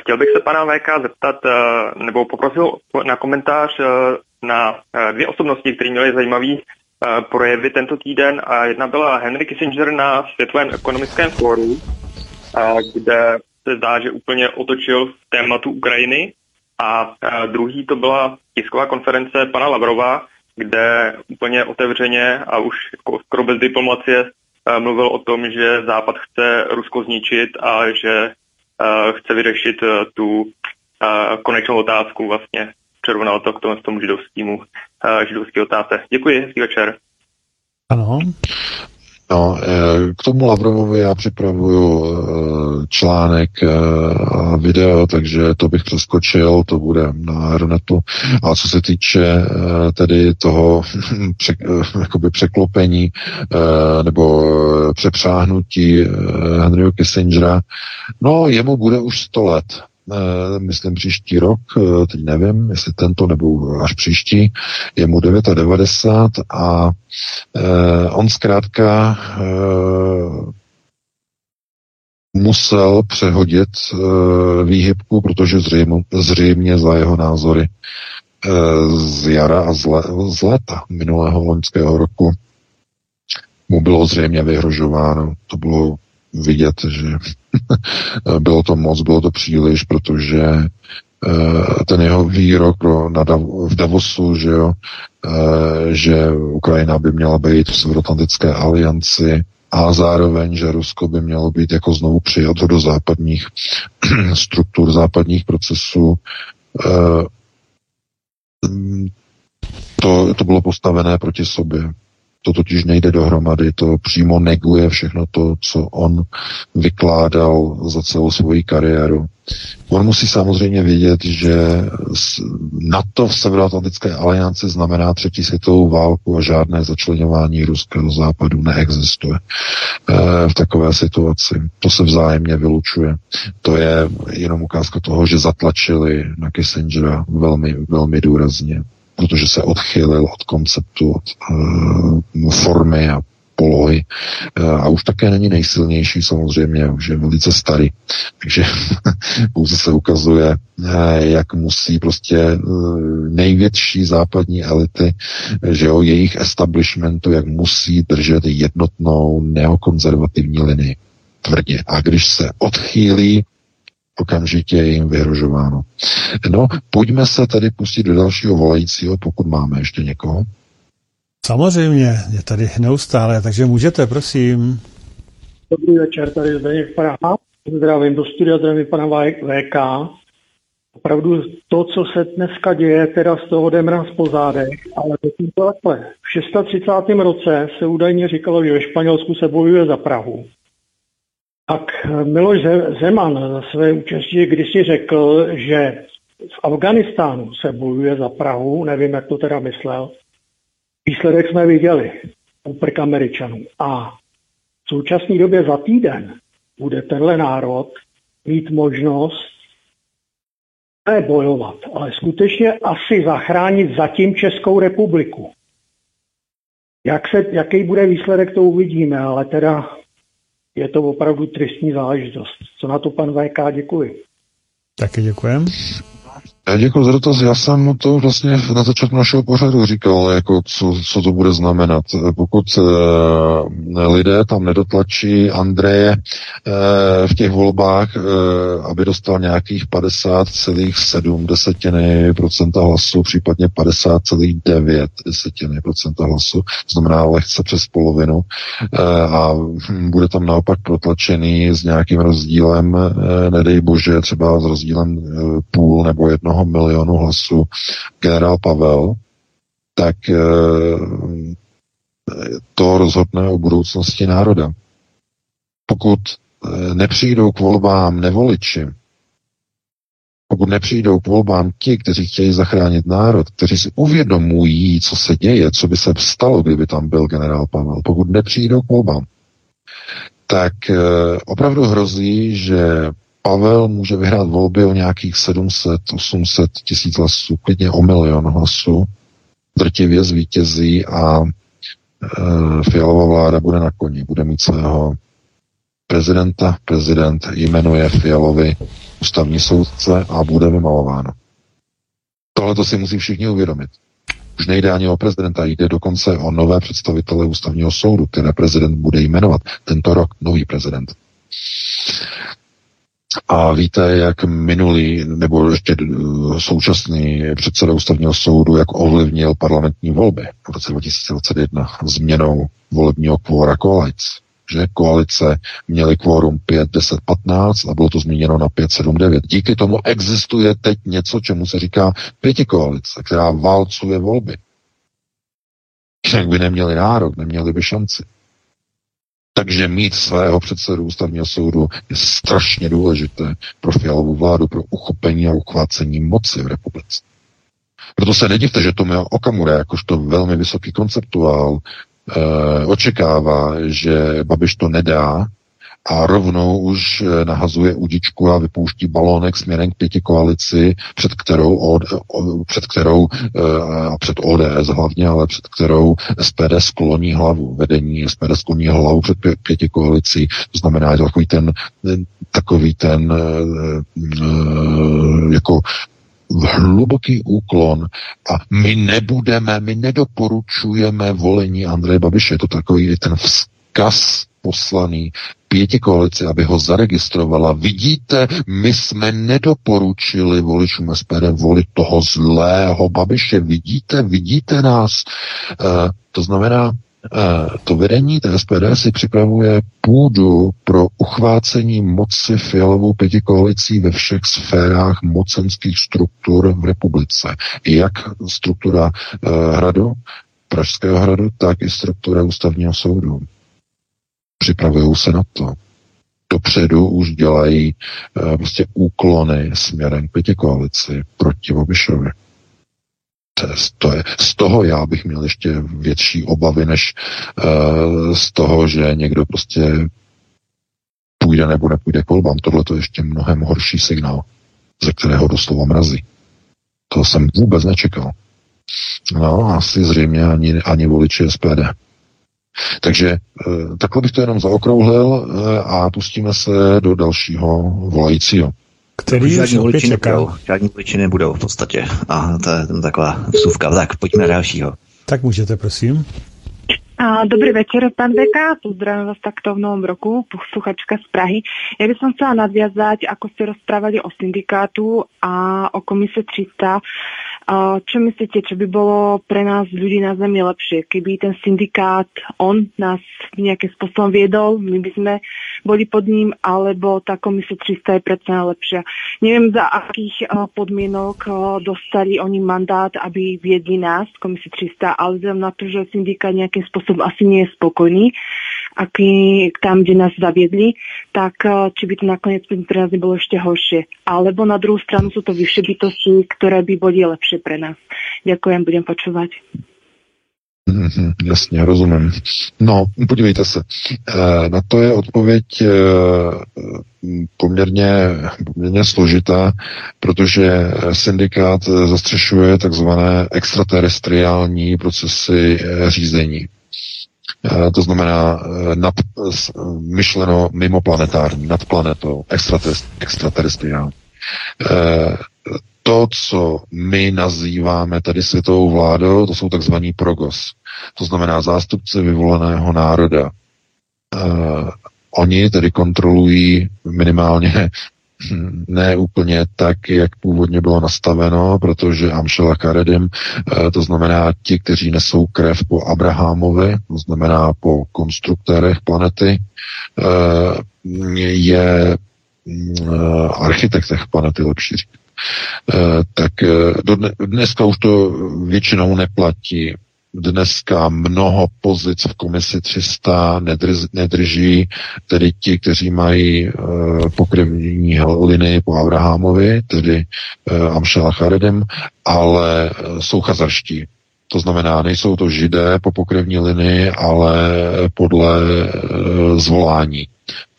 Chtěl bych se pana VK zeptat, nebo poprosil na komentář na dvě osobnosti, které měly zajímavý projevy tento týden a jedna byla Henry Kissinger na Světovém ekonomickém fóru, kde se zdá, že úplně otočil v tématu Ukrajiny a druhý to byla tisková konference pana Lavrova, kde úplně otevřeně a už jako skoro bez diplomacie mluvil o tom, že Západ chce Rusko zničit a že chce vyřešit tu konečnou otázku vlastně. Přerovnal to k tomu, tomu židovskému, židovský otázce. Děkuji, hezký večer. Ano. No, eh, k tomu Lavrovovi já připravuju eh, článek eh, a video, takže to bych přeskočil, to bude na Aeronetu. A co se týče tedy toho jakoby překlopení nebo přepřáhnutí Henryho Kissingera, no jemu bude už 100 let. Eh, myslím příští rok, eh, teď nevím, jestli tento nebo až příští, je mu 99 a eh, on zkrátka musel přehodit výhybku, protože zřejmě, zřejmě za jeho názory z jara a z, z léta minulého loňského roku mu bylo zřejmě vyhrožováno. To bylo vidět, že bylo to moc, bylo to příliš, protože eh, ten jeho výrok v Davosu, že, jo, eh, že Ukrajina by měla být v Severoatlantické alianci a zároveň, že Rusko by mělo být jako znovu přijato do západních struktur, západních procesů. Eh, to, to bylo postavené proti sobě. To totiž nejde dohromady, to přímo neguje všechno to, co on vykládal za celou svoji kariéru. On musí samozřejmě vědět, že NATO v Severoatlantické alianci znamená třetí světovou válku a žádné začlenování ruského západu neexistuje e, v takové situaci. To se vzájemně vylučuje. To je jenom ukázka toho, že zatlačili na Kissingera velmi, velmi důrazně protože se odchylil od konceptu, od uh, formy a polohy uh, a už také není nejsilnější samozřejmě, už je velice starý. Takže pouze se ukazuje, uh, jak musí prostě největší západní elity, že o jejich establishmentu, jak musí držet jednotnou neokonzervativní linii tvrdě. A když se odchýlí okamžitě je jim vyhrožováno. No, pojďme se tedy pustit do dalšího volajícího, pokud máme ještě někoho. Samozřejmě, je tady neustále, takže můžete, prosím. Dobrý večer, tady Zdeněk Praha. Zdravím do studia, zdravím pana VK. Opravdu to, co se dneska děje, teda z toho jdem nás po zádech, ale to takhle. V 630. roce se údajně říkalo, že ve Španělsku se bojuje za Prahu. Tak Miloš Zeman za své účastí kdysi řekl, že v Afganistánu se bojuje za Prahu, nevím, jak to teda myslel. Výsledek jsme viděli, úprk Američanů. A v současné době za týden bude tenhle národ mít možnost ne bojovat, ale skutečně asi zachránit zatím Českou republiku. Jak se, jaký bude výsledek, to uvidíme, ale teda je to opravdu tristní záležitost. Co na to pan VK, děkuji. Taky děkujem. Já děkuji za dotaz. Já jsem to vlastně na začátku našeho pořadu říkal, jako co, co to bude znamenat. Pokud uh, lidé tam nedotlačí Andreje uh, v těch volbách, uh, aby dostal nějakých 50,7 desetiny procenta hlasu, případně 50,9 desetiny procenta hlasu, znamená lehce přes polovinu, uh, a bude tam naopak protlačený s nějakým rozdílem, uh, nedej bože, třeba s rozdílem uh, půl nebo jedno jednoho milionu hlasů generál Pavel, tak eh, to rozhodne o budoucnosti národa. Pokud eh, nepřijdou k volbám nevoliči, pokud nepřijdou k volbám ti, kteří chtějí zachránit národ, kteří si uvědomují, co se děje, co by se stalo, kdyby tam byl generál Pavel, pokud nepřijdou k volbám, tak eh, opravdu hrozí, že Pavel může vyhrát volby o nějakých 700, 800 tisíc hlasů, klidně o milion hlasů, drtivě zvítězí a Fialová vláda bude na koni, bude mít svého prezidenta, prezident jmenuje Fialovi ústavní soudce a bude vymalováno. Tohle to si musí všichni uvědomit. Už nejde ani o prezidenta, jde dokonce o nové představitele ústavního soudu, které prezident bude jmenovat tento rok, nový prezident. A víte, jak minulý nebo ještě eh, současný předseda ústavního soudu, jak ovlivnil parlamentní volby v roce 2021 změnou volebního kvóra koalic. Že koalice měly kvórum 5, 10, 15 a bylo to změněno na 5, 7, 9. Díky tomu existuje teď něco, čemu se říká pěti koalice, která válcuje volby. Jak by neměli nárok, neměli by šanci. Takže mít svého předsedu ústavního soudu je strašně důležité pro fialovou vládu, pro uchopení a uchvácení moci v republice. Proto se nedivte, že Tomio Okamura, jakožto velmi vysoký konceptuál, e, očekává, že Babiš to nedá a rovnou už eh, nahazuje udičku a vypouští balónek směrem k pěti koalici, před kterou, od, před kterou eh, a před ODS hlavně, ale před kterou SPD skloní hlavu. Vedení SPD skloní hlavu před pěti koalicí. To znamená, je to takový ten, takový ten eh, jako hluboký úklon a my nebudeme, my nedoporučujeme volení Andreje Babiše. Je to takový ten vzkaz poslaný pěti koalici, aby ho zaregistrovala. Vidíte, my jsme nedoporučili voličům SPD volit toho zlého Babiše. Vidíte, vidíte nás. E, to znamená, e, to vedení té SPD si připravuje půdu pro uchvácení moci fialovou pěti koalicí ve všech sférách mocenských struktur v republice. Jak struktura e, hradu, Pražského hradu, tak i struktura ústavního soudu. Připravují se na to. Dopředu už dělají uh, prostě úklony směrem pěti koalici proti Obišovi. To je, to je, z toho já bych měl ještě větší obavy, než uh, z toho, že někdo prostě půjde nebo nepůjde k volbám. Tohle to je ještě mnohem horší signál, ze kterého doslova mrazí. To jsem vůbec nečekal. No, asi zřejmě ani, ani voliči SPD. Takže eh, takhle bych to jenom zaokrouhlil eh, a pustíme se do dalšího volajícího. Který žádní voliči nebudou, žádní voliči nebudou v podstatě. A to je taková vsuvka. Tak, pojďme na dalšího. Tak můžete, prosím. Dobrý večer, pán Veka. Pozdravím vás takto v novom roku, posluchačka z Prahy. Ja by som chcela nadviazať, ako ste rozprávali o syndikátu a o komise 300 čo myslíte, čo by bolo pre nás ľudí na Zemi lepšie, keby ten syndikát, on nás nejakým spôsobom viedol, my by sme boli pod ním, alebo tá komise 300 je predsa najlepšia. Neviem, za akých podmienok dostali oni mandát, aby viedli nás, komise 300, ale vzhľadom na to, že syndikát nejakým spôsobom asi nie je spokojný, aký tam, kde nás zaviedli, tak či by to nakoniec pre nás nebolo ešte horšie. Alebo na druhou stranu sú to vyššie bytosti, ktoré by boli lepšie pre nás. Ďakujem, budem počúvať. Mm-hmm, jasně, rozumím. No, podívejte se, e, na to je odpověď e, poměrně, poměrně složitá, protože syndikát zastřešuje takzvané extraterestriální procesy řízení. To znamená nad, myšleno mimo planetární, nad planetou, extraterestriální to, co my nazýváme tady světovou vládou, to jsou takzvaní progos. To znamená zástupci vyvoleného národa. Oni tedy kontrolují minimálně ne úplně tak, jak původně bylo nastaveno, protože Amšela Karedim, eh, to znamená ti, kteří nesou krev po Abrahamovi, to znamená po konstruktérech planety, eh, je architektech planety, lepší říct. Eh, tak eh, dneska už to většinou neplatí. Dneska mnoho pozic v komisi 300 nedrž, nedrží tedy ti, kteří mají uh, pokrevní linii po Abrahamovi, tedy uh, Amšala Charedem, ale uh, jsou chazarští. To znamená, nejsou to židé po pokrevní linii, ale podle uh, zvolání.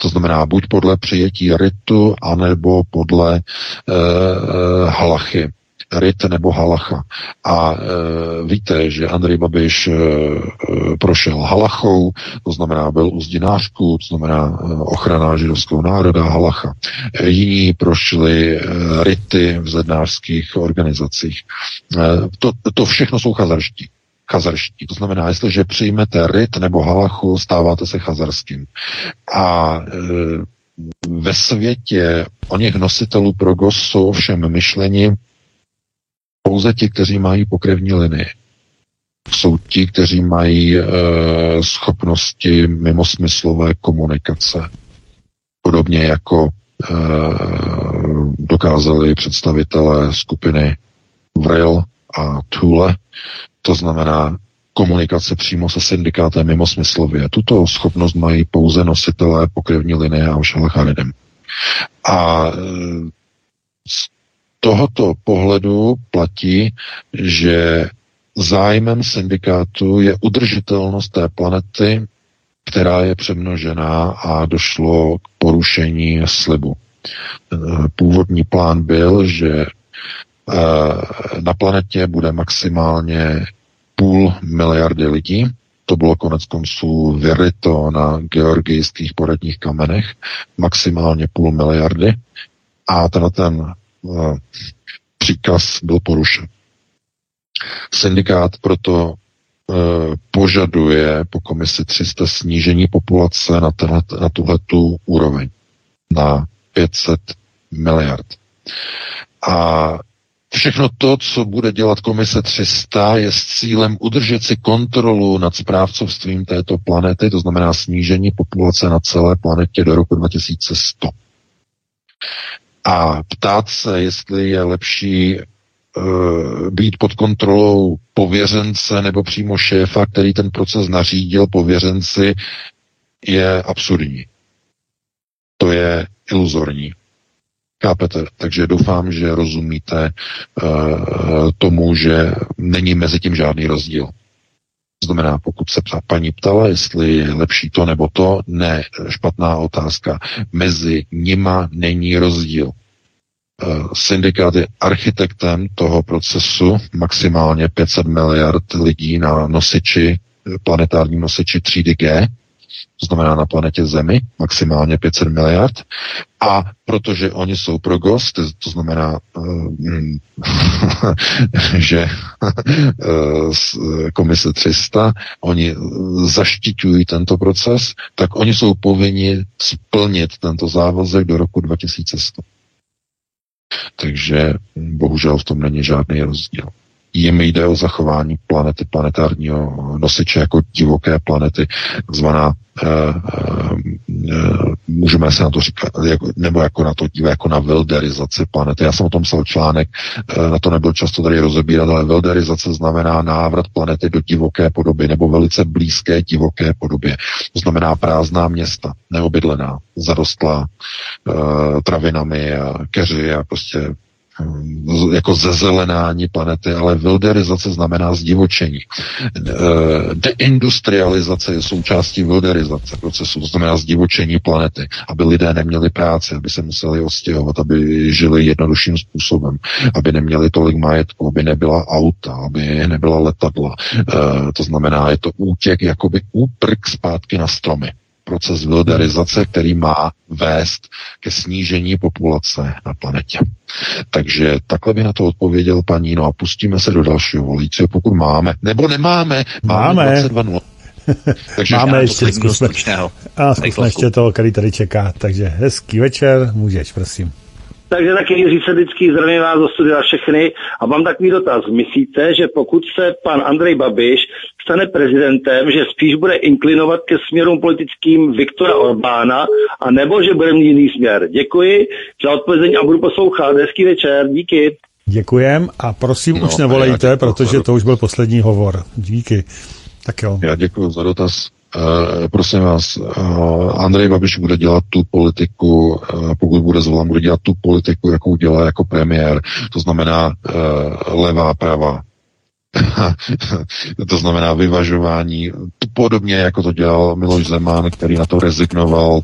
To znamená buď podle přijetí ritu, anebo podle uh, halachy. RIT nebo Halacha. A e, víte, že Andrej Babiš e, e, prošel Halachou, to znamená byl u zdinářku, to znamená e, ochrana židovského národa Halacha. E, jiní prošli e, RITy v zednářských organizacích. E, to, to všechno jsou chazarští chazarští. To znamená, jestliže přijmete ryt nebo halachu, stáváte se chazarským. A e, ve světě o něch nositelů progos jsou ovšem myšlení pouze ti, kteří mají pokrevní linii. Jsou ti, kteří mají e, schopnosti mimosmyslové komunikace. Podobně jako e, dokázali představitelé skupiny Vril a Thule, to znamená komunikace přímo se syndikátem mimo smyslově. Tuto schopnost mají pouze nositelé pokrevní linie a Charidem. A e, z tohoto pohledu platí, že zájmem syndikátu je udržitelnost té planety, která je přemnožená a došlo k porušení slibu. E, původní plán byl, že Eh, na planetě bude maximálně půl miliardy lidí. To bylo konec konců vyryto na georgijských poradních kamenech. Maximálně půl miliardy. A ten uh, příkaz byl porušen. Syndikát proto uh, požaduje po komisi 300 snížení populace na, tenhle, na tuhletu úroveň. Na 500 miliard. A Všechno to, co bude dělat komise 300, je s cílem udržet si kontrolu nad správcovstvím této planety, to znamená snížení populace na celé planetě do roku 2100. A ptát se, jestli je lepší uh, být pod kontrolou pověřence nebo přímo šéfa, který ten proces nařídil pověřenci, je absurdní. To je iluzorní. Chápete? Takže doufám, že rozumíte uh, tomu, že není mezi tím žádný rozdíl. Znamená, pokud se paní ptala, jestli je lepší to nebo to, ne, špatná otázka. Mezi nima není rozdíl. Uh, syndikát je architektem toho procesu, maximálně 500 miliard lidí na nosiči, planetární nosiči 3DG, to znamená na planetě Zemi, maximálně 500 miliard. A protože oni jsou pro gost, to znamená, uh, že uh, komise 300, oni zaštiťují tento proces, tak oni jsou povinni splnit tento závazek do roku 2100. Takže bohužel v tom není žádný rozdíl jim jde o zachování planety, planetárního nosiče jako divoké planety, zvaná uh, uh, můžeme se na to říkat, jako, nebo jako na to dívat, jako na wilderizaci planety. Já jsem o tom psal článek, uh, na to nebyl často tady rozebírat, ale wilderizace znamená návrat planety do divoké podoby, nebo velice blízké divoké podobě. To znamená prázdná města, neobydlená, zarostlá uh, travinami a keři a prostě jako zezelenání planety, ale wilderizace znamená zdivočení. Eh, deindustrializace je součástí wilderizace procesu, to znamená zdivočení planety, aby lidé neměli práci, aby se museli ostěhovat, aby žili jednodušším způsobem, aby neměli tolik majetku, aby nebyla auta, aby nebyla letadla. Eh, to znamená, je to útěk, jakoby úprk zpátky na stromy proces wilderizace, který má vést ke snížení populace na planetě. Takže takhle by na to odpověděl paní, no a pustíme se do dalšího volícího, pokud máme, nebo nemáme, máme, máme. 22 takže máme ještě, zkusme, a zkusme ještě toho, který tady čeká. Takže hezký večer, můžeš, prosím. Takže taky Jiří Sedický, zdravím vás do studia všechny a mám takový dotaz. Myslíte, že pokud se pan Andrej Babiš stane prezidentem, že spíš bude inklinovat ke směrům politickým Viktora Orbána, a nebo že bude mít jiný směr? Děkuji za odpovězení a budu poslouchat. Hezký večer, díky. Děkujem a prosím no, už nevolejte, protože to už byl poslední hovor. Díky. Tak jo. Já děkuji za dotaz. Uh, prosím vás, uh, Andrej Babiš bude dělat tu politiku, uh, pokud bude zvolen, bude dělat tu politiku, jakou dělá jako premiér. To znamená levá, pravá. to znamená vyvažování, podobně jako to dělal Miloš Zeman, který na to rezignoval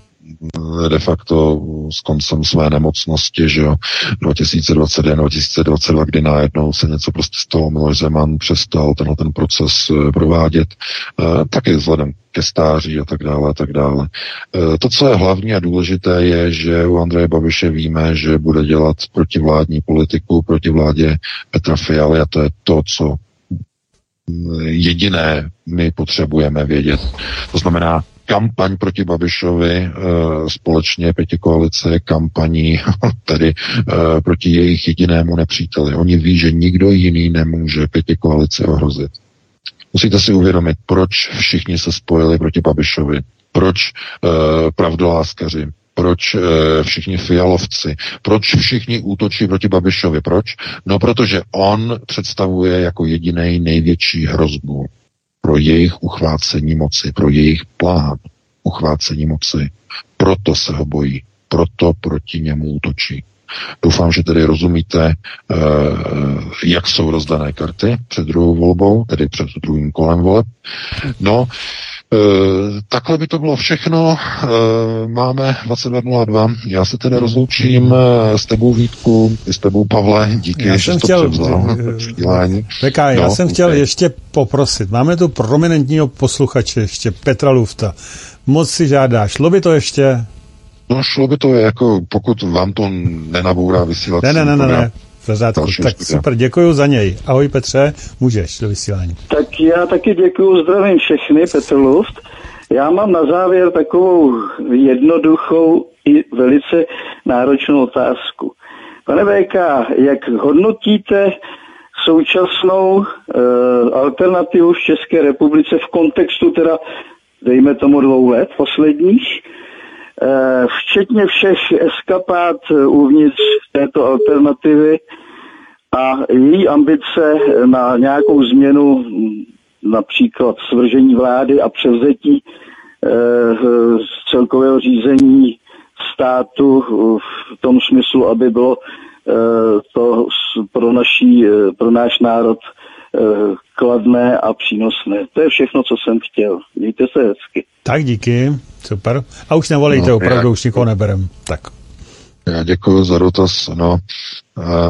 de facto s koncem své nemocnosti, že jo, 2021, 2022, kdy najednou se něco prostě stalo, Miloš Zeman přestal tenhle ten proces eh, provádět, eh, taky vzhledem ke stáří a tak dále a tak dále. To, co je hlavní a důležité, je, že u Andreje Babiše víme, že bude dělat protivládní politiku proti vládě Petra Fialy a to je to, co jediné my potřebujeme vědět. To znamená, kampaň proti Babišovi e, společně pěti koalice kampaní tedy e, proti jejich jedinému nepříteli. Oni ví, že nikdo jiný nemůže pěti koalici ohrozit. Musíte si uvědomit, proč všichni se spojili proti Babišovi, proč e, pravdoláskaři, proč e, všichni fialovci, proč všichni útočí proti Babišovi, proč? No, protože on představuje jako jediný největší hrozbu pro jejich uchvácení moci, pro jejich plán uchvácení moci. Proto se ho bojí, proto proti němu útočí. Doufám, že tedy rozumíte, eh, jak jsou rozdané karty před druhou volbou, tedy před druhým kolem voleb. No, takhle by to bylo všechno. Eh, máme 22.02. Já se tedy rozloučím eh, s tebou Vítku, i s tebou Pavle. Díky, já jsem že chtěl, Veka, já no, jsem chtěl okay. ještě poprosit. Máme tu prominentního posluchače ještě, Petra Lufta. Moc si žádá. Šlo by to ještě? No šlo by to jako, pokud vám to nenabourá vysílat. Ne, ne, ne, ne, ne pořádku. Tak studia. super, děkuji za něj. Ahoj Petře, můžeš do vysílání. Tak já taky děkuji, zdravím všechny, Petr Luft. Já mám na závěr takovou jednoduchou i velice náročnou otázku. Pane VK, jak hodnotíte současnou e, alternativu v České republice v kontextu teda, dejme tomu dvou let posledních, včetně všech eskapát uvnitř této alternativy a její ambice na nějakou změnu, například svržení vlády a převzetí eh, z celkového řízení státu v tom smyslu, aby bylo eh, to pro, naší, eh, pro náš národ kladné a přínosné. To je všechno, co jsem chtěl. Mějte se hezky. Tak díky, super. A už nevolejte, no, opravdu já... už nikoho neberem. Tak. Já děkuji za dotaz. No,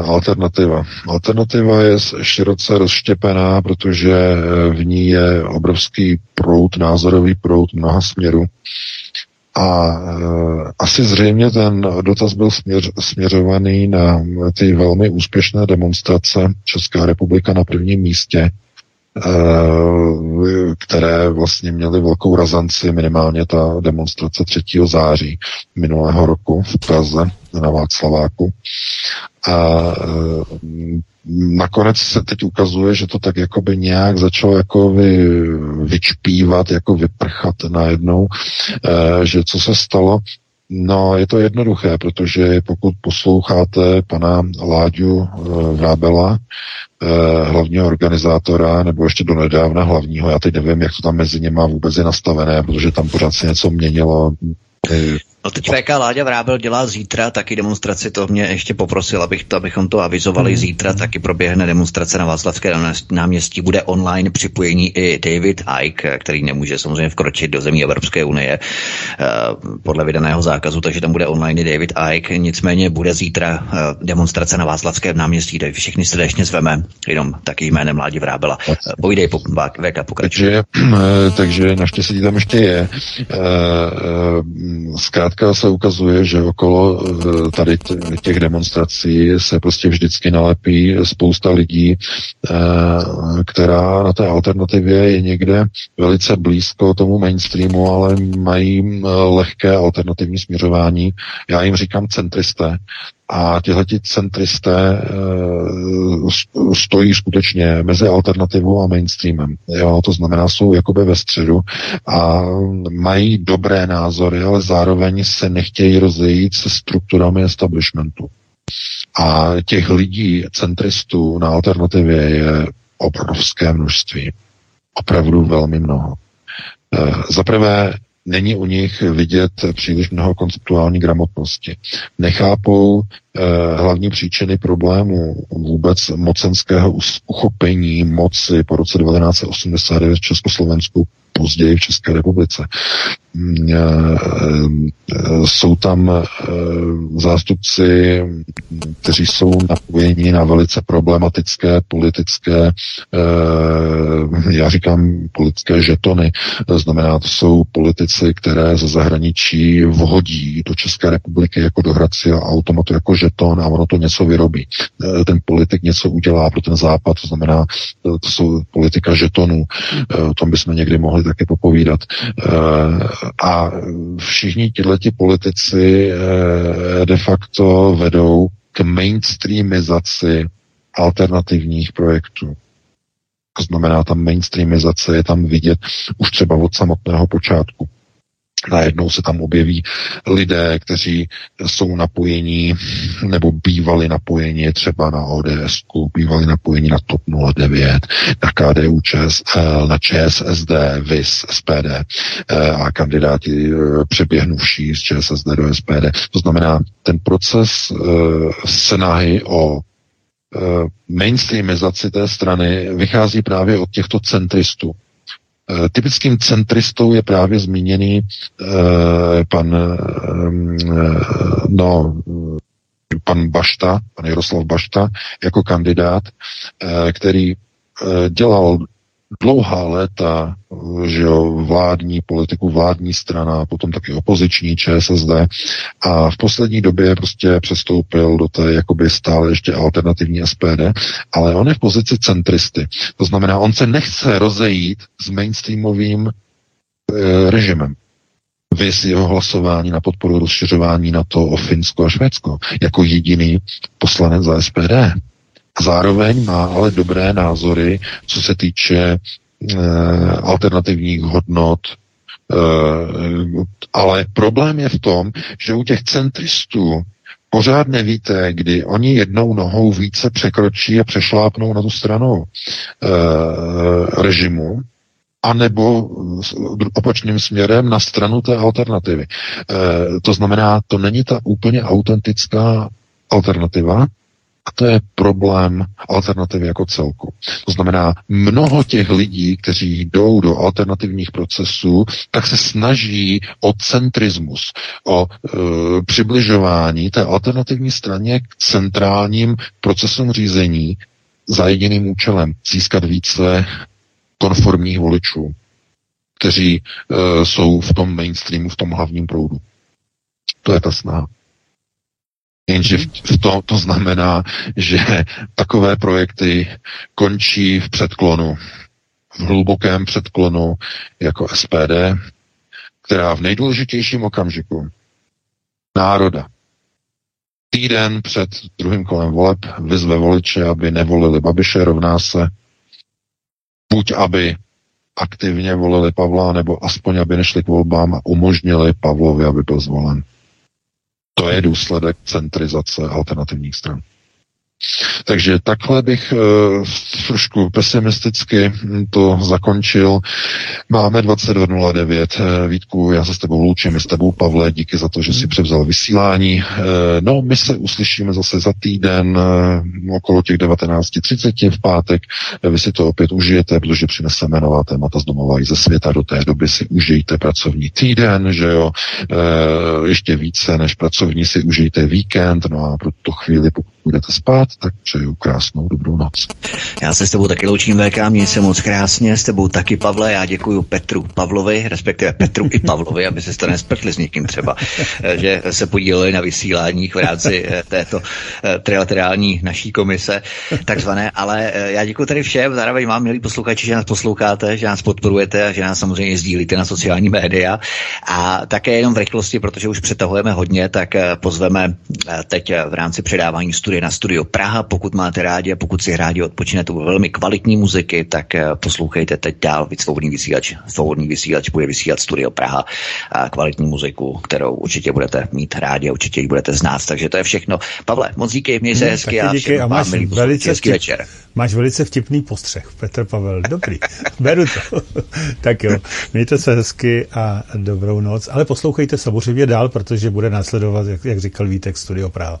alternativa. Alternativa je široce rozštěpená, protože eh, v ní je obrovský prout, názorový prout mnoha směrů. A e, asi zřejmě ten dotaz byl směř, směřovaný na ty velmi úspěšné demonstrace Česká republika na prvním místě, které vlastně měly velkou razanci, minimálně ta demonstrace 3. září minulého roku v Praze na Václaváku. A eh, nakonec se teď ukazuje, že to tak jakoby nějak začalo jako vy, vyčpívat, jako vyprchat najednou, eh, že co se stalo, No, je to jednoduché, protože pokud posloucháte pana Láďu Vrábela, Eh, hlavního organizátora, nebo ještě do nedávna hlavního, já teď nevím, jak to tam mezi něma vůbec je nastavené, protože tam pořád se něco měnilo. Eh, No teď VK Láďa Vrábel dělá zítra taky demonstraci, to mě ještě poprosil, abych to, abychom to avizovali. Mm. Zítra taky proběhne demonstrace na Václavské náměstí. Bude online připojení i David Icke, který nemůže samozřejmě vkročit do zemí Evropské unie eh, podle vydaného zákazu, takže tam bude online i David Icke. Nicméně bude zítra eh, demonstrace na Václavském náměstí, kde všichni srdečně zveme, jenom taky jménem Ládi Vrábela. Eh, povídej, VK, pokračuj. Takže, takže naštěstí tam ještě je. Zkrát zkrátka se ukazuje, že okolo eh, tady těch demonstrací se prostě vždycky nalepí spousta lidí, eh, která na té alternativě je někde velice blízko tomu mainstreamu, ale mají eh, lehké alternativní směřování. Já jim říkám centristé, a tihleti centristé e, stojí skutečně mezi alternativou a mainstreamem. Jo, to znamená, jsou jakoby ve středu a mají dobré názory, ale zároveň se nechtějí rozejít se strukturami establishmentu. A těch lidí, centristů na alternativě je obrovské množství. Opravdu velmi mnoho. E, Za prvé není u nich vidět příliš mnoho konceptuální gramotnosti. Nechápou eh, hlavní příčiny problému vůbec mocenského uchopení moci po roce 1989 v Československu, později v České republice. Jsou tam zástupci, kteří jsou napojeni na velice problematické politické, já říkám politické žetony, znamená, to jsou politici, které ze zahraničí vhodí do České republiky jako do hrací automatu jako žeton a ono to něco vyrobí. Ten politik něco udělá pro ten západ, to znamená, to jsou politika žetonů, o tom bychom někdy mohli taky popovídat. A všichni tihleti politici eh, de facto vedou k mainstreamizaci alternativních projektů. To znamená, ta mainstreamizace je tam vidět už třeba od samotného počátku. Najednou se tam objeví lidé, kteří jsou napojení nebo bývali napojeni třeba na ODS, bývali napojeni na TOP 09, na KDU, ČSL, na ČSSD, VIS, SPD eh, a kandidáti eh, přeběhnuvší z ČSSD do SPD. To znamená, ten proces eh, snahy o mainstreamizaci té strany vychází právě od těchto centristů, Eh, typickým centristou je právě zmíněný eh, pan, eh, no, pan Bašta, pan Jaroslav Bašta, jako kandidát, který dělal dlouhá léta že jo, vládní politiku, vládní strana, potom taky opoziční ČSSD a v poslední době prostě přestoupil do té jakoby stále ještě alternativní SPD, ale on je v pozici centristy. To znamená, on se nechce rozejít s mainstreamovým e, režimem. Vys jeho hlasování na podporu rozšiřování na to o Finsko a Švédsko jako jediný poslanec za SPD. Zároveň má ale dobré názory, co se týče e, alternativních hodnot, e, ale problém je v tom, že u těch centristů pořád nevíte, kdy oni jednou nohou více překročí a přešlápnou na tu stranu e, režimu, anebo opačným směrem na stranu té alternativy. E, to znamená, to není ta úplně autentická alternativa, a to je problém alternativy jako celku. To znamená, mnoho těch lidí, kteří jdou do alternativních procesů, tak se snaží o centrismus, o e, přibližování té alternativní straně k centrálním procesům řízení za jediným účelem získat více konformních voličů, kteří e, jsou v tom mainstreamu, v tom hlavním proudu. To je ta snaha. Jenže v to, to znamená, že takové projekty končí v předklonu, v hlubokém předklonu jako SPD, která v nejdůležitějším okamžiku národa týden před druhým kolem voleb vyzve voliče, aby nevolili Babiše, rovná se buď aby aktivně volili Pavla, nebo aspoň aby nešli k volbám a umožnili Pavlovi, aby byl zvolen. To je důsledek centrizace alternativních stran. Takže takhle bych e, trošku pesimisticky to zakončil. Máme 22.09. E, Vítku, já se s tebou loučím, s tebou Pavle, díky za to, že si převzal vysílání. E, no, my se uslyšíme zase za týden e, okolo těch 19.30 v pátek. Vy si to opět užijete, protože přineseme nová témata z domova i ze světa. Do té doby si užijte pracovní týden, že jo. Ještě více než pracovní si užijte víkend, no a pro tu chvíli, pokud budete spát, tak přeju krásnou dobrou noc. Já se s tebou taky loučím, VK, měj se moc krásně, s tebou taky, Pavle, já děkuji Petru Pavlovi, respektive Petru i Pavlovi, aby se to nespletli s někým třeba, že se podíleli na vysíláních v rámci eh, této eh, trilaterální naší komise, takzvané, ale eh, já děkuji tady všem, zároveň vám, milí posluchači, že nás posloucháte, že nás podporujete a že nás samozřejmě sdílíte na sociální média a také jenom v rychlosti, protože už přetahujeme hodně, tak pozveme teď v rámci předávání studie na Studio Praha. Pokud máte rádi a pokud si rádi odpočinete u velmi kvalitní muziky, tak eh, poslouchejte teď dál svobodný vysílač. Svobodný vysílač bude vysílat Studio Praha a kvalitní muziku, kterou určitě budete mít rádi a určitě ji budete znát. Takže to je všechno. Pavle, moc díky, měj se hezky a, díky a máš milí velice hezký večer. Máš velice vtipný postřeh, Petr Pavel. Dobrý, beru to. tak jo, mějte se hezky a dobrou noc. Ale poslouchejte samozřejmě dál, protože bude následovat, jak, jak říkal Vítek, Studio Praha.